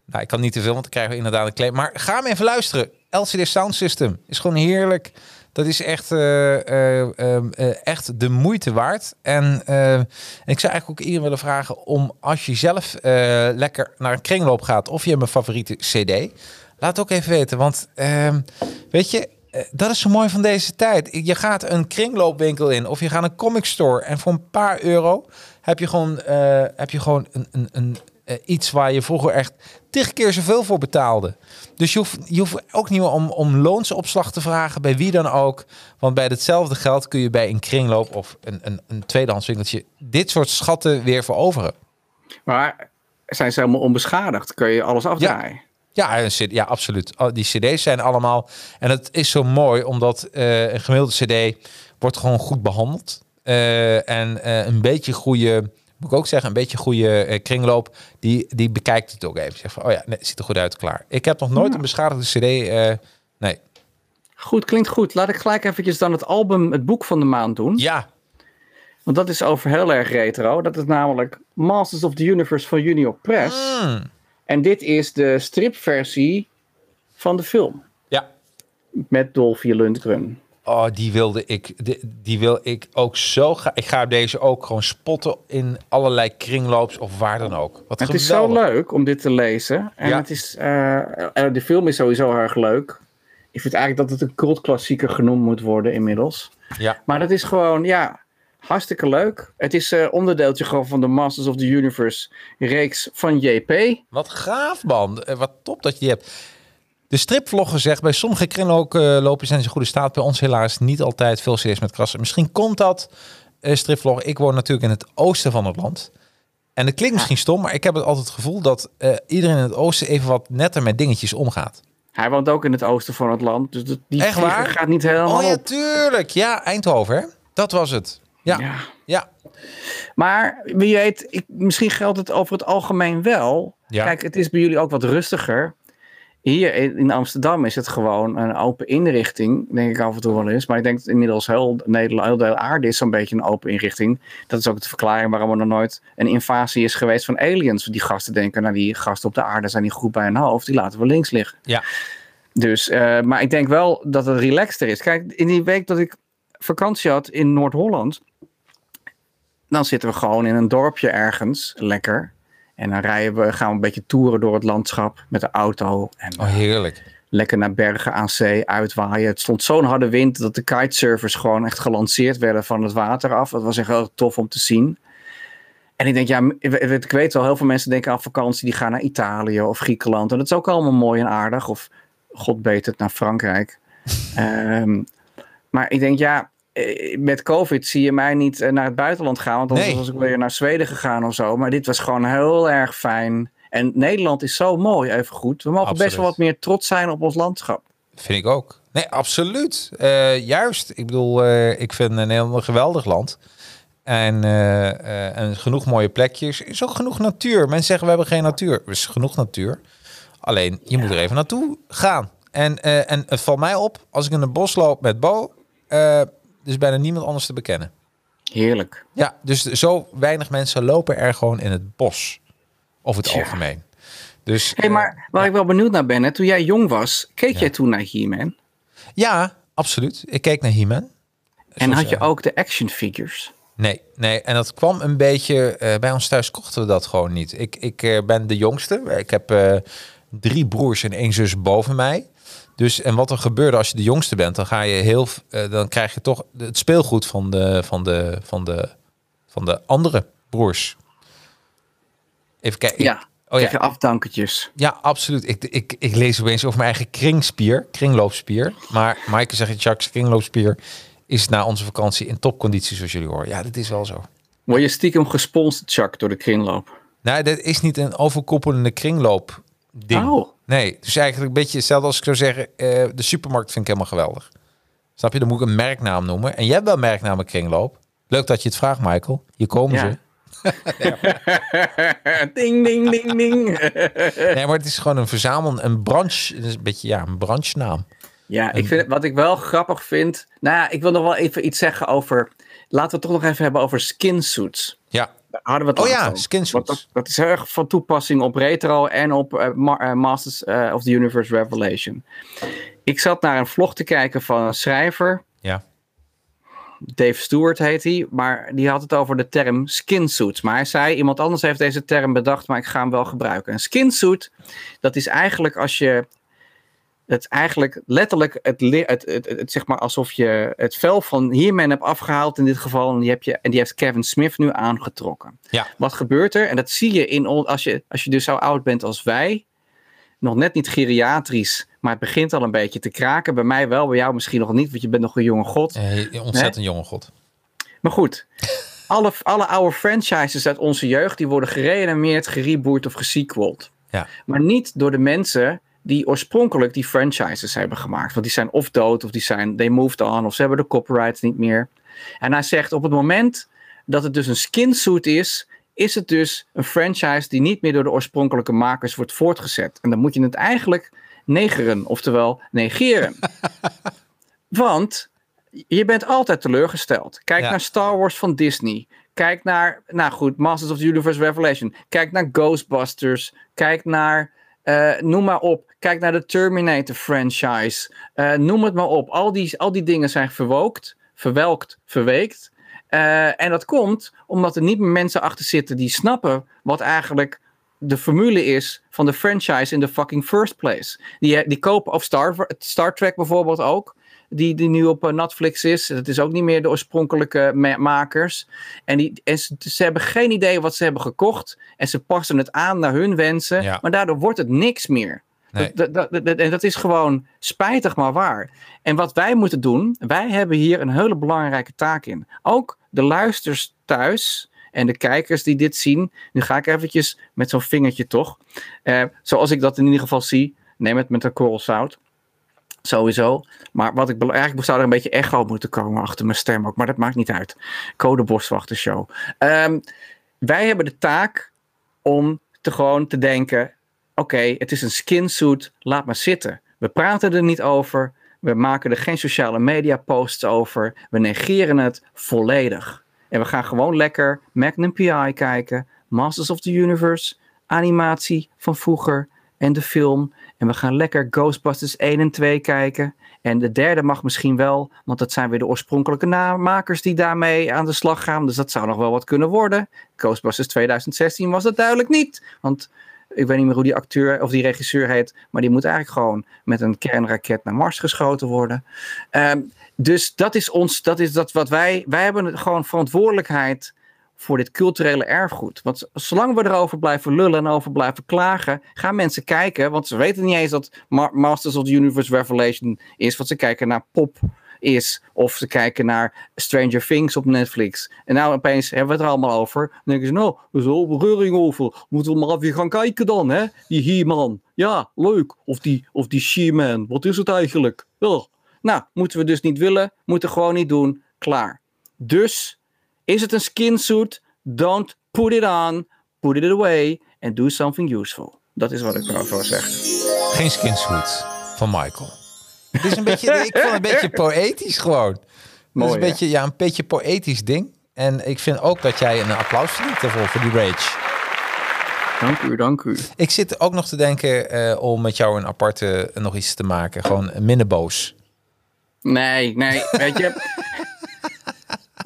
Nou, ik kan niet te veel, want dan krijgen we inderdaad een claim. Maar ga hem even luisteren. LCD Sound System is gewoon heerlijk. Dat is echt, eh, eh, eh, eh, echt de moeite waard. En ik zou eigenlijk ook iedereen willen vragen om als je zelf lekker naar een kringloop gaat of je hebt een favoriete CD, laat ook even weten. Want ehm, weet je, dat is zo mooi van deze tijd. Je gaat een kringloopwinkel in of je gaat een comic store en voor een paar euro heb je gewoon, heb je gewoon een, een, een, eh, iets waar je vroeger echt tig keer zoveel voor betaalde. Dus je hoeft, je hoeft ook niet meer om, om loonsopslag te vragen bij wie dan ook. Want bij hetzelfde geld kun je bij een kringloop of een, een, een tweedehands winkeltje dit soort schatten weer veroveren. Maar zijn ze helemaal onbeschadigd? Kun je alles afdraaien? Ja, CD, ja, absoluut. Al Die CD's zijn allemaal. En het is zo mooi omdat eh, een gemiddelde CD wordt gewoon goed behandeld. Eh, en een beetje goede, moet ik ook zeggen, een beetje goede eh, kringloop, die, die bekijkt het ook even. Zegt van, oh ja, nee, het ziet er goed uit, klaar. Ik heb nog nooit een beschadigde CD. eh, nee. Goed, klinkt goed. Laat ik gelijk eventjes dan het album, het boek van de maand doen. Ja, Want dat is over heel erg retro. Dat is namelijk Masters of the Universe van Junior Press. Mm. En dit is de stripversie van de film. ja. Met Dolphy Lundgren. Oh, die wilde ik, die, die wil ik ook zo graag. Ik ga deze ook gewoon spotten in allerlei kringloops of waar dan ook. Wat Het is zo leuk om dit te lezen. En Ja. het is, eh, en de film is sowieso erg leuk. Ik vind eigenlijk dat het een cultklassieker genoemd moet worden inmiddels. Ja. Maar dat is gewoon, ja, hartstikke leuk. Het is eh onderdeeltje gewoon van de Masters of the Universe reeks van JP. Wat gaaf, man. Eh, Wat top dat je die hebt. De stripvlogger zegt, bij sommige kringlopen zijn ze in goede staat. Bij ons helaas niet altijd veel cd's met krassen. Misschien komt dat, eh stripvlogger. Ik woon natuurlijk in het oosten van het land. En dat klinkt misschien stom, maar ik heb het altijd het gevoel dat eh, iedereen in het oosten even wat netter met dingetjes omgaat. Hij woont ook in het oosten van het land. Dus die Echt waar? gaat niet helemaal Oh ja, op. tuurlijk. Ja, Eindhoven, hè? Dat was het. Ja, ja. Ja. Maar wie weet, ik, misschien geldt het over het algemeen wel. Ja. Kijk, het is bij jullie ook wat rustiger. Hier in Amsterdam is het gewoon een open inrichting, denk ik af en toe wel eens. Maar ik denk dat inmiddels heel Nederland, heel de aarde is zo'n beetje een open inrichting. Dat is ook de verklaring waarom er nog nooit een invasie is geweest van aliens. Die gasten denken, nou die gasten op de aarde zijn niet goed bij hun hoofd, die laten we links liggen. Ja. Dus, eh, maar ik denk wel dat het relaxter is. Kijk, in die week dat ik vakantie had in Noord-Holland, dan zitten we gewoon in een dorpje ergens, lekker. En dan rijden we, gaan we een beetje toeren door het landschap met de auto. En Oh, heerlijk. lekker naar bergen aan zee, uitwaaien. Het stond zo'n harde wind dat de kitesurfers gewoon echt gelanceerd werden van het water af. Dat was echt heel tof om te zien. En ik denk, ja, ik weet- wel, heel veel mensen denken aan vakantie, die gaan naar Italië of Griekenland. En dat is ook allemaal mooi en aardig. Of god beter het naar Frankrijk. Ehm, maar ik denk, ja, eh, met COVID zie je mij niet eh, naar het buitenland gaan. Want anders Nee. was ik weer naar Zweden gegaan of zo. Maar dit was gewoon heel erg fijn. En Nederland is zo mooi, even goed. We mogen best wel wat meer trots zijn op ons landschap. Vind ik ook. Nee, absoluut. Eh, juist. Ik bedoel, eh, ik vind Nederland een geweldig land. En, eh, eh, en genoeg mooie plekjes. Er is ook genoeg natuur. Mensen zeggen, we hebben geen natuur. Er is genoeg natuur. Alleen, je moet er even naartoe gaan. En, eh, en het valt mij op, als ik in een bos loop met Bo... eh, is bijna niemand anders te bekennen. Heerlijk. Ja, dus zo weinig mensen lopen er gewoon in het bos. Over het Tja. algemeen. Dus, Hé, eh, maar waar ik wel benieuwd naar ben, hè, toen jij jong was, keek jij toen naar He-Man? ja, absoluut. Ik keek naar He-Man. En had je eh, ook de action figures? Nee, nee. En dat kwam een beetje... eh, bij ons thuis kochten we dat gewoon niet. Ik, ik eh, ben de jongste. Ik heb eh, drie broers en één zus boven mij. Dus, en wat er gebeurde als je de jongste bent, dan ga je heel... eh, dan krijg je toch het speelgoed van de, van de, van de, van de andere broers. Even kijken. Ja. Oh ja. afdankertjes. Ja, absoluut. Ik, ik, ik lees opeens over mijn eigen kringspier, kringloopspier. Maar Maaike zegt, Jacques, kringloopspier is na onze vakantie in topconditie, zoals jullie horen. Ja, dat is wel zo. Word je stiekem gesponsord, Chuck, door de kringloop? Nou, dat is niet een overkoepelende kringloop ding. Oh. Nee, dus eigenlijk een beetje hetzelfde als ik zou zeggen, eh, de supermarkt vind ik helemaal geweldig. Snap je? Dan moet ik een merknaam noemen. En jij hebt wel merknamen kringloop. Leuk dat je het vraagt, Michael. Hier komen Ja. ze. ding, ding, ding, ding. Nee, maar het is gewoon een verzamel, een branche, een beetje ja, een branchenaam. ja, ik vind, wat ik wel grappig vind... Nou ja, ik wil nog wel even iets zeggen over... Laten we het toch nog even hebben over skinsuits. Ja, hadden we het Oh ja, over. skinsuits. Want Dat, dat is heel erg van toepassing op retro en op eh, Ma- eh, Masters eh, of the Universe Revelation. Ik zat naar een vlog te kijken van een schrijver. Ja. Dave Stewart heet hij. Maar die had het over de term skinsuits. Maar hij zei, iemand anders heeft deze term bedacht, maar ik ga hem wel gebruiken. Een skinsuit, dat is eigenlijk als je... Het eigenlijk letterlijk het, het, het, het, zeg maar alsof je het vel van He-Man hebt afgehaald in dit geval. En die, heb je, en die heeft Kevin Smith nu aangetrokken. Ja. Wat gebeurt er? En dat zie je in, als, je, als je dus zo oud bent als wij. Nog net niet geriatrisch, maar het begint al een beetje te kraken. Bij mij wel, bij jou misschien nog niet, want je bent nog een jonge god. Eh, ontzettend jonge god. Maar goed, alle, alle oude franchises uit onze jeugd, die worden gereanimeerd, gereboot of gesequeld. Ja. Maar niet door de mensen die oorspronkelijk die franchises hebben gemaakt. Want die zijn of dood, of die zijn, they moved on, of ze hebben de copyrights niet meer. En hij zegt, op het moment dat het dus een skinsuit is, is het dus een franchise die niet meer door de oorspronkelijke makers wordt voortgezet. En dan moet je het eigenlijk negeren, oftewel negeren. Want je bent altijd teleurgesteld. Kijk Ja. naar Star Wars van Disney. Kijk naar, nou goed, Masters of the Universe Revelation. Kijk naar Ghostbusters. Kijk naar, eh, noem maar op. Kijk naar de Terminator franchise. Eh, noem het maar op. Al die, al die dingen zijn verwookt, verwelkt, verweekt. Eh, en dat komt omdat er niet meer mensen achter zitten die snappen wat eigenlijk de formule is van de franchise in the fucking first place. Die, die kopen, of Star, Star Trek bijvoorbeeld ook, die, die nu op eh, Netflix is. Dat is ook niet meer de oorspronkelijke ma- makers. En, die, en ze, ze hebben geen idee wat ze hebben gekocht. En ze passen het aan naar hun wensen. Ja. Maar daardoor wordt het niks meer. Dat, en dat is gewoon spijtig, maar waar. En wat wij moeten doen, wij hebben hier een hele belangrijke taak in. Ook de luisters thuis en de kijkers die dit zien. Nu ga ik eventjes met zo'n vingertje toch. Eh, zoals ik dat in ieder geval zie. Neem het met een korrel zout. Sowieso. Maar wat ik eigenlijk zou er een beetje echo moeten komen achter mijn stem ook. Maar dat maakt niet uit. Code Boswachter Show. Ehm, wij hebben de taak om te gewoon te denken: oké, het is een skinsuit, laat maar zitten. We praten er niet over. We maken er geen sociale media posts over. We negeren het volledig. En we gaan gewoon lekker Magnum PI kijken, Masters of the Universe, animatie van vroeger en de film. En we gaan lekker Ghostbusters 1 en 2 kijken. En de derde mag misschien wel, want dat zijn weer de oorspronkelijke na- makers die daarmee aan de slag gaan. Dus dat zou nog wel wat kunnen worden. Ghostbusters 2016 was dat duidelijk niet. Want ik weet niet meer hoe die acteur of die regisseur heet, maar die moet eigenlijk gewoon met een kernraket naar Mars geschoten worden. Ehm, dus dat is ons, dat is dat wat wij, wij hebben gewoon verantwoordelijkheid voor dit culturele erfgoed. Want zolang we erover blijven lullen en over blijven klagen, gaan mensen kijken, want ze weten niet eens dat Ma- Masters of the Universe Revelation is, want ze kijken naar pop is, of ze kijken naar Stranger Things op Netflix. En nou opeens hebben we het er allemaal over. Dan denken ze, nou, er is al bereuring over. Moeten we maar even gaan kijken dan, hè? Die He-Man. Ja, leuk. Of die, of die She-Man. Wat is het eigenlijk? Nou, moeten we dus niet willen, moeten gewoon niet doen. Klaar. Dus is het een skinsuit? Don't put it on, put it away and do something useful. Dat is wat ik wil zeggen. Geen skinsuit van Michael. Het is een beetje, ik vond het een beetje poëtisch gewoon. het is een beetje, ja, een beetje poëtisch ding. En ik vind ook dat jij een applaus verdient daarvoor, voor die rage. Dank u, dank u. Ik zit ook nog te denken eh, om met jou een aparte eh, nog iets te maken. Gewoon minder boos. Nee, nee, weet je.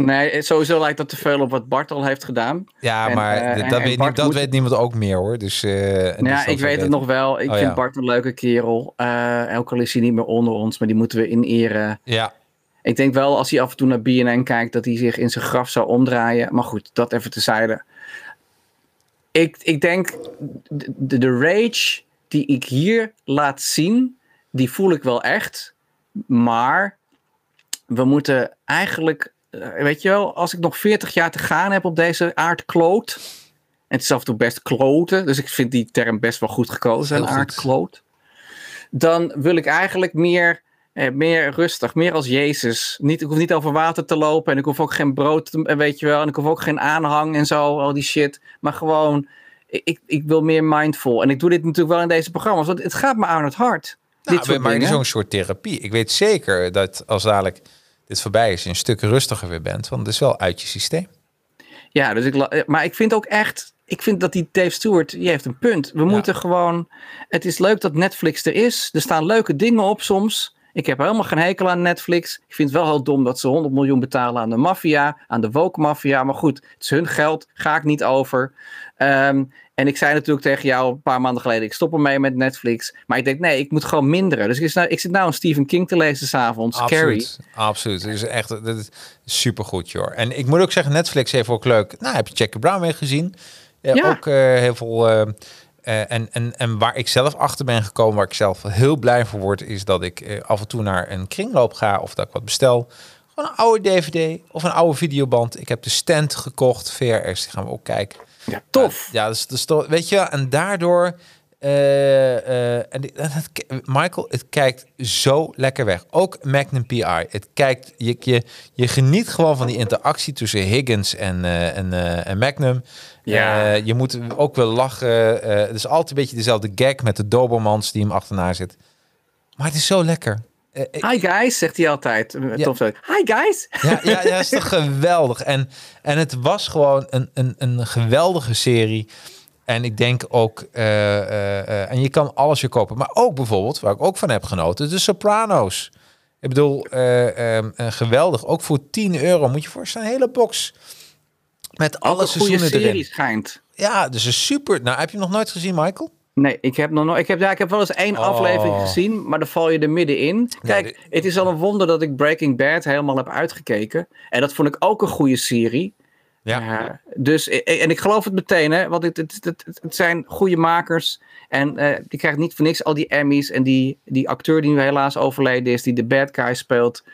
Nee, sowieso lijkt dat te veel op wat Bart al heeft gedaan. Ja, En, maar eh, dat, en weet, niet, dat moet- weet niemand ook meer hoor. Dus, eh, dus ja, dat ik weet het nog wel. Ik Oh, vind ja. Bart een leuke kerel. Eh elke al is hij niet meer onder ons, maar die moeten we ineren. Ja, Ik denk wel als hij af en toe naar BNN kijkt, dat hij zich in zijn graf zou omdraaien. Maar goed, dat even tezijde. Ik, ik denk, de, de rage die ik hier laat zien, die voel ik wel echt. Maar we moeten eigenlijk, eh, weet je wel, als ik nog 40 jaar te gaan heb op deze aardkloot. En het is af en toe best kloten, dus ik vind die term best wel goed gekozen, een aardkloot. Dan wil ik eigenlijk meer, eh, meer rustig, meer als Jezus. Niet, ik hoef niet over water te lopen en ik hoef ook geen brood, te- eh, weet je wel. En ik hoef ook geen aanhang en zo, al die shit. Maar gewoon, ik, ik, wil meer mindful. En ik doe dit natuurlijk wel in deze programma's, want het gaat me aan het hart. nou, dit is dingen. zo'n soort therapie. Ik weet zeker dat als dadelijk dit voorbij is, je een stuk rustiger weer bent. Want het is wel uit je systeem. Ja, dus ik, eh, maar ik vind ook echt, ik vind dat die Dave Stewart, die heeft een punt. We moeten gewoon, het is leuk dat Netflix er is. Er staan leuke dingen op soms. Ik heb helemaal geen hekel aan Netflix. Ik vind het wel heel dom dat ze 100 miljoen betalen aan de maffia, aan de woke maffia. Maar goed, het is hun geld, ga ik niet over. Ehm, en ik zei natuurlijk tegen jou een paar maanden geleden, ik stop ermee met Netflix. Maar ik denk, nee, ik moet gewoon minderen. Dus ik, nou, ik zit nou een Stephen King te lezen s'avonds, Carrie. Absoluut, absoluut. Het is echt dat is supergoed, joh. En ik moet ook zeggen, Netflix heeft ook leuk. Nou, heb je Jackie Brown weer gezien? Eh, Ja. Ook eh, heel veel. eh, en, en, en waar ik zelf achter ben gekomen, waar ik zelf heel blij voor word, is dat ik af en toe naar een kringloop ga of dat ik wat bestel. Gewoon een oude DVD of een oude videoband. Ik heb de stand gekocht, VRS, die gaan we ook kijken. Ja, tof. Ja, dus, dus weet je, en daardoor. eh, eh, en die- het, Michael, het kijkt zo lekker weg. Ook Magnum PI. Het kijkt, je, je, je geniet gewoon van die interactie tussen Higgins en, eh, en, en Magnum. Ja. Je moet ook wel lachen. het is altijd een beetje dezelfde gag met de Dobermans die hem achterna zit. Maar het is zo lekker. Eh, Hi guys, zegt hij altijd. Ja. Hi guys. ja, ja, ja, is toch geweldig. En, en het was gewoon een, een, een geweldige serie. En ik denk ook, eh, eh, en je kan alles weer kopen. Maar ook bijvoorbeeld, waar ik ook van heb genoten, de Sopranos. Ik bedoel, eh, geweldig. Ook voor 10 euro moet je voor een hele box. Met alle seizoenen erin. schijnt. Ja, dus een super. Nou, heb je hem nog nooit gezien, Michael? Nee, ik heb nog nooit. Ik heb, ja, ik heb wel eens één Oh. aflevering gezien, maar dan val je er middenin. Kijk, dit- het is al een wonder dat ik Breaking Bad helemaal heb uitgekeken. En dat vond ik ook een goede serie. Ja. Eh, dus, eh, en ik geloof het meteen, hè, want het, het, het, het- zijn goede makers. En eh, die krijgt niet voor niks al die Emmys. En die, die acteur die nu helaas overleden is, die de bad guy speelt,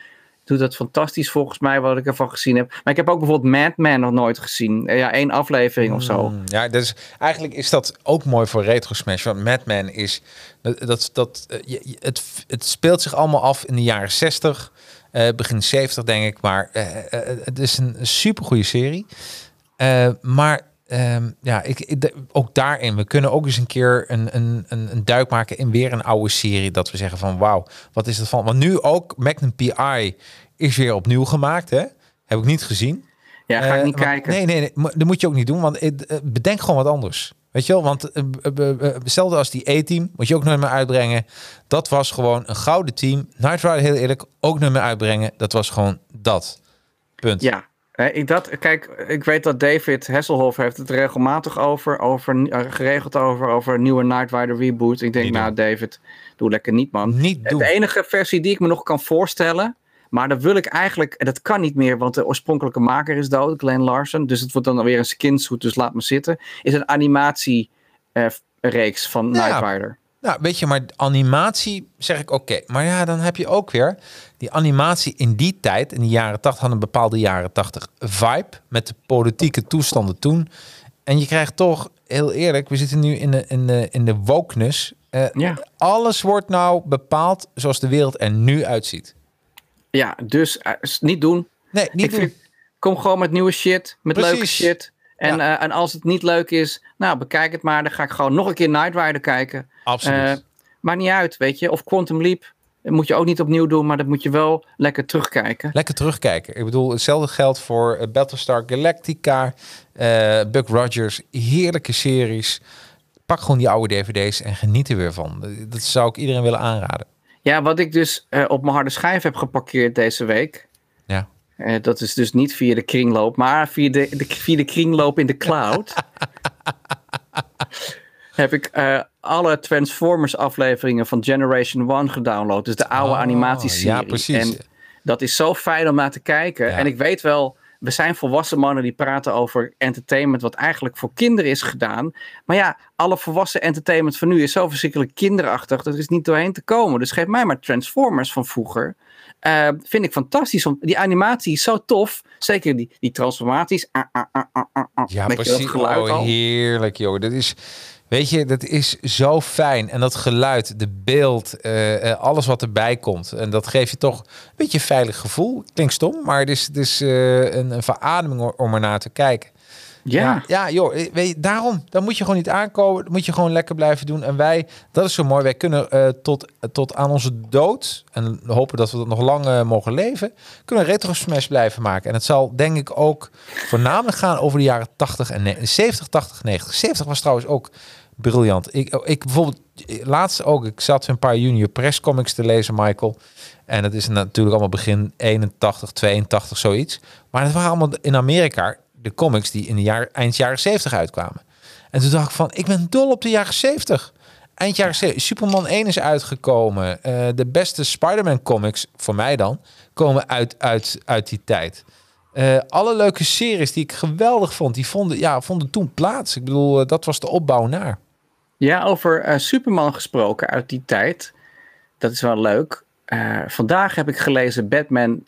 doet dat fantastisch volgens mij, wat ik ervan gezien heb. Maar ik heb ook bijvoorbeeld Mad Men nog nooit gezien. Eh, ja, één aflevering of zo. Mm, Ja, dus eigenlijk is dat ook mooi voor Retro Smash. Want Madman is dat, dat, eh, het, het speelt zich allemaal af in de jaren 60, eh, begin 70 denk ik. Maar het is een supergoeie serie. Maar ehm, ja, ik, ook daarin, we kunnen ook eens een keer een, een, een, een duik maken in weer een oude serie. Dat we zeggen van wauw, wat is dat van? Want nu ook Magnum PI is weer opnieuw gemaakt, hè? Heb ik niet gezien. Ja, ga ik Eh, niet maar- kijken. Nee, nee, nee, dat moet je ook niet doen, want eh, eh, bedenk gewoon wat anders. Weet je wel, want eh, eh, eh, eh, hetzelfde als die E-team, moet je ook nooit meer uitbrengen. Dat was gewoon een gouden team. Night Rider, heel eerlijk, ook nooit meer uitbrengen. Dat was gewoon dat. Punt. Ja, eh, ik, dat, kijk, ik weet dat David Hasselhoff heeft het regelmatig over, over eh, geregeld over, over een nieuwe Knight Rider reboot. Ik denk, Niet nou David, doe lekker niet man. Niet doen. De enige versie die ik me nog kan voorstellen, maar dat wil ik eigenlijk, en dat kan niet meer, want de oorspronkelijke maker is dood, Glenn Larson. Dus het wordt dan weer een skinsuit, dus laat me zitten. Is een animatiereeks van Ja. Knight Rider. Nou, weet je, maar animatie zeg ik oké. Maar ja, dan heb je ook weer die animatie in die tijd, in de jaren 80, had een bepaalde jaren 80 vibe met de politieke toestanden toen. En je krijgt toch, heel eerlijk, we zitten nu in de, in de, in de wokeness. Eh, Ja. Alles wordt nou bepaald zoals de wereld er nu uitziet. Ja, dus eh, niet doen. Nee, niet ik doen. vind, kom gewoon met nieuwe shit, met Precies. leuke shit. En, Ja. eh, en als het niet leuk is, nou bekijk het maar. Dan ga ik gewoon nog een keer Knight Rider kijken. Absoluut. Eh, maakt niet uit, weet je. Of Quantum Leap. Dat moet je ook niet opnieuw doen, maar dat moet je wel lekker terugkijken. Lekker terugkijken. Ik bedoel, hetzelfde geldt voor eh, Battlestar Galactica, Buck Rogers, heerlijke series. Pak gewoon die oude dvd's en geniet er weer van. Dat zou ik iedereen willen aanraden. Ja, wat ik dus op mijn harde schijf heb geparkeerd deze week. Eh, dat is dus niet via de kringloop, maar via de, de, via de kringloop in de cloud. heb ik eh, alle Transformers afleveringen van Generation 1 gedownload. Dus de oude Oh, animatieserie. ja, precies. En dat is zo fijn om naar te kijken. Ja. En ik weet wel, we zijn volwassen mannen die praten over entertainment wat eigenlijk voor kinderen is gedaan. Maar ja, alle volwassen entertainment van nu is zo verschrikkelijk kinderachtig. Dat is niet doorheen te komen. Dus geef mij maar Transformers van vroeger. Eh, vind ik fantastisch. Om, die animatie is zo tof. Zeker die, die transformaties. Ah, ah, ah, ah, ah, ah. Ja, je dat precies. geluid Oh, al. heerlijk, joh. Dat is, weet je, dat is zo fijn. En dat geluid, de beeld, eh, eh, alles wat erbij komt. En dat geeft je toch een beetje een veilig gevoel. Klinkt stom, maar het is, eh, een, een verademing om- om er naar te kijken. Ja. ja, joh, eh, weet je, daarom. Dan moet je gewoon niet aankomen. Dan moet je gewoon lekker blijven doen. En wij, dat is zo mooi. Wij kunnen eh, tot, tot aan onze dood, en we hopen dat we dat nog lang eh, mogen leven, kunnen we retro smash blijven maken. En het zal denk ik ook voornamelijk gaan over de jaren 80 en ne- 70, 80, 90. 70 was trouwens ook briljant. Ik, ik bijvoorbeeld, eh, laatst ook, ik zat een paar junior press comics te lezen, Michael. En dat is natuurlijk allemaal begin 81, 82, zoiets. Maar het waren allemaal in Amerika de comics die in de jaar, eind jaren 70 uitkwamen. En toen dacht ik van, ik ben dol op de jaren 70. Eind jaren 70. Superman 1 is uitgekomen. Eh, de beste Spider-Man comics, voor mij dan, komen uit, uit, uit die tijd. Eh, alle leuke series die ik geweldig vond, die vonden, ja, vonden toen plaats. Ik bedoel, eh, dat was de opbouw naar. Ja, over Superman gesproken uit die tijd. Dat is wel leuk. Vandaag heb ik gelezen Batman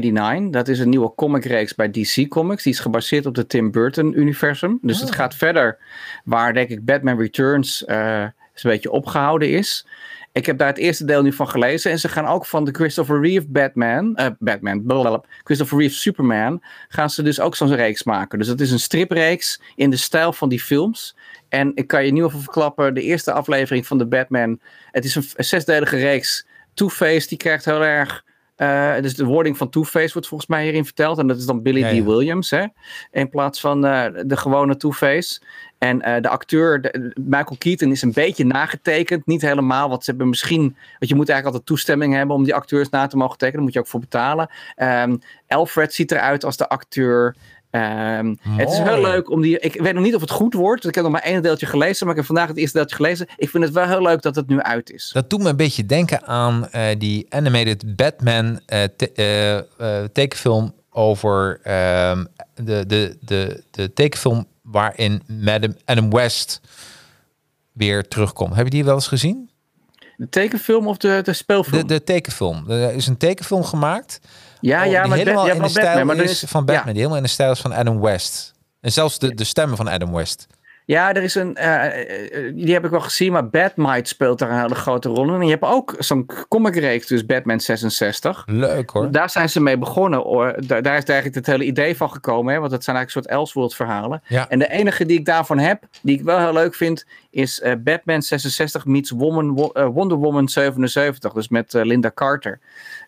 89. Dat is een nieuwe comicreeks bij DC Comics. Die is gebaseerd op de Tim Burton-universum. Dus het gaat verder waar, denk ik, Batman Returns eh, een beetje opgehouden is. Ik heb daar het eerste deel nu van gelezen. En ze gaan ook van de Christopher Reeve Batman, eh, Batman, blablabla, Christopher Reeve Superman, gaan ze dus ook zo'n reeks maken. Dus het is een stripreeks in de stijl van die films. En ik kan je nu alvast verklappen, de eerste aflevering van de Batman, het is een, een zesdelige reeks. Two-Face, die krijgt heel erg... eh, dus de wording van Two-Face wordt volgens mij hierin verteld. En dat is dan Billy Ja, D. Williams, hè? In plaats van eh, de gewone Two-Face. En eh, de acteur, de- Michael Keaton, is een beetje nagetekend. Niet helemaal, want ze hebben misschien... Want je moet eigenlijk altijd toestemming hebben om die acteurs na te mogen tekenen. Daar moet je ook voor betalen. Ehm, Alfred ziet eruit als de acteur. Ehm, het is heel leuk om die... Ik weet nog niet of het goed wordt. Ik heb nog maar één deeltje gelezen. Maar ik heb vandaag het eerste deeltje gelezen. Ik vind het wel heel leuk dat het nu uit is. Dat doet me een beetje denken aan eh, die animated Batman eh, te- eh, tekenfilm over ehm, de, de, de, de tekenfilm waarin Madam Adam West weer terugkomt. Heb je die wel eens gezien? De tekenfilm of de, de speelfilm? De, de tekenfilm. Er is een tekenfilm gemaakt. Ja, oh, ja, die maar helemaal in de stijl Batman, is van Batman. Die helemaal in de stijl is van Adam West. En zelfs de, de stemmen van Adam West. Ja, er is een. eh, eh, eh, die heb ik wel gezien, maar Batmite speelt daar een hele grote rol in. En je hebt ook zo'n comicreeks, dus Batman 66. Leuk hoor. Daar zijn ze mee begonnen. Hoor. Daar, daar is eigenlijk het hele idee van gekomen. Hè? Want het zijn eigenlijk een soort Elseworld verhalen. Ja. En de enige die ik daarvan heb, die ik wel heel leuk vind, is Batman 66 meets Woman, Wonder Woman 77. Dus met Linda Carter.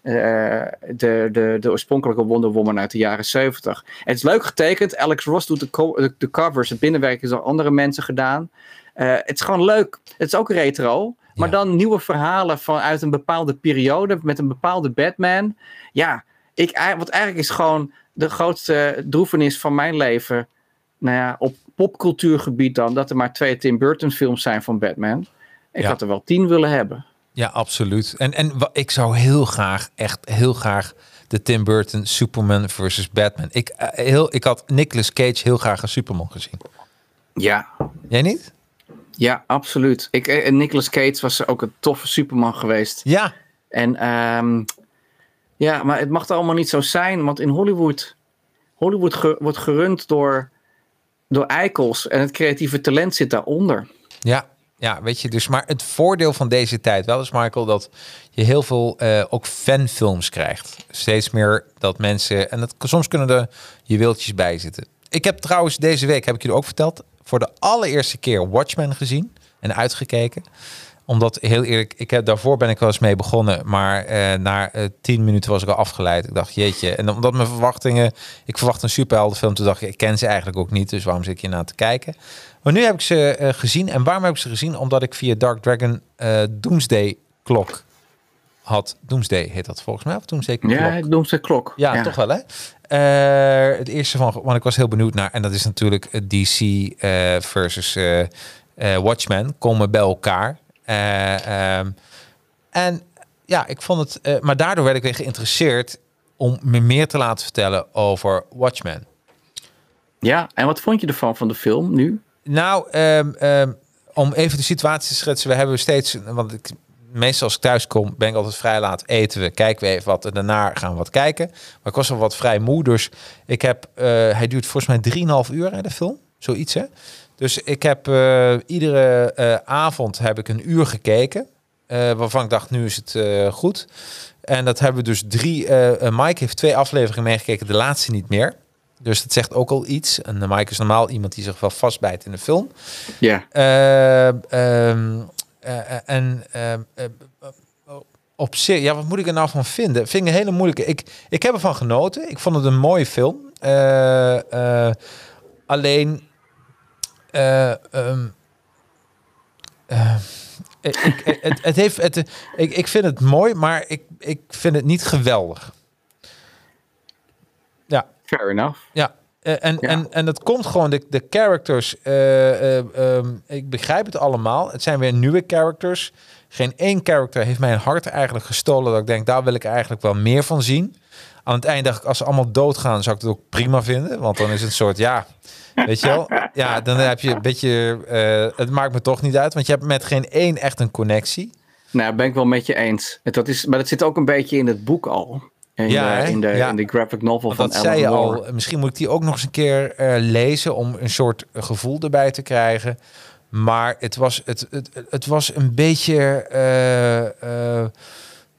Eh, de, de, de oorspronkelijke Wonder Woman uit de jaren 70. Het is leuk getekend. Alex Ross doet de, co- de, covers. Het binnenwerk is door andere mensen gedaan. Eh, het is gewoon leuk. Het is ook retro. Maar Ja. dan nieuwe verhalen vanuit een bepaalde periode. Met een bepaalde Batman. Ja, ik, wat eigenlijk is gewoon de grootste droevenis van mijn leven. Nou ja, op popcultuurgebied dan. Dat er maar twee Tim Burton films zijn van Batman. Ik Ja. had er wel tien willen hebben. Ja, absoluut. En, en ik zou heel graag, echt heel graag de Tim Burton Superman versus Batman. Ik, eh, heel, ik had Nicolas Cage heel graag een Superman gezien. Ja, Jij niet? ja absoluut. Ik, eh, Nicolas Cage was ook een toffe Superman geweest. Ja. En ehm, ja, maar het mag er allemaal niet zo zijn, want in Hollywood, Hollywood ge- wordt gerund door, door eikels en het creatieve talent zit daaronder. Ja, ja, weet je, dus maar het voordeel van deze tijd wel is, Michael, dat je heel veel eh, ook fanfilms krijgt. Steeds meer dat mensen, en dat, soms kunnen er juweeltjes bij zitten. Ik heb trouwens deze week, heb ik jullie ook verteld, voor de allereerste keer Watchmen gezien en uitgekeken. Omdat, heel eerlijk, ik heb, daarvoor ben ik wel eens mee begonnen, maar eh, na eh, tien minuten was ik al afgeleid. Ik dacht, jeetje. En omdat mijn verwachtingen, ik verwacht een superheldenfilm, toen dacht ik, ik ken ze eigenlijk ook niet, dus waarom zit ik hier naar te kijken? Maar nu heb ik ze eh, gezien. En waarom heb ik ze gezien? Omdat ik via Dark Dragon eh Doomsday Klok had. Doomsday heet dat volgens mij. Of Doomsday Klok? Ja, ze klok. Ja, toch wel hè? Eh, het eerste van, want ik was heel benieuwd naar, en dat is natuurlijk DC versus Watchmen komen bij elkaar. Eh, ehm, en ja, ik vond het, maar daardoor werd ik weer geïnteresseerd om me meer te laten vertellen over Watchmen. Ja, en wat vond je ervan van de film nu? Nou, ehm, ehm, om even de situatie te schetsen. We hebben steeds, want ik, meestal als ik thuis kom, ben ik altijd vrij laat eten we, kijken we even wat en daarna gaan we wat kijken. Maar ik was al wat vrij moe, dus ik heb, eh, hij duurt volgens mij 3,5 uur hè, de film, zoiets hè. Dus ik heb eh, iedere eh, avond heb ik een uur gekeken, waarvan ik dacht nu is het goed. En dat hebben we dus drie, Mike heeft twee afleveringen meegekeken, de laatste niet meer. Dus dat zegt ook al iets. En uh, Mike is normaal iemand die zich wel vastbijt in de film. Ja. Uh, um, uh, en uh, op zich, ja, wat moet ik er nou van vinden? Vind ik een hele moeilijke. Ik, ik heb ervan genoten. Ik vond het een mooie film. alleen, um, ik, ik, het, het heeft, het, ik, ik vind het mooi, maar ik, ik vind het niet geweldig. Fair enough. Ja. Uh, en, ja. en, en dat komt gewoon, de, de characters, uh, uh, um, ik begrijp het allemaal. Het zijn weer nieuwe characters. Geen één character heeft mijn hart eigenlijk gestolen. Dat ik denk, daar wil ik eigenlijk wel meer van zien. Aan het eind dacht ik, als ze allemaal doodgaan, zou ik het ook prima vinden. Want dan is het een soort, ja, weet je wel. Ja, dan heb je een beetje, het maakt me toch niet uit. Want je hebt met geen één echt een connectie. Nou, ben ik wel met je eens. Dat is, maar dat zit ook een beetje in het boek al. In, ja, de, in, de, ja. in de graphic novel Want van dat zei je al. Misschien moet ik die ook nog eens een keer uh, lezen om een soort gevoel erbij te krijgen. Maar het was, het, het, het was een beetje. Uh, uh,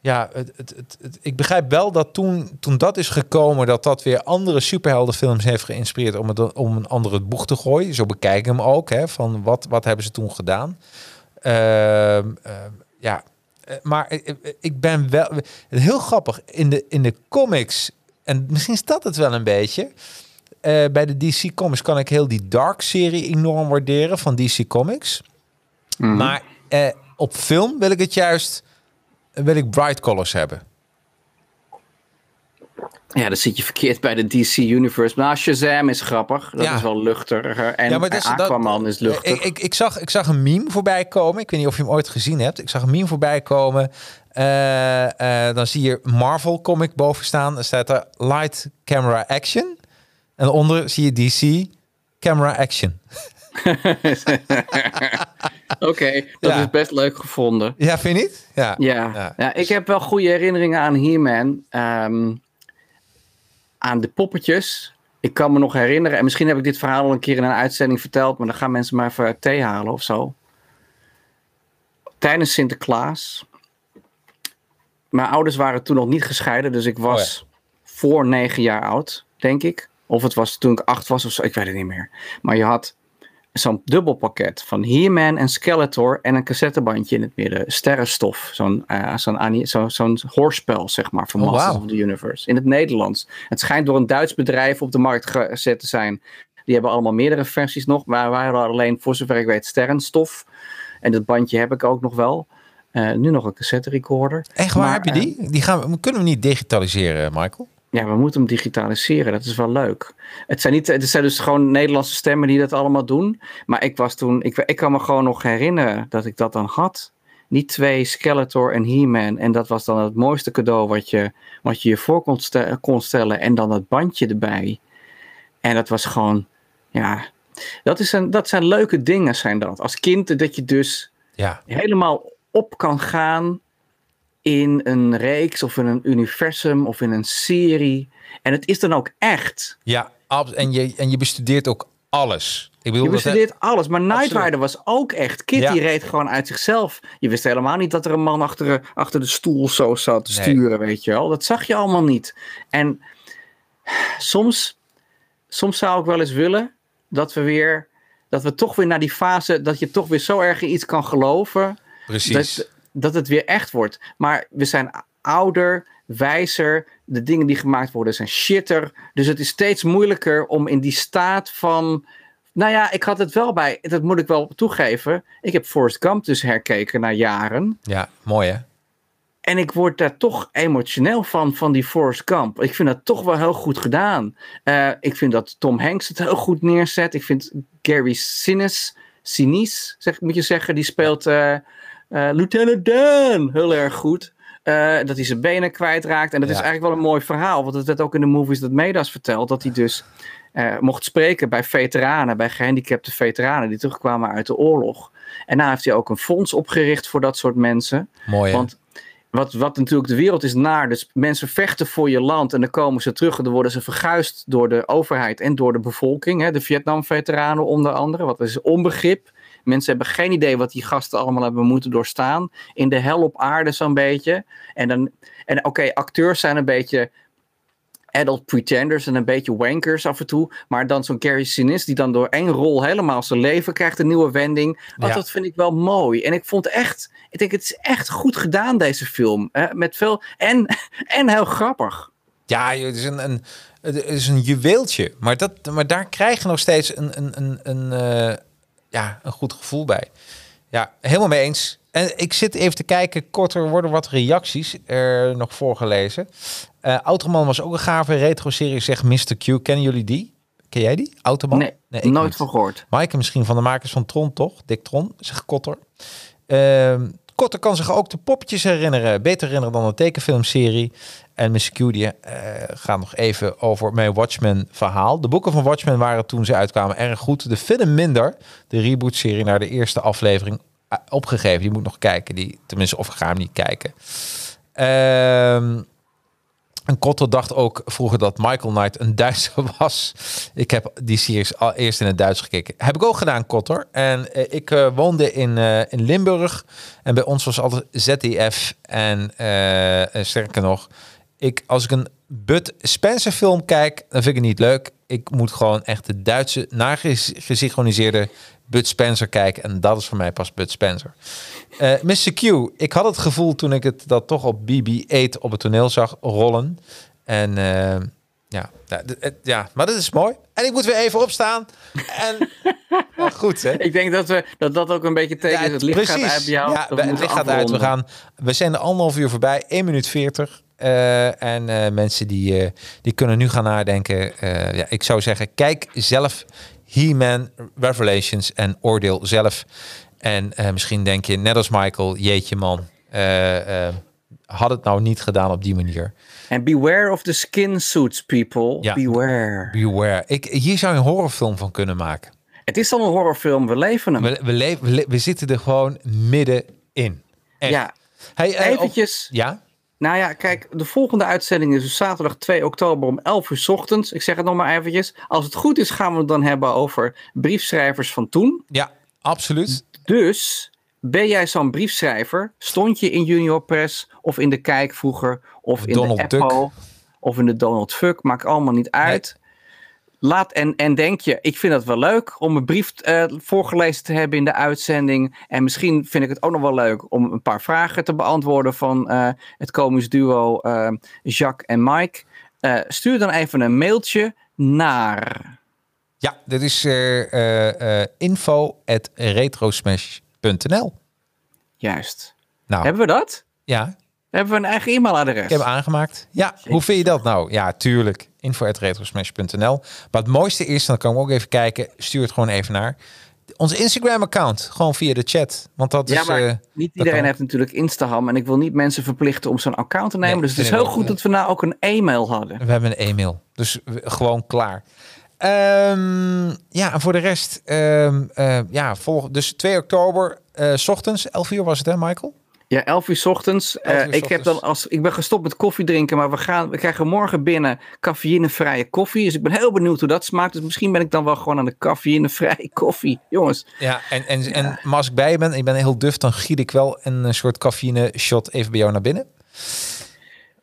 ja, het, het, het, ik begrijp wel dat toen, toen dat is gekomen, dat dat weer andere superheldenfilms heeft geïnspireerd om, het, om een andere boeg te gooien. Zo bekijk ik hem ook. Hè, van wat, wat hebben ze toen gedaan? ja, maar ik ben wel heel grappig in de, in de comics. En misschien is dat het wel een beetje. Uh, bij de DC Comics kan ik heel die Dark-serie enorm waarderen van DC Comics. Mhm. Maar uh, op film wil ik het juist, wil ik bright colors hebben. Ja, dan zit je verkeerd bij de DC Universe. Maar Shazam is grappig. Dat Ja. is wel luchtiger. En Ja, dat is- dat- Aquaman is luchtig. Ik, ik, ik, zag, ik zag een meme voorbij komen. Ik weet niet of je hem ooit gezien hebt. Ik zag een meme voorbij komen. Uh, uh, dan zie je Marvel comic boven staan. Dan staat er Light Camera Action. En onder zie je DC Camera Action. Oké, dat Ja. is best leuk gevonden. Ja, vind je niet? Ja. Ja, Ja. ja. ik heb wel goede herinneringen aan He-Man. ehm, aan de poppetjes. Ik kan me nog herinneren, en misschien heb ik dit verhaal al een keer in een uitzending verteld, maar dan gaan mensen maar even thee halen of zo. Tijdens Sinterklaas. Mijn ouders waren toen nog niet gescheiden, dus ik was voor negen jaar oud, denk ik. Of het was toen ik acht was of zo, ik weet het niet meer. Maar je had zo'n dubbelpakket van He-Man en Skeletor en een cassettebandje in het midden. Sterrenstof. Zo'n eh, zo'n zo, hoorspel, zeg maar, van Oh, Masters wauw. of the Universe. In het Nederlands. Het schijnt door een Duits bedrijf op de markt gezet te zijn. Die hebben allemaal meerdere versies nog. Maar wij hadden alleen, voor zover ik weet, Sterrenstof. En dat bandje heb ik ook nog wel. Eh, nu nog een cassette recorder. Echt waar, Maar, heb je die? die gaan we, kunnen we niet digitaliseren, Michael? Ja, we moeten hem digitaliseren. Dat is wel leuk. Het zijn, niet, het zijn dus gewoon Nederlandse stemmen die dat allemaal doen. Maar ik was toen, ik, ik kan me gewoon nog herinneren dat ik dat dan had. Niet twee Skeletor en He-Man. En dat was dan het mooiste cadeau wat je wat je, je voor kon, ste- kon stellen. En dan dat bandje erbij. En dat was gewoon, ja, dat, is een, dat zijn leuke dingen zijn dat. Als kind dat je dus Ja. helemaal op kan gaan in een reeks of in een universum of in een serie. En het is dan ook echt. Ja, en je, en je bestudeert ook alles. Ik bedoel, Je dat- bestudeert alles. Maar Absoluut. Rider was ook echt. Kitty Ja. reed gewoon uit zichzelf. Je wist helemaal niet dat er een man achter de, achter de stoel zo zat te Nee. sturen, weet je wel. Dat zag je allemaal niet. En soms, soms zou ik wel eens willen dat we weer, dat we toch weer naar die fase, dat je toch weer zo erg in iets kan geloven. Precies. Dat, dat het weer echt wordt. Maar we zijn ouder, wijzer. De dingen die gemaakt worden zijn shitter. Dus het is steeds moeilijker om in die staat van. Nou ja, ik had het wel bij. Dat moet ik wel toegeven. Ik heb Forrest Gump dus herkeken na jaren. Ja, mooi hè? En ik word daar toch emotioneel van, van die Forrest Gump. Ik vind dat toch wel heel goed gedaan. Eh, ik vind dat Tom Hanks het heel goed neerzet. Ik vind Gary Sinise, Sinise zeg, moet je zeggen, die speelt eh, Lieutenant Dan heel erg goed. Eh, dat hij zijn benen kwijtraakt. En dat is eigenlijk wel een mooi verhaal. Want het werd ook in de movies dat Medas verteld. Dat hij dus eh, mocht spreken bij veteranen, bij gehandicapte veteranen die terugkwamen uit de oorlog. En daarna heeft hij ook een fonds opgericht voor dat soort mensen. Mooi hè? Want wat, wat natuurlijk de wereld is naar. Dus mensen vechten voor je land en dan komen ze terug en dan worden ze verguisd door de overheid en door de bevolking. Hè, de Vietnam-veteranen onder andere. Wat is onbegrip. Mensen hebben geen idee wat die gasten allemaal hebben moeten doorstaan. In de hel op aarde zo'n beetje. En, dan, en oké, acteurs zijn een beetje adult pretenders en een beetje wankers af en toe. Maar dan zo'n Gary Sinise die dan door één rol helemaal zijn leven krijgt, een nieuwe wending. Ja. dat vind ik wel mooi. En ik vond echt, ik denk het is echt goed gedaan deze film. Hè? Met veel, en, en heel grappig. Ja, het is een, een, het is een juweeltje. Maar, dat, maar daar krijg je nog steeds een, een, een, een, eh, ja, een goed gevoel bij. Ja, helemaal mee eens. En ik zit even te kijken, korter worden wat reacties er nog voorgelezen. Eh Automan was ook een gave retro-serie, zegt Mr. Q. Kennen jullie die? Ken jij die? Automan? Nee, nooit niet. van gehoord. Maaike misschien van de makers van Tron, toch? Dick Tron, zegt Kotter. Ehm Kotter kan zich ook de poppetjes herinneren. Beter herinneren dan de tekenfilmserie. En Miss Q die, eh, gaat nog even over mijn Watchmen verhaal. De boeken van Watchmen waren toen ze uitkwamen erg goed. De film minder. De reboot-serie naar de eerste aflevering eh, opgegeven. Die moet nog kijken. Die, tenminste, of ga hem niet kijken. Ehm en Kotter dacht ook vroeger dat Michael Knight een Duitser was. Ik heb die series al eerst in het Duits gekeken. Heb ik ook gedaan, Kotter. En eh, ik woonde in, in Limburg. En bij ons was altijd ZDF. En sterker nog, ik, als ik een Bud Spencer film kijk, dan vind ik het niet leuk. Ik moet gewoon echt de Duitse, nagesynchroniseerde Bud Spencer kijken. En dat is voor mij pas Bud Spencer. Eh Mr. Q, ik had het gevoel toen ik het dat toch op BB-8 op het toneel zag rollen. En eh, ja, ja, d- het- ja, maar dat is mooi. En ik moet weer even opstaan. En goed, hè? Ik denk dat we, dat, dat ook een beetje tegen Ja, het licht gaat uit jou. Ja, we het licht gaat uit. We, gaan, we zijn er anderhalf uur voorbij, 1 minuut 40. Eh, en eh, mensen die, eh, die kunnen nu gaan nadenken. Ja, ik zou zeggen, kijk zelf He-Man Revelations en oordeel zelf. En misschien denk je, net als Michael, jeetje man, had het nou niet gedaan op die manier. En beware of the skin suits, people. Ja. Beware. Beware. Ik, hier zou je een horrorfilm van kunnen maken. Het is al een horrorfilm, we leven hem. We, we, leven- we, zitten er gewoon middenin. Echt. Ja, Hey, op- eventjes. ja? Nou ja, kijk, de volgende uitzending is dus zaterdag 2 oktober om 11 uur 's ochtends. Ik zeg het nog maar eventjes. Als het goed is, gaan we het dan hebben over briefschrijvers van toen. Ja, absoluut. Dus ben jij zo'n briefschrijver? Stond je in Junior Press of in de Kijk vroeger? Of in Donald de Duck. Apple? Of in de Donald Fuck? Maakt allemaal niet uit. Laat en, en denk je, ik vind het wel leuk om een brief eh, voorgelezen te hebben in de uitzending. En misschien vind ik het ook nog wel leuk om een paar vragen te beantwoorden van eh, het komisch duo eh, Jacques en Mike. Stuur dan even een mailtje naar. Ja, dit is eh eh, eh, info at retrosmash.nl. Juist. Nou, Hebben we dat? ja, Hebben we een eigen e-mailadres? ik heb aangemaakt. Ja, hoe vind je dat nou? Ja, tuurlijk. Info at retrosmash.nl. Maar het mooiste is, dan kan ik ook even kijken, stuur het gewoon even naar ons Instagram-account. Gewoon via de chat. Want dat Ja, is... maar eh, niet iedereen heeft natuurlijk Instagram. En ik wil niet mensen verplichten om zo'n account te nemen. Nee, dus het is heel goed dat we nou ook een e-mail hadden. We hebben een e-mail. Dus gewoon klaar. Ehm, ja, en voor de rest, ehm, eh, ja, volg, dus 2 oktober, eh, s ochtends, 11 uur was het hè, Michael? Ja, 11 uur 's ochtends. 11 uur Eh, ik, heb dan als, ik ben gestopt met koffie drinken. Maar we, gaan, we krijgen morgen binnen cafeïnevrije koffie. Dus ik ben heel benieuwd hoe dat smaakt. Dus misschien ben ik dan wel gewoon aan de cafeïnevrije koffie. Jongens, Ja, en, en, en maar als ik bij je ben, ik ben heel duf, dan giet ik wel een, eh, soort cafeïne shot even bij jou naar binnen.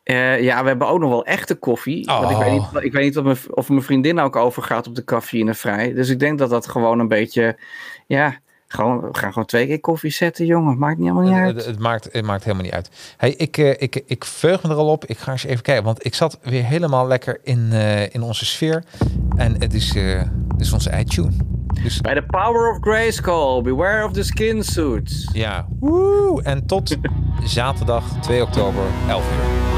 Eh, ja, we hebben ook nog wel echte koffie. Want ik weet niet, Oh. ik weet niet of, mijn, of mijn vriendin ook overgaat op de cafeïnevrij. Dus ik denk dat dat gewoon een beetje... Ja, gewoon, we gaan gewoon twee keer koffie zetten, jongen. Maakt niet helemaal niet Het, uit. het, het maakt, het maakt helemaal niet uit. Hey, ik, eh, ik, ik veug me er al op. Ik ga eens even kijken, want ik zat weer helemaal lekker in, eh, in onze sfeer. En het is, eh, het is onze iTunes. Dus Bij de Power of Grayskull, beware of the skin suits. ja, woe! En tot zaterdag 2 oktober, 11 uur.